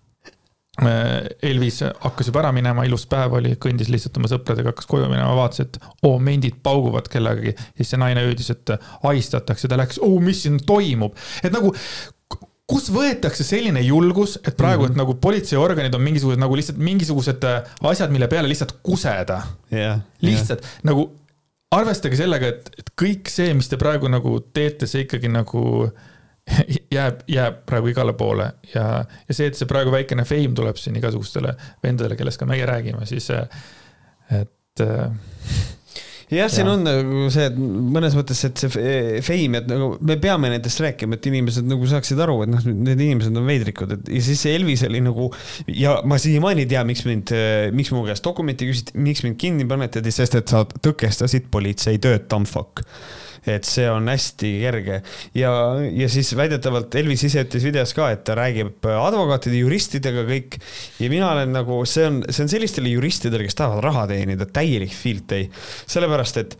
Elvis hakkas juba ära minema, ilus päev oli, kõndis lihtsalt oma sõpradega, hakkas koju minema, vaatas, et oo, mendid pauguvad kellegagi. siis see naine hüüdis, et ahistatakse, ta läks, oo, mis siin toimub, et nagu kus võetakse selline julgus, et praegu mm, -hmm. et nagu politseiorganid on mingisugused nagu lihtsalt mingisugused äh, asjad, mille peale lihtsalt kuseda yeah,. lihtsalt yeah. nagu arvestage sellega, et, et kõik see, mis te praegu nagu teete, see ikkagi nagu äh, *laughs* jääb, jääb praegu igale poole ja, ja see, et see praegu väikene fame tuleb siin igasugustele vendadele, kellest ka meie räägime, siis et. jah, siin ja. on nagu see, et mõnes mõttes, et see fame, et nagu me peame nendest rääkima, et inimesed nagu saaksid aru, et noh, need inimesed on veidrikud, et ja siis see Elvis oli nagu ja ma siiamaani ei tea, miks mind, miks mu käest dokumenti küsiti, miks mind kinni panetati, sest et sa tõkestasid politsei tööd, tampfuck et see on hästi kerge ja, ja siis väidetavalt Elvis ise ütles videos ka, et ta räägib advokaatide, juristidega kõik ja mina olen nagu, see on, see on sellistele juristidele, kes tahavad raha teenida, täielik filtei, sellepärast et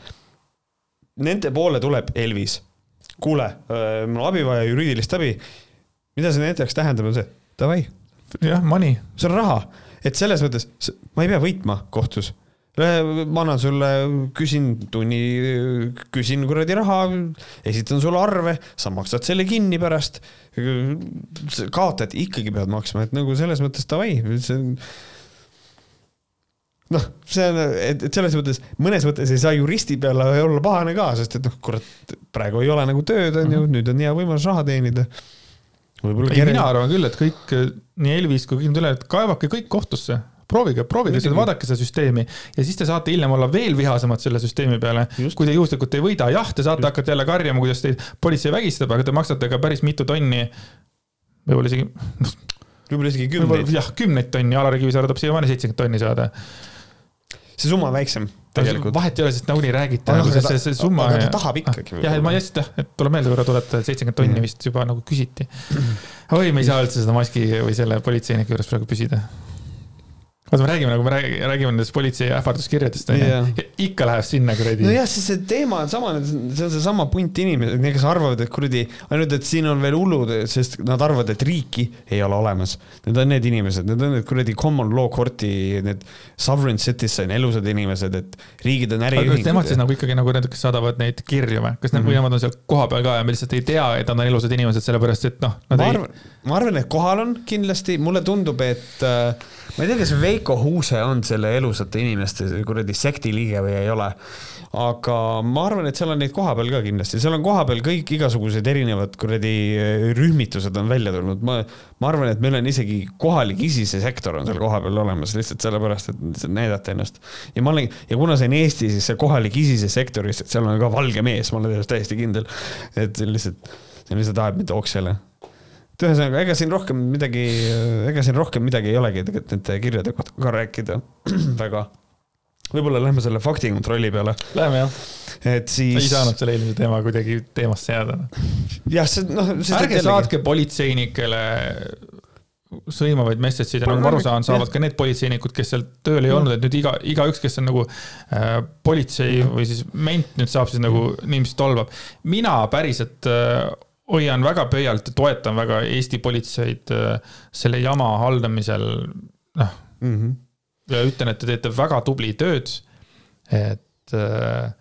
nende poole tuleb Elvis. kuule, äh, mul on abi vaja, juriidilist abi. mida see nende jaoks tähendab, on see, davai. jah, money. see on raha, et selles mõttes ma ei pea võitma kohtus ma annan sulle, küsin tunni, küsin kuradi raha, esitan sulle arve, sa maksad selle kinni pärast. kaotajad ikkagi peavad maksma, et nagu selles mõttes davai, see on noh, see on, et, et selles mõttes, mõnes mõttes ei saa juristi peale olla pahane ka, sest et noh, kurat, praegu ei ole nagu tööd, on ju, mhm. nüüd on hea võimalus raha teenida. ei, mina arvan küll, et kõik, nii Elvis kui need ülejäänud, kaevake kõik kohtusse proovige, proovige seda, vaadake seda süsteemi ja siis te saate hiljem olla veel vihasemad selle süsteemi peale. kui te juhuslikult ei võida, jah, te saate Just. hakata jälle karjama, kuidas teid politsei vägistab, aga te maksate ka päris mitu tonni. võib-olla isegi, *laughs* võib-olla isegi kümneid. jah, kümneid tonni, Alari Kivisaar tahab siiamaani seitsekümmend tonni saada. see summa on väiksem tegelikult. vahet ei ole, sest nagunii räägite nagu see, see, see summa. aga ta tahab ikkagi. jah, et ma just, et tuleb meelde korra tuletada, et seitsekümmend tonni vist juba nagu küsiti. oi, me ei saa üldse seda maski või selle politseiniku juures praegu püsida oota, me räägime nagu me räägime, räägime nendest politsei ähvarduskirjadest onju yeah.. ikka läheb sinna kuradi. nojah, sest see teema on sama, see on seesama punt inimesi, need, kes arvavad, et kuradi, ainult et siin on veel hullud, sest nad arvavad, et riiki ei ole olemas. Need on need inimesed, need on need kuradi common law court'i, need sovereign citizen, elusad inimesed, et riigid on äriühingud. nemad siis nagu ikkagi nagu need, kes saadavad neid kirju või? kas need mm -hmm. või nemad on seal kohapeal ka ja me lihtsalt ei tea, et nad on elusad inimesed, sellepärast et noh. ma arvan ei..., ma arvan, et kohal on kindlasti, mulle tundub, et äh, ma ei tea, kas Vei Veiko Huuse on selle elusate inimeste kuradi sekti liige või ei ole aga ma arvan, et seal on neid kohapeal ka kindlasti, seal on kohapeal kõik igasugused erinevad kuradi eh, rühmitused on välja tulnud, ma, ma arvan, et meil on isegi kohalik ISISe sektor on seal kohapeal olemas lihtsalt sellepärast, et näidata ennast. ja ma olen, ja kuna see on Eesti, siis see kohalik ISISe sektoris, et seal on ka valge mees, ma olen täiesti kindel. et lihtsalt, see lihtsalt ajab mind oksele et ühesõnaga, ega siin rohkem midagi, ega siin rohkem midagi ei olegi tegelikult nende kirjade kohta ka rääkida *clears throat* väga võib-olla lähme selle faktikontrolli peale. Läheme jah. et siis. ei saanud selle eelmise teema kuidagi teemasse jääda. jah, see noh. ärge saatke politseinikele sõimavaid message'id ja nagu ma aru saan, saavad ka need politseinikud, kes seal tööl ei olnud, et nüüd iga, igaüks, kes on nagu äh, politsei või siis ment nüüd saab siis nagu niiviisi tolvab. mina päriselt äh, hoian väga pöialt ja toetan väga Eesti politseid äh, selle jama haldamisel, noh mm -hmm ja ütlen, et te teete väga tubli tööd. et, äh,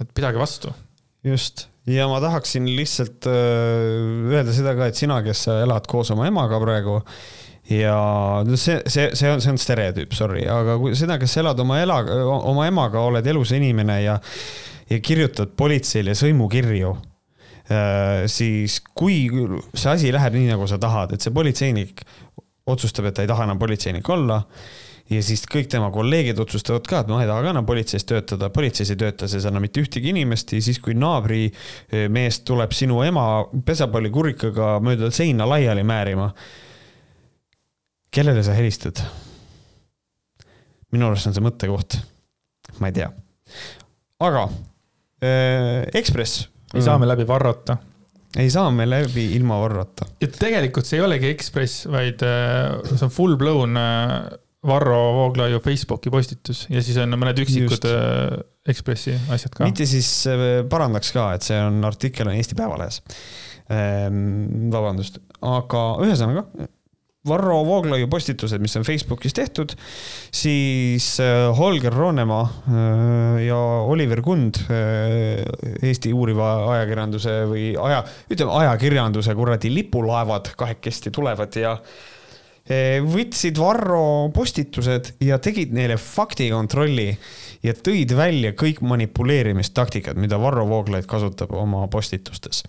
et pidage vastu. just, ja ma tahaksin lihtsalt äh, öelda seda ka, et sina, kes sa elad koos oma emaga praegu ja see, see, see on, see on stereotüüp, sorry, aga kui sina, kes elad oma ela, oma emaga, oled elus inimene ja, ja kirjutad politseile sõimukirju siis kui see asi läheb nii, nagu sa tahad, et see politseinik otsustab, et ta ei taha enam politseinik olla ja siis kõik tema kolleegid otsustavad ka, et ma ei taha ka enam politseis töötada, politseis ei tööta siis enam mitte ühtegi inimest ja siis, kui naabrimees eh, tuleb sinu ema pesapallikurikaga mööda seina laiali määrima. kellele sa helistad? minu arust on see mõttekoht. ma ei tea. aga äh, Ekspress. Ei saa me läbi varrata ei saa me läbi ilma Varrota. ja tegelikult see ei olegi Ekspress, vaid äh, see on full blown äh, Varro Vooglaiu Facebooki postitus ja siis on mõned üksikud Just. Äh, Ekspressi asjad ka. mitte siis parandaks ka, et see on artikkel on Eesti Päevalehes. Ehm, vabandust, aga ühesõnaga Varro Vooglaiu postitused, mis on Facebookis tehtud, siis äh, Holger Roonemaa äh, ja Oliver Kund, äh, Eesti uuriva ajakirjanduse või aja, ütleme ajakirjanduse kuradi lipulaevad kahekesti tulevad ja võtsid Varro postitused ja tegid neile faktikontrolli ja tõid välja kõik manipuleerimistaktikad, mida Varro Vooglaid kasutab oma postitustes.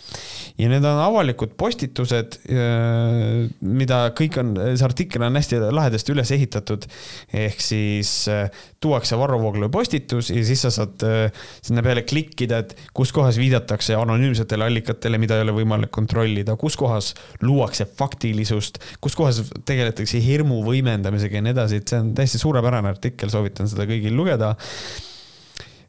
ja need on avalikud postitused, äh, mida kõik on, see artikkel on hästi lahedasti üles ehitatud. ehk siis äh, tuuakse Varro Vooglaiu postitus ja siis sa saad äh, sinna peale klikkida, et kus kohas viidatakse anonüümsetele allikatele, mida ei ole võimalik kontrollida, kus kohas luuakse faktilisust, kus kohas tegeletakse hirmu võimendamisega ja nii edasi, et see on täiesti suurepärane artikkel, soovitan seda kõigil lugeda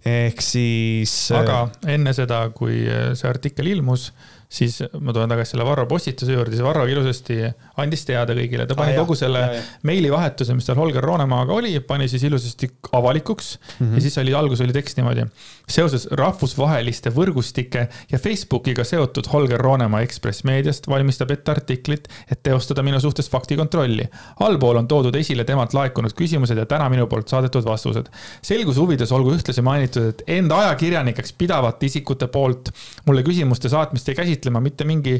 ehk siis. aga enne seda, kui see artikkel ilmus siis ma tulen tagasi selle Varro postituse juurde, siis Varro ilusasti andis teada kõigile, ta pani ah, kogu selle meilivahetuse, mis tal Holger Roonemaaga oli, pani siis ilusasti avalikuks mm -hmm. ja siis oli, alguses oli tekst niimoodi. seoses rahvusvaheliste võrgustike ja Facebookiga seotud Holger Roonemaa Ekspress meediast valmistab ette artiklit, et teostada minu suhtes faktikontrolli. allpool on toodud esile temalt laekunud küsimused ja täna minu poolt saadetud vastused. selguse huvides olgu ühtlasi mainitud, et enda ajakirjanikeks pidavate isikute poolt mulle küsimuste saatmist ei käsitle käsitlema mitte mingi,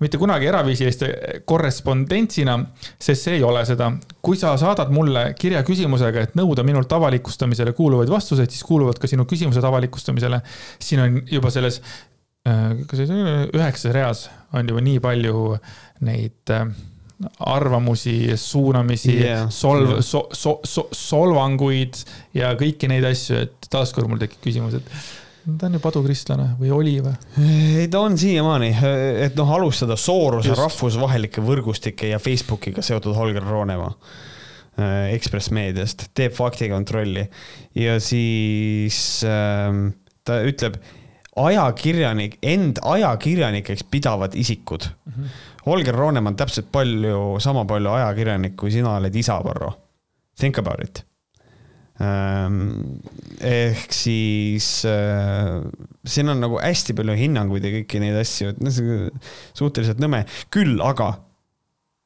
mitte kunagi eraviisiliste korrespondentsina, sest see ei ole seda. kui sa saadad mulle kirja küsimusega, et nõuda minult avalikustamisele kuuluvaid vastuseid, siis kuuluvad ka sinu küsimused avalikustamisele. siin on juba selles äh, kas üheksas reas on juba nii palju neid äh, arvamusi, suunamisi yeah., solv- so,, so, so, solvanguid ja kõiki neid asju, et taaskord mul tekib küsimus, et ta on ju padukristlane või oli või? ei, ta on siiamaani, et noh, alustada Sooruse rahvusvahelike võrgustike ja Facebookiga seotud Holger Roonemaa äh, Ekspress Meediast, teeb faktikontrolli ja siis äh, ta ütleb, ajakirjanik, end ajakirjanikeks pidavad isikud mm. -hmm. Holger Roonemaa on täpselt palju, sama palju ajakirjanik, kui sina oled isa, Varro. Think about it ehk siis äh, siin on nagu hästi palju hinnanguid ja kõiki neid asju, et noh, suhteliselt nõme, küll aga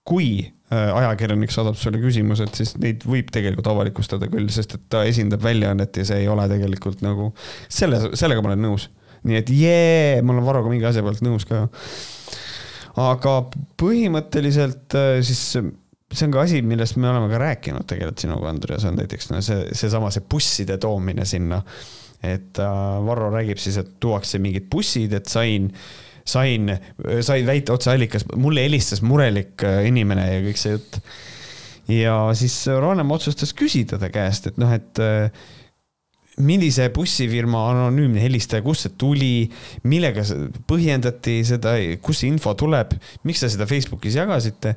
kui äh, ajakirjanik saadab sulle küsimused, siis neid võib tegelikult avalikustada küll, sest et ta esindab väljaannet ja see ei ole tegelikult nagu, selle, sellega ma olen nõus. nii et jee, ma olen Varroga mingi asja pealt nõus ka. aga põhimõtteliselt äh, siis see on ka asi, millest me oleme ka rääkinud tegelikult sinuga, Andres, on näiteks no see, seesama see busside toomine sinna. et äh, Varro räägib siis, et tuuakse mingid bussid, et sain, sain, sai väita otseallikas, mulle helistas murelik äh, inimene ja kõik see jutt. ja siis Ronemaa otsustas küsida ta käest, et noh, et äh, millise bussifirma anonüümne helistaja, kust see tuli, millega põhjendati seda, kust see info tuleb, miks te seda Facebookis jagasite.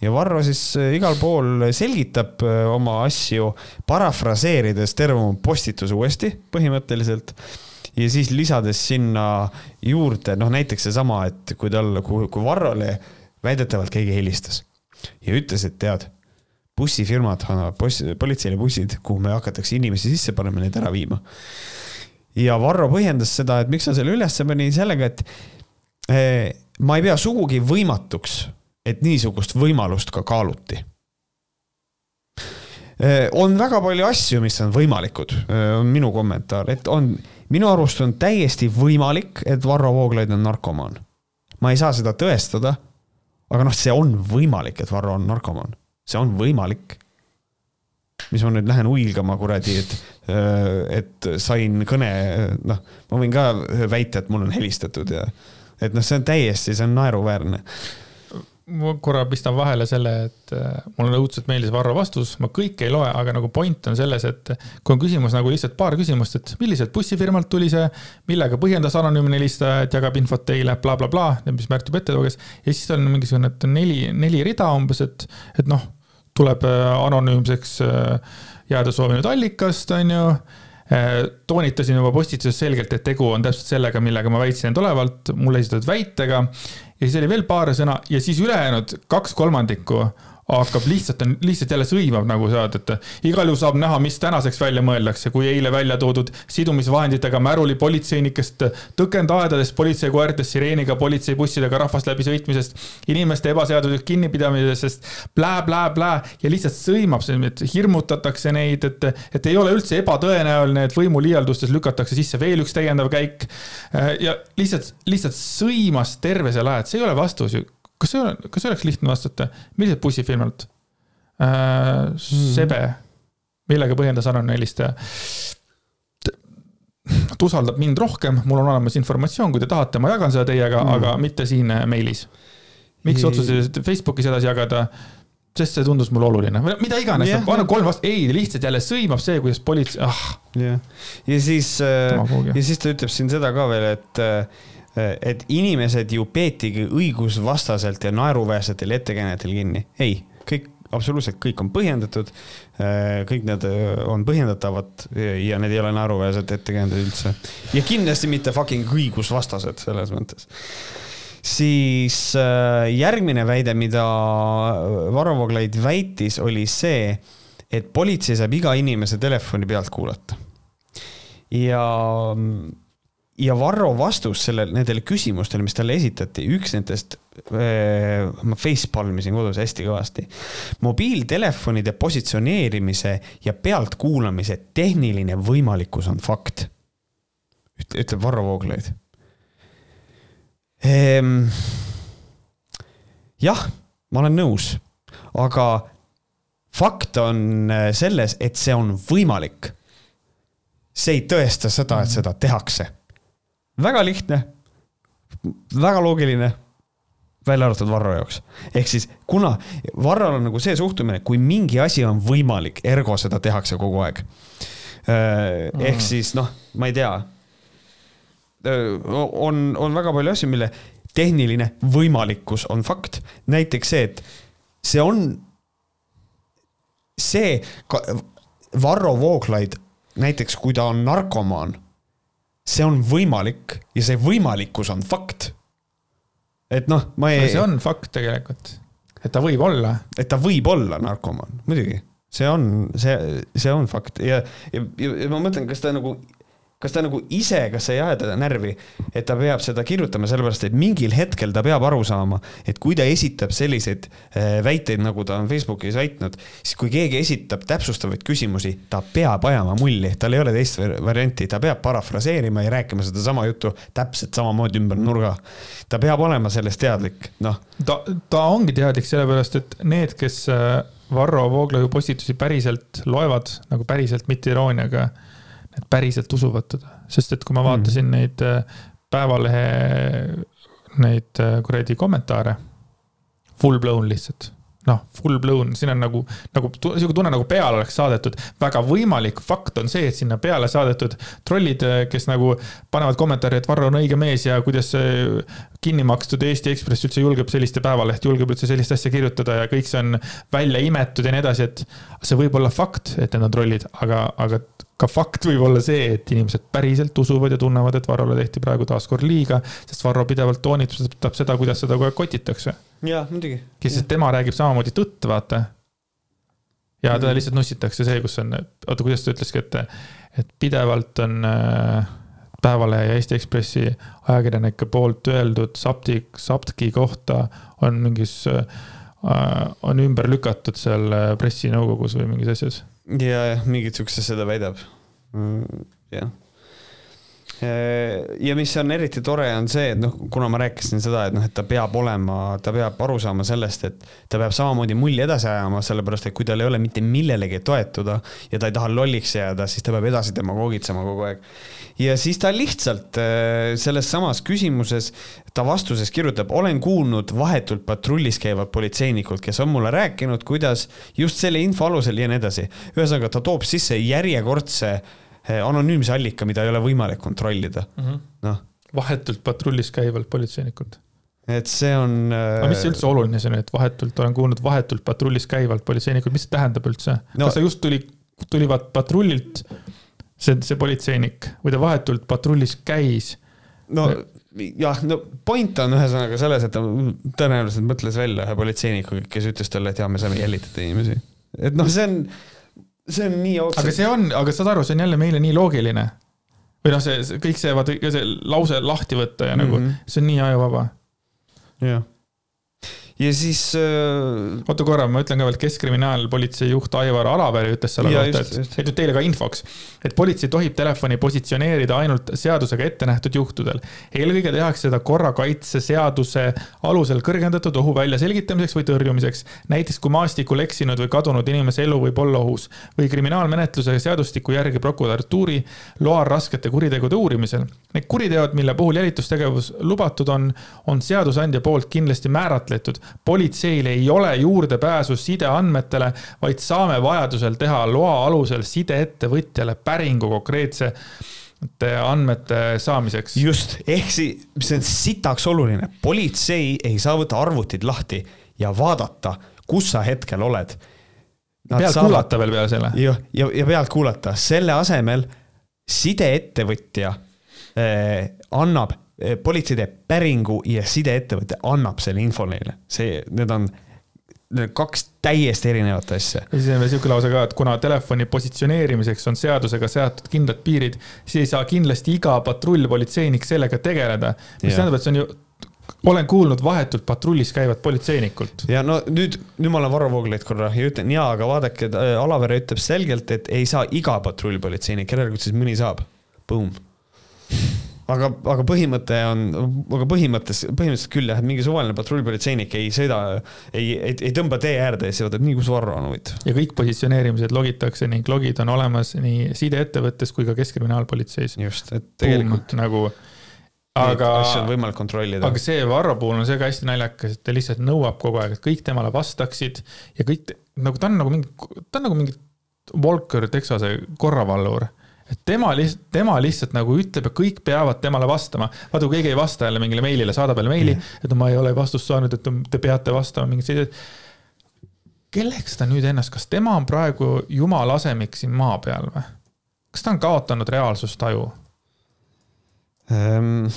ja Varro siis äh, igal pool selgitab äh, oma asju, parafraseerides terve oma postituse uuesti põhimõtteliselt ja siis lisades sinna juurde, noh näiteks seesama, et kui tal, kui, kui Varrole väidetavalt keegi helistas ja ütles, et tead bussifirmad annavad boss, politseile bussid, kuhu me hakatakse inimesi sisse panema, neid ära viima. ja Varro põhjendas seda, et miks ta selle ülesse pani sellega, et eh, ma ei pea sugugi võimatuks, et niisugust võimalust ka kaaluti eh,. on väga palju asju, mis on võimalikud eh,, on minu kommentaar, et on, minu arust on täiesti võimalik, et Varro Vooglaid on narkomaan. ma ei saa seda tõestada, aga noh, see on võimalik, et Varro on narkomaan see on võimalik. mis ma nüüd lähen huilgama kuradi, et, äh, et sain kõne, noh, ma võin ka väita, et mul on helistatud ja et noh, see on täiesti, see on naeruväärne ma korra pistan vahele selle, et äh, mulle õudselt meeldis Varro vastus, ma kõike ei loe, aga nagu point on selles, et kui on küsimus nagu lihtsalt paar küsimust, et milliselt bussifirmalt tuli see, millega põhjendas anonüümne helistaja, et jagab infot teile bla, bla, blablabla, mis Märt juba ette luges. ja siis on mingisugune, et neli, neli rida umbes, et, et noh tuleb äh, anonüümseks äh, jääda soovinud allikast, on ju. Toonitasin juba postituses selgelt, et tegu on täpselt sellega, millega ma väitsin end olevalt, mulle esitatud väitega. Ja siis oli veel paar sõna ja siis ülejäänud kaks kolmandikku hakkab lihtsalt, lihtsalt jälle sõimab nagu saad, et igal juhul saab näha, mis tänaseks välja mõeldakse, kui eile välja toodud sidumisvahenditega märuli politseinikest, tõkendaedadest, politseikoertest, sireeniga, politseibussidega rahvast läbi sõitmisest, inimeste ebaseaduslik kinnipidamisest blä,, blä-blä-blä ja lihtsalt sõimab, et hirmutatakse neid, et, et ei ole üldse ebatõenäoline, et võimuliialdustes lükatakse sisse veel üks täiendav käik. ja lihtsalt, lihtsalt sõimas terve selle aja, et see ei ole vastus ju kas see, kas oleks lihtne vastata, millised bussifirmad äh,? Sebe, millega põhjendas anonüümne helistaja? ta usaldab mind rohkem, mul on olemas informatsioon, kui te tahate, ma jagan seda teiega mm., aga mitte siin äh, meilis. miks otsustasid Facebookis edasi jagada? sest see tundus mulle oluline, mida iganes yeah,, anna kolm vast-, ei, lihtsalt jälle sõimab see, kuidas politsei, ah. jah, ja siis, äh, ja siis ta ütleb siin seda ka veel, et äh, et inimesed ju peetigi õigusvastaselt ja naeruväärsetel ettekäänetel kinni. ei, kõik, absoluutselt kõik on põhjendatud. kõik need on põhjendatavad ja need ei ole naeruväärsed ettekäänded üldse. ja kindlasti mitte fucking õigusvastased selles mõttes. siis järgmine väide, mida Varro Vooglaid väitis, oli see, et politsei saab iga inimese telefoni pealt kuulata. ja ja Varro vastus sellele, nendele küsimustele, mis talle esitati, üks nendest äh,, ma facepalm isin kodus hästi kõvasti. mobiiltelefonide positsioneerimise ja pealtkuulamise tehniline võimalikkus on fakt. ütleb Varro Vooglaid ehm,. jah, ma olen nõus, aga fakt on äh, selles, et see on võimalik. see ei tõesta seda, et seda tehakse väga lihtne, väga loogiline, välja arvatud Varro jaoks. ehk siis kuna Varrol on nagu see suhtumine, kui mingi asi on võimalik, ergo seda tehakse kogu aeg. Äh, ehk mm. siis noh, ma ei tea. Äh, on, on väga palju asju, mille tehniline võimalikkus on fakt, näiteks see, et see on, see, Varro Vooglaid, näiteks kui ta on narkomaan see on võimalik ja see võimalikkus on fakt. et noh, ma ei. see on fakt tegelikult, et ta võib olla. et ta võib olla narkomaan, muidugi, see on, see, see on fakt ja, ja, ja ma mõtlen, kas ta nagu kas ta nagu ise, kas ei aja teda närvi, et ta peab seda kirjutama, sellepärast et mingil hetkel ta peab aru saama, et kui ta esitab selliseid äh, väiteid, nagu ta on Facebookis väitnud, siis kui keegi esitab täpsustavaid küsimusi, ta peab ajama mulli, tal ei ole teist varianti, ta peab parafraseerima ja rääkima sedasama juttu täpselt samamoodi ümber nurga. ta peab olema sellest teadlik, noh. ta, ta ongi teadlik sellepärast, et need, kes äh, Varro Vooglaiu postitusi päriselt loevad nagu päriselt, mitte irooniaga need päriselt usuvad teda, sest et kui ma vaatasin mm. neid äh, Päevalehe neid äh, kuradi kommentaare, full blown lihtsalt noh, full blown, siin on nagu, nagu sihuke tunne nagu peale oleks saadetud. väga võimalik fakt on see, et sinna peale saadetud trollid, äh, kes nagu panevad kommentaari, et Varro on õige mees ja kuidas kinni makstud Eesti Ekspress üldse julgeb sellist ja Päevaleht julgeb üldse sellist asja kirjutada ja kõik see on välja imetud ja nii edasi, et see võib olla fakt, et need on trollid, aga, aga ka fakt võib olla see, et inimesed päriselt usuvad ja tunnevad, et Varrole tehti praegu taaskord liiga, sest Varro pidevalt toonitab seda, kuidas seda kogu aeg kotitakse. jaa, muidugi. sest tema räägib samamoodi tõtt, vaata. ja teda mm. lihtsalt nussitakse see, kus on, oota, kuidas ta ütleski, et, et pidevalt on äh, Päevalehe ja Eesti Ekspressi ajakirjanike poolt öeldud Sapti, Saptki kohta on mingis äh,, on ümber lükatud seal äh, pressinõukogus või mingis asjas ja, jah, mingit siukest asja ta väidab. Mm, jah ja mis on eriti tore, on see, et noh, kuna ma rääkisin seda, et noh, et ta peab olema, ta peab aru saama sellest, et ta peab samamoodi mulli edasi ajama, sellepärast et kui tal ei ole mitte millelegi toetuda ja ta ei taha lolliks jääda, siis ta peab edasi demagoogitsema kogu aeg. ja siis ta lihtsalt äh, selles samas küsimuses, ta vastuses kirjutab, olen kuulnud vahetult patrullis käivat politseinikult, kes on mulle rääkinud, kuidas just selle info alusel ja nii edasi. ühesõnaga, ta toob sisse järjekordse anonüümse allika, mida ei ole võimalik kontrollida mm -hmm., noh. vahetult patrullis käivalt politseinikult. et see on. aga mis üldse oluline see on, et vahetult, olen kuulnud vahetult patrullis käivalt politseinikult, mis see tähendab üldse no.? kas ta just tuli, tulivad patrullilt, see, see politseinik, või ta vahetult patrullis käis? no jah, no point on ühesõnaga selles, et ta tõenäoliselt mõtles välja ühe politseiniku, kes ütles talle, et jaa, me saame jälitada inimesi. et noh, see on see on nii otseselt. aga see on, aga saad aru, see on jälle meile nii loogiline. või noh, see, see kõik see, vaata, see lause lahti võtta ja mm -hmm. nagu, mhm. see on nii ajuvaba. jah ja siis äh.... oota korra, ma ütlen ka veel, et keskkriminaalpolitsei juht Aivar Alavere ütles selle kohta, et, et nüüd teile ka infoks, et politsei tohib telefoni positsioneerida ainult seadusega ette nähtud juhtudel. eelkõige tehakse seda korrakaitseseaduse alusel kõrgendatud ohu väljaselgitamiseks või tõrjumiseks. näiteks kui maastikul eksinud või kadunud inimese elu võib olla ohus või kriminaalmenetluse seadustiku järgi prokuratuuri loal raskete kuritegude uurimisel. Need kuriteod, mille puhul jälitustegevus lubatud on, on seadusandja poolt kindlasti määratletud politseil ei ole juurdepääsu sideandmetele, vaid saame vajadusel teha loa alusel sideettevõtjale päringu konkreetse andmete saamiseks. just, ehk siis, see on sitaks oluline, politsei ei saa võtta arvutid lahti ja vaadata, kus sa hetkel oled. pealt saavad... kuulata veel peale selle. jah, ja, ja, ja pealt kuulata, selle asemel sideettevõtja eh, annab politsei teeb päringu ja sideettevõte annab selle info neile, see, need on kaks täiesti erinevat asja. ja siis on veel sihuke lause ka, et kuna telefoni positsioneerimiseks on seadusega seatud kindlad piirid, siis ei saa kindlasti iga patrullpolitseinik sellega tegeleda. mis tähendab, et see on ju olen kuulnud vahetult patrullis käivat politseinikult. ja no nüüd, nüüd ma olen Varro Vooglaid korra ja ütlen ja, aga vaadake, äh, Alavere ütleb selgelt, et ei saa iga patrullpolitseinik, järelikult siis mõni saab. Boom aga, aga põhimõte on, aga põhimõttes, põhimõtteliselt küll jah, et mingi suvaline patrullpolitseinik ei sõida, ei, ei, ei tõmba tee äärde ja siis vaatab, nii kus Varro on huvitav. ja kõik positsioneerimised logitakse ning logid on olemas nii sideettevõttes kui ka Keskkriminaalpolitseis. just, et tegelikult. nagu aga. asju on võimalik kontrollida. aga see Varro puhul on see ka hästi naljakas, et ta lihtsalt nõuab kogu aeg, et kõik temale vastaksid ja kõik nagu ta on nagu mingi, ta on nagu mingi Walker Texase korravalvur et tema lihtsalt, tema lihtsalt nagu ütleb ja kõik peavad temale vastama. vaata, kui keegi ei vasta jälle mingile meilile, saadab jälle meili mm., et ma ei ole vastust saanud, et te peate vastama mingid sellised. kelleks ta nüüd ennast, kas tema on praegu jumala asemik siin maa peal või? kas ta on kaotanud reaalsustaju um,?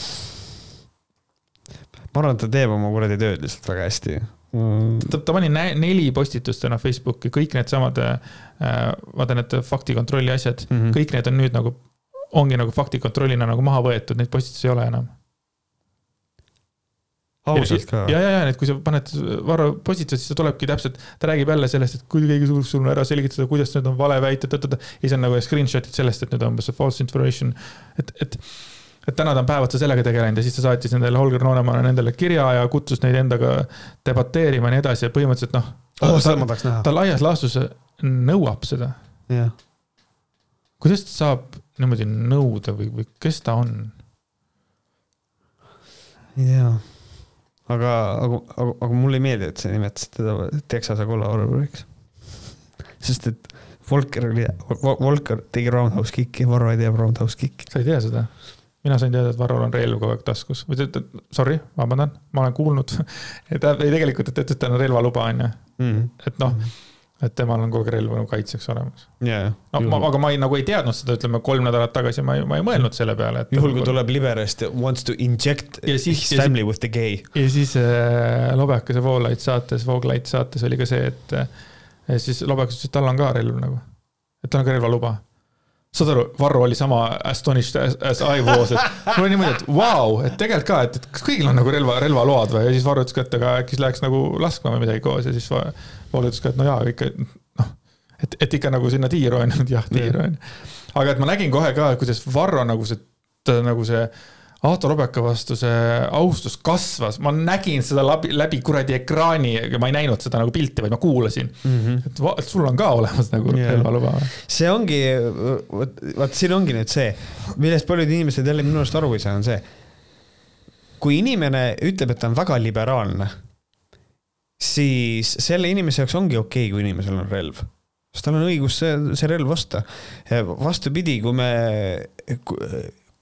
ma arvan, et ta teeb oma kuradi tööd lihtsalt väga hästi. Ta, ta pani neli postitust täna Facebooki, kõik needsamad äh,, vaata need faktikontrolli asjad mm, -hmm. kõik need on nüüd nagu ongi nagu faktikontrollina nagu maha võetud, neid postitusi ei ole enam ausalt ka? ja, ja, ja, et kui sa paned Varro postituse, siis ta tulebki täpselt, ta räägib jälle sellest, et kui keegi suudab sulle ära selgitada, kuidas need on valeväited, ja siis on nagu screenshot'id sellest, et need on umbes false information. et, et, et täna ta on päev otsa sellega tegelenud ja siis ta saatis nendele Holger Nooremaale nendele kirja ja kutsus neid endaga debateerima ja nii edasi ja põhimõtteliselt noh oh,. seda ma tahaks näha. ta laias laastus nõuab seda. kuidas ta saab niimoodi nõuda või, või kes ta on? tea aga, aga, aga, aga mulle ei meeldi, et sa nimetasid teda Texase kollaoruriks. sest et Volker oli, Volker tegi roundhouse kick'i, Varro ei tea roundhouse kick'i. sa ei tea seda? Mina sain teada, et Varrol on relv kogu aeg taskus või ta ütleb, sorry, vabandan, ma olen kuulnud. *laughs* et ta, ei tegelikult, et ta ütles, et tal on relvaluba, on ju. Mhm. et noh mm -hmm et temal on kogu aeg relv nagu kaitseks olemas yeah,. no ma, aga ma ei, nagu ei teadnud seda, ütleme kolm nädalat tagasi, ma ei, ma ei mõelnud selle peale, et. juhul kui tuleb liberest wants to inject ja siis, his family with the gay. ja siis äh, Lobekase Voolaid saates, Vooglaid saates oli ka see, et äh, siis Lobekas ütles, et tal on ka relv nagu, et tal on ka relvaluba saad aru, Varro oli sama astonished as, as I was, et mul oli niimoodi, et vau wow,, et tegelikult ka, et, et kas kõigil on nagu relva, relvaload või ja siis Varro ütles ka, et aga äkki läheks nagu laskma või midagi koos ja siis Paul ütles ka, et no jaa, ikka noh, et, et ikka nagu sinna tiiru on ju, jah, tiiru on ju. aga et ma nägin kohe ka, kuidas Varro nagu see, nagu see Ahto Robeka vastu see austus kasvas, ma nägin seda läbi, läbi kuradi ekraani, ma ei näinud seda nagu pilti, vaid ma kuulasin mm. -hmm. et va, sul on ka olemas nagu yeah. relvaluba. see ongi, vot, vot siin ongi nüüd see, millest paljud inimesed jälle minu arust aru ei saa, on see. kui inimene ütleb, et ta on väga liberaalne siis selle inimese jaoks ongi okei okay,, kui inimesel on relv. sest tal on õigus see, see relv osta. vastupidi, kui me,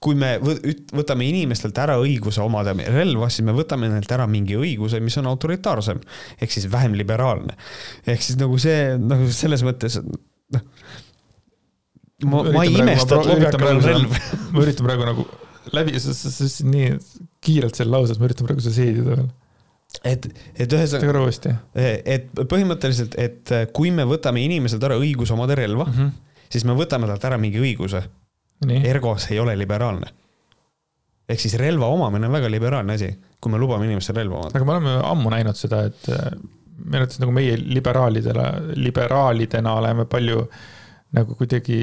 kui me võtame inimestelt ära õiguse omada relva, siis me võtame neilt ära mingi õiguse, mis on autoritaarsem ehk siis vähem liberaalne. ehk siis nagu see nagu selles mõttes noh. ma, ma ei imesta, et Lobjakal on relv. ma üritan praegu nagu läbi, nii kiirelt seal lauses, ma üritan praegu seda seedida veel et, et ühesõnaga, et põhimõtteliselt, et kui me võtame inimeselt ära õiguse omada relva mm, -hmm. siis me võtame talt ära mingi õiguse. Ergo see ei ole liberaalne. ehk siis relva omamine on väga liberaalne asi, kui me lubame inimestel relva omada. aga me oleme ammu näinud seda, et minu arvates nagu meie liberaalidele, liberaalidena oleme palju nagu kuidagi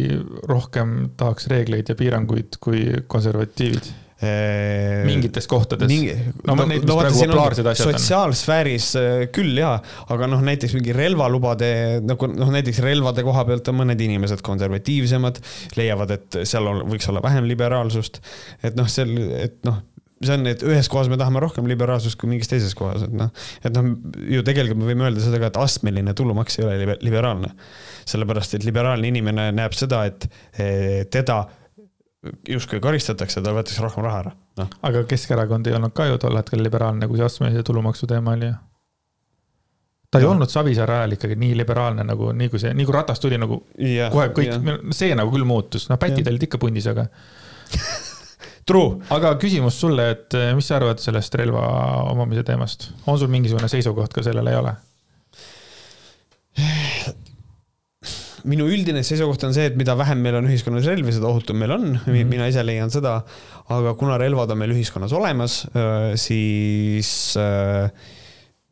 rohkem tahaks reegleid ja piiranguid kui konservatiivid mingites kohtades mingi,. no, no mis no, praegu populaarsed asjad on. sotsiaalsfääris küll jaa, aga noh, näiteks mingi relvalubade nagu noh, näiteks relvade koha pealt on mõned inimesed konservatiivsemad, leiavad, et seal on, võiks olla vähem liberaalsust. et noh, seal, et noh, see on, et ühes kohas me tahame rohkem liberaalsust kui mingis teises kohas, et noh, et noh, ju tegelikult me võime öelda seda ka, et astmeline tulumaks ei ole liberaalne. sellepärast, et liberaalne inimene näeb seda, et teda justkui karistatakse, tal võetakse rohkem raha ära no.. aga Keskerakond ei olnud ka ju tol hetkel liberaalne, kui see astmelise tulumaksu teema oli ju. ta ei ja. olnud Savisaare ajal ikkagi nii liberaalne nagu, nii kui see, nii kui Ratas tuli nagu ja, kohe kõik, see nagu küll muutus, noh, pätid olid ikka pundis, aga *laughs* True. aga küsimus sulle, et eh, mis sa arvad sellest relva omamise teemast, on sul mingisugune seisukoht ka sellele, ei ole? *laughs* minu üldine seisukoht on see, et mida vähem meil on ühiskonnas relvi, seda ohutum meil on mm, -hmm. mina ise leian seda. aga kuna relvad on meil ühiskonnas olemas, siis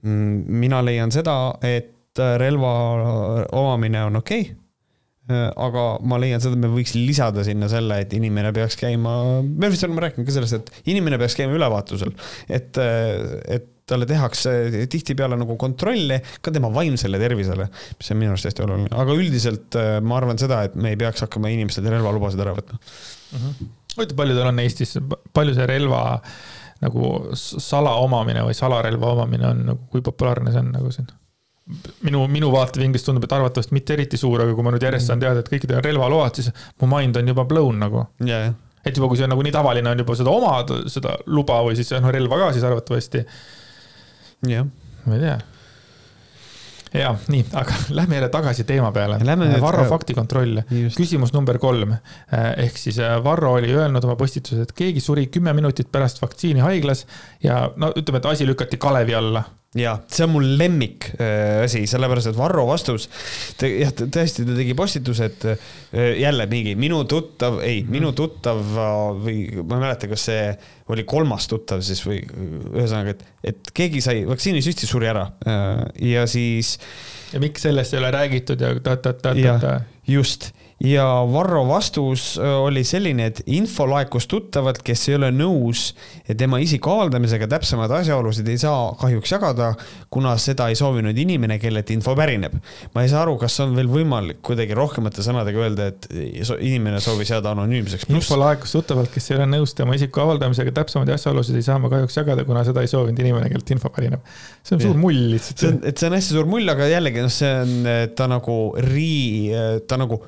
mina leian seda, et relva omamine on okei okay aga ma leian seda, et me võiks lisada sinna selle, et inimene peaks käima, me vist oleme rääkinud ka sellest, et inimene peaks käima ülevaatusel, et, et talle tehakse tihtipeale nagu kontrolle ka tema vaimsele tervisele, mis on minu arust hästi oluline, aga üldiselt äh, ma arvan seda, et me ei peaks hakkama inimestelt relvalubasid ära võtma. Uh -huh.. huvitav, palju tal on Eestis, palju see relva nagu salaomamine või salarelva omamine on nagu, kui populaarne see on nagu siin? minu, minu vaatevinklist tundub, et arvatavasti mitte eriti suur, aga kui ma nüüd järjest saan teada, et kõikidel on relvaload, siis mu mind on juba blown nagu. Yeah.. et juba, kui see on nagu nii tavaline on juba seda omada, seda luba või siis noh, relva ka siis arvatavasti jah. ma ei tea. ja nii, aga *laughs* lähme jälle tagasi teema peale. Varro äh, faktikontroll, küsimus number kolm. Äh, ehk siis äh, Varro oli öelnud oma postituses, et keegi suri kümme minutit pärast vaktsiini haiglas ja no ütleme, et asi lükati kalevi alla ja see on mul lemmik äh, asi, sellepärast et Varro vastus, jah, tõesti, ta tegi postituse, et äh, jälle mingi minu tuttav, ei -hmm. minu tuttav või ma ei mäleta, kas see oli kolmas tuttav siis või ühesõnaga, et, et keegi sai vaktsiinisüsti, suri ära äh, ja siis. ja miks sellest ei ole räägitud ja ta-ta-ta-ta-ta. just ja Varro vastus äh, oli selline, et info laekus tuttavalt, kes ei ole nõus tema isiku avaldamisega, täpsemaid asjaolusid ei saa kahjuks jagada, kuna seda ei soovinud inimene, kellelt info pärineb. ma ei saa aru, kas on veel võimalik kuidagi rohkemate sõnadega öelda, et inimene soovis jääda anonüümseks. info laekus tuttavalt, kes ei ole nõus tema isiku avaldamisega, täpsemaid asjaolusid ei saa ma kahjuks jagada, kuna seda ei soovinud inimene, kellelt info pärineb. see on suur mull lihtsalt. see on, et see on hästi suur mull, aga jällegi noh, see on, ta nagu rii, ta nagu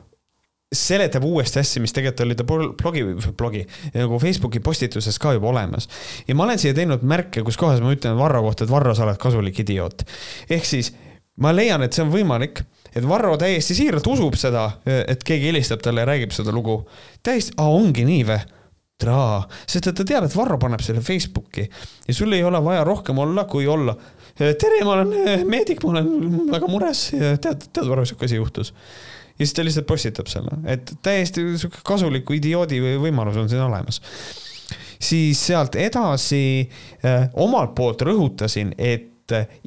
seletab uuesti asja, mis tegelikult oli ta blogi, blogi nagu Facebooki postituses ka juba olemas. ja ma olen siia teinud märke, kus kohas ma ütlen Varro kohta, et Varro, sa oled kasulik idioot. ehk siis ma leian, et see on võimalik, et Varro täiesti siiralt usub seda, et keegi helistab talle ja räägib seda lugu. täiesti, aa ongi nii või? traa, sest et ta teab, et Varro paneb selle Facebooki ja sul ei ole vaja rohkem olla, kui olla. tere, ma olen meedik, ma olen väga mures tead, tead Varro, sihuke asi juhtus ja siis ta lihtsalt postitab selle, et täiesti sihuke kasuliku idioodi võimalus on siin olemas. siis sealt edasi äh, omalt poolt rõhutasin, et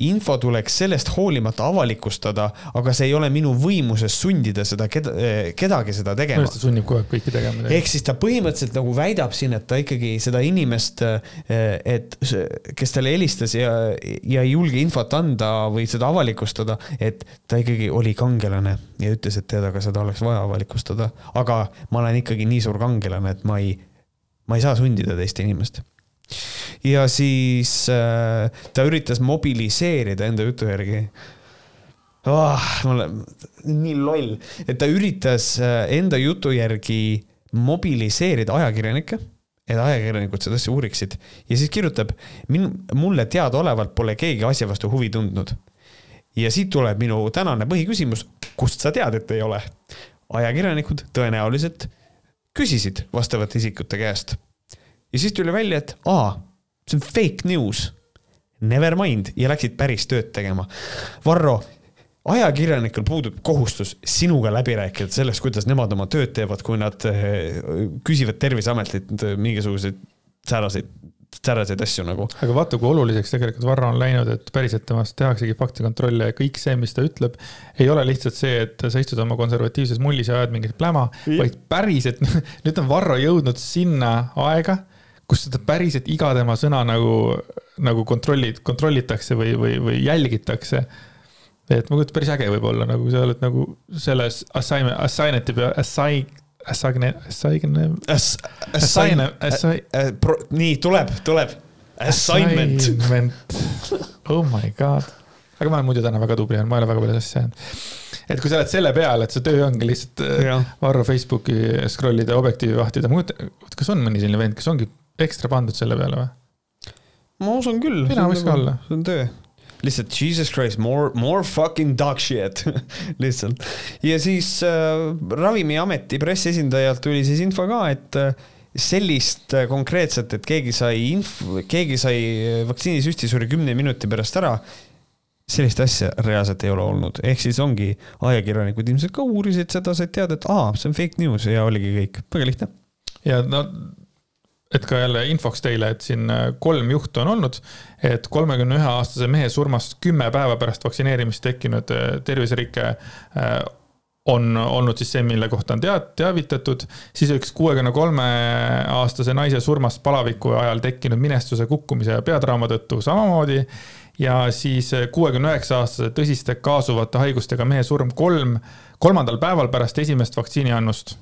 info tuleks sellest hoolimata avalikustada, aga see ei ole minu võimuses sundida seda keda, kedagi seda tegema. ta sunnib kogu aeg kõiki tegema. ehk siis ta põhimõtteliselt nagu väidab siin, et ta ikkagi seda inimest, et kes talle helistas ja, ja ei julge infot anda või seda avalikustada, et ta ikkagi oli kangelane ja ütles, et teda seda oleks vaja avalikustada, aga ma olen ikkagi nii suur kangelane, et ma ei, ma ei saa sundida teist inimest ja siis äh, ta üritas mobiliseerida enda jutu järgi oh,. ma olen nii loll, et ta üritas äh, enda jutu järgi mobiliseerida ajakirjanikke, et ajakirjanikud seda asja uuriksid ja siis kirjutab, min-, mulle teadaolevalt pole keegi asja vastu huvi tundnud. ja siit tuleb minu tänane põhiküsimus, kust sa tead, et ei ole? ajakirjanikud tõenäoliselt küsisid vastavate isikute käest ja siis tuli välja, et aa, see on fake news. Never mind ja läksid päris tööd tegema. Varro, ajakirjanikel puudub kohustus sinuga läbi rääkida sellest, kuidas nemad oma tööd teevad, kui nad eh, küsivad Terviseametilt mingisuguseid sääraseid sääraseid asju nagu. aga vaata, kui oluliseks tegelikult Varro on läinud, et päriselt temast tehaksegi faktikontrolle ja kõik see, mis ta ütleb, ei ole lihtsalt see, et sa istud oma konservatiivses mullis ja ajad mingit pläma, vaid päriselt, *laughs* nüüd on Varro jõudnud sinna aega kus seda päriselt iga tema sõna nagu, nagu kontrollid, kontrollitakse või, või, või jälgitakse. et ma kujutan, päris äge võib olla, nagu sa oled nagu selles assignment, assignment'i peal, assign, assign, assign, assign, assign, nii tuleb, tuleb. Assignment. Oh my god. aga ma olen muidu täna väga tubli, ma ei ole väga palju asja jäänud et kui sa oled selle peal, et su töö ongi lihtsalt ja. Varro Facebooki scroll ida, objektiivi vahtida, ma kujutan, kas on mõni selline vend, kes ongi ekstra pandud selle peale või? ma usun küll. mina võiks ka olla. see on töö lihtsalt Jesus Christ, more, more fucking dog shit *laughs* lihtsalt. ja siis äh, Ravimiameti pressiesindajalt tuli siis info ka, et äh, sellist äh, konkreetset, et keegi sai inf-, keegi sai äh, vaktsiinisüsti, suri kümne minuti pärast ära. sellist asja reaalselt ei ole olnud, ehk siis ongi ajakirjanikud ilmselt ka uurisid seda, said teada, et aa, see on fake news ja oligi kõik, väga lihtne. ja no et ka jälle infoks teile, et siin äh, kolm juhtu on olnud, et kolmekümne ühe aastase mehe surmast kümme päeva pärast vaktsineerimist tekkinud äh, terviserike äh, on olnud siis see, mille kohta on tead-, teavitatud, siis üks kuuekümne kolme aastase naise surmast palaviku ajal tekkinud minestuse kukkumise ja peatrauma tõttu samamoodi. ja siis kuuekümne üheksa aastase tõsiste kaasuvate haigustega mehe surm kolm, kolmandal päeval pärast esimest vaktsiini annust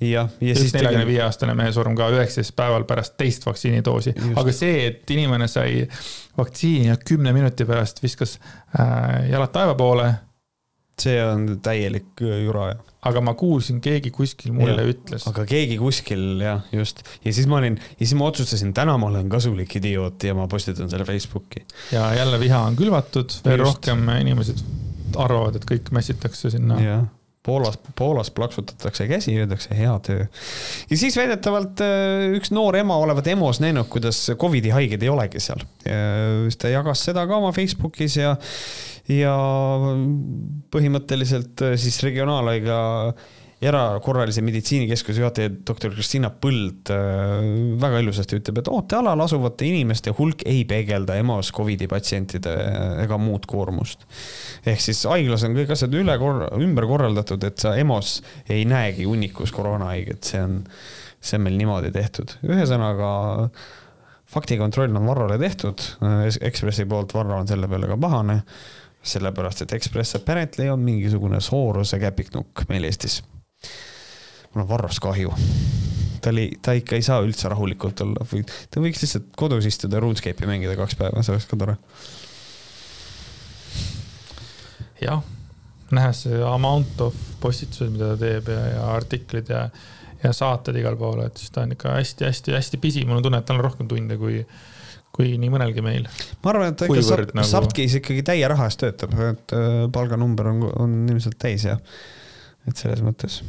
jah, ja siis neljakümne viie aastane mehe surm ka üheksateist päeval pärast teist vaktsiinidoosi, aga see, et inimene sai vaktsiini ja kümne minuti pärast viskas äh, jalad taeva poole. see on täielik äh, jura jah. aga ma kuulsin, keegi kuskil mulle ja, ütles. aga keegi kuskil jah, just ja siis ma olin ja siis ma otsustasin, täna ma olen kasulik idioot ja ma postitan selle Facebooki. ja jälle viha on külvatud, veel rohkem inimesed arvavad, et kõik mässitakse sinna. jah Poolas, Poolas plaksutatakse käsi, öeldakse hea töö. ja siis väidetavalt äh, üks noor ema olevat EMO-s näinud, kuidas Covidi haiged ei olegi seal. siis ta jagas seda ka oma Facebookis ja, ja põhimõtteliselt äh, siis regionaalhaigla erakorralise meditsiinikeskuse juhataja doktor Kristina Põld äh, väga ilusasti ütleb, et ootealal asuvate inimeste hulk ei peegelda EMO-s Covidi patsientide äh, ega muud koormust. ehk siis haiglas on kõik asjad üle korra-, ümber korraldatud, et sa EMO-s ei näegi hunnikus koroonahaiget, see on, see on meil niimoodi tehtud. ühesõnaga faktikontroll on Varrole tehtud, Ekspressi poolt Varro on selle peale ka pahane sellepärast et Ekspress apparently on mingisugune sooruse käpiknukk meil Eestis mul on Varrost kahju. ta oli, ta ikka ei saa üldse rahulikult olla või ta võiks lihtsalt kodus istuda RuneScape'i mängida kaks päeva, see oleks ka tore. jah, nähes see amount of postitused, mida ta teeb ja, ja artiklid ja, ja saated igale poole, et siis ta on ikka hästi-hästi-hästi pisi, mul on tunne, et tal on rohkem tunde kui kui nii mõnelgi meil. ma arvan, et ta ikka Kuivõrd, nagu... Sapkis ikkagi täie raha eest töötab, et äh, palganumber on, on ilmselt täis ja et selles mõttes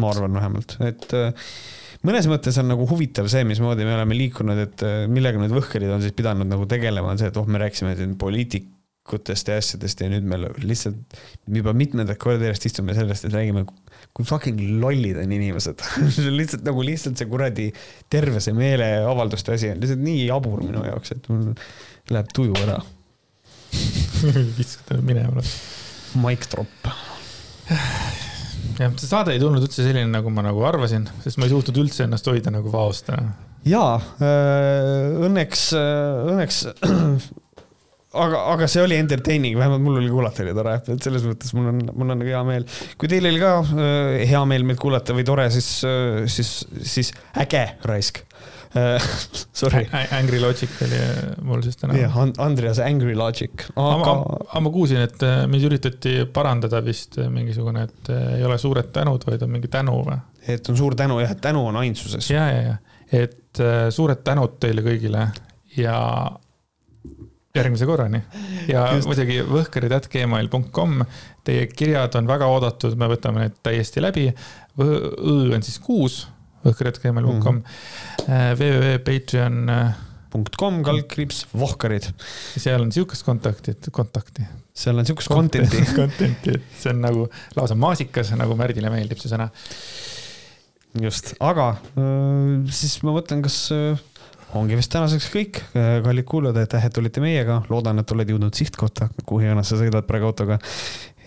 ma arvan vähemalt, et äh, mõnes mõttes on nagu huvitav see, mismoodi me oleme liikunud, et äh, millega need võhkerid on siis pidanud nagu tegelema, on see, et oh, me rääkisime siin poliitikutest ja asjadest ja nüüd me lihtsalt juba mitmendat korda järjest istume sellest, et räägime, kui fucking lollid on inimesed *laughs* lihtsalt nagu lihtsalt see kuradi tervese meeleavalduste asi on lihtsalt nii jabur minu jaoks, et mul läheb tuju ära *laughs* viskad minema. Mic drop *laughs* jah, see saade ei tulnud üldse selline, nagu ma nagu arvasin, sest ma ei suutnud üldse ennast hoida nagu vaost. jaa, äh, õnneks, äh, õnneks *clears throat* aga, aga see oli entertaining, vähemalt mul oli kuulata, oli tore, et selles mõttes mul on, mul on hea meel. kui teil oli ka äh, hea meel meid kuulata või tore, siis, siis, siis äge raisk *laughs* Sorry. Angry Logic oli mul siis täna. jah, Andreas Angry Logic. aga, aga ma kuulsin, et äh, mind üritati parandada vist äh, mingisugune, et äh, ei ole suured tänud, vaid on mingi tänu või? et on suur tänu jah, et tänu on ainsuses. ja, ja, ja, et suured tänud teile kõigile ja järgmise korrani ja Just. muidugi võhkerid.gmail.com. Teie kirjad on väga oodatud, me võtame need täiesti läbi. Õ on siis kuus õhkretk.gmail.com mm -hmm., www.patreon.com kaldkriips vohkarid. seal on sihukest kontakti, kontakti. seal on sihukest content'i *laughs* Content'i, et see on nagu lausa maasikas, nagu Märdile meeldib see sõna. just, aga äh, siis ma mõtlen, kas äh, ongi vist tänaseks kõik, äh, kallid kuulajad, aitäh, et olite meiega, loodan, et oled jõudnud sihtkohta, kuhu iganes sa sõidad praegu autoga.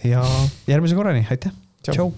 ja järgmise korrani, aitäh, tšau.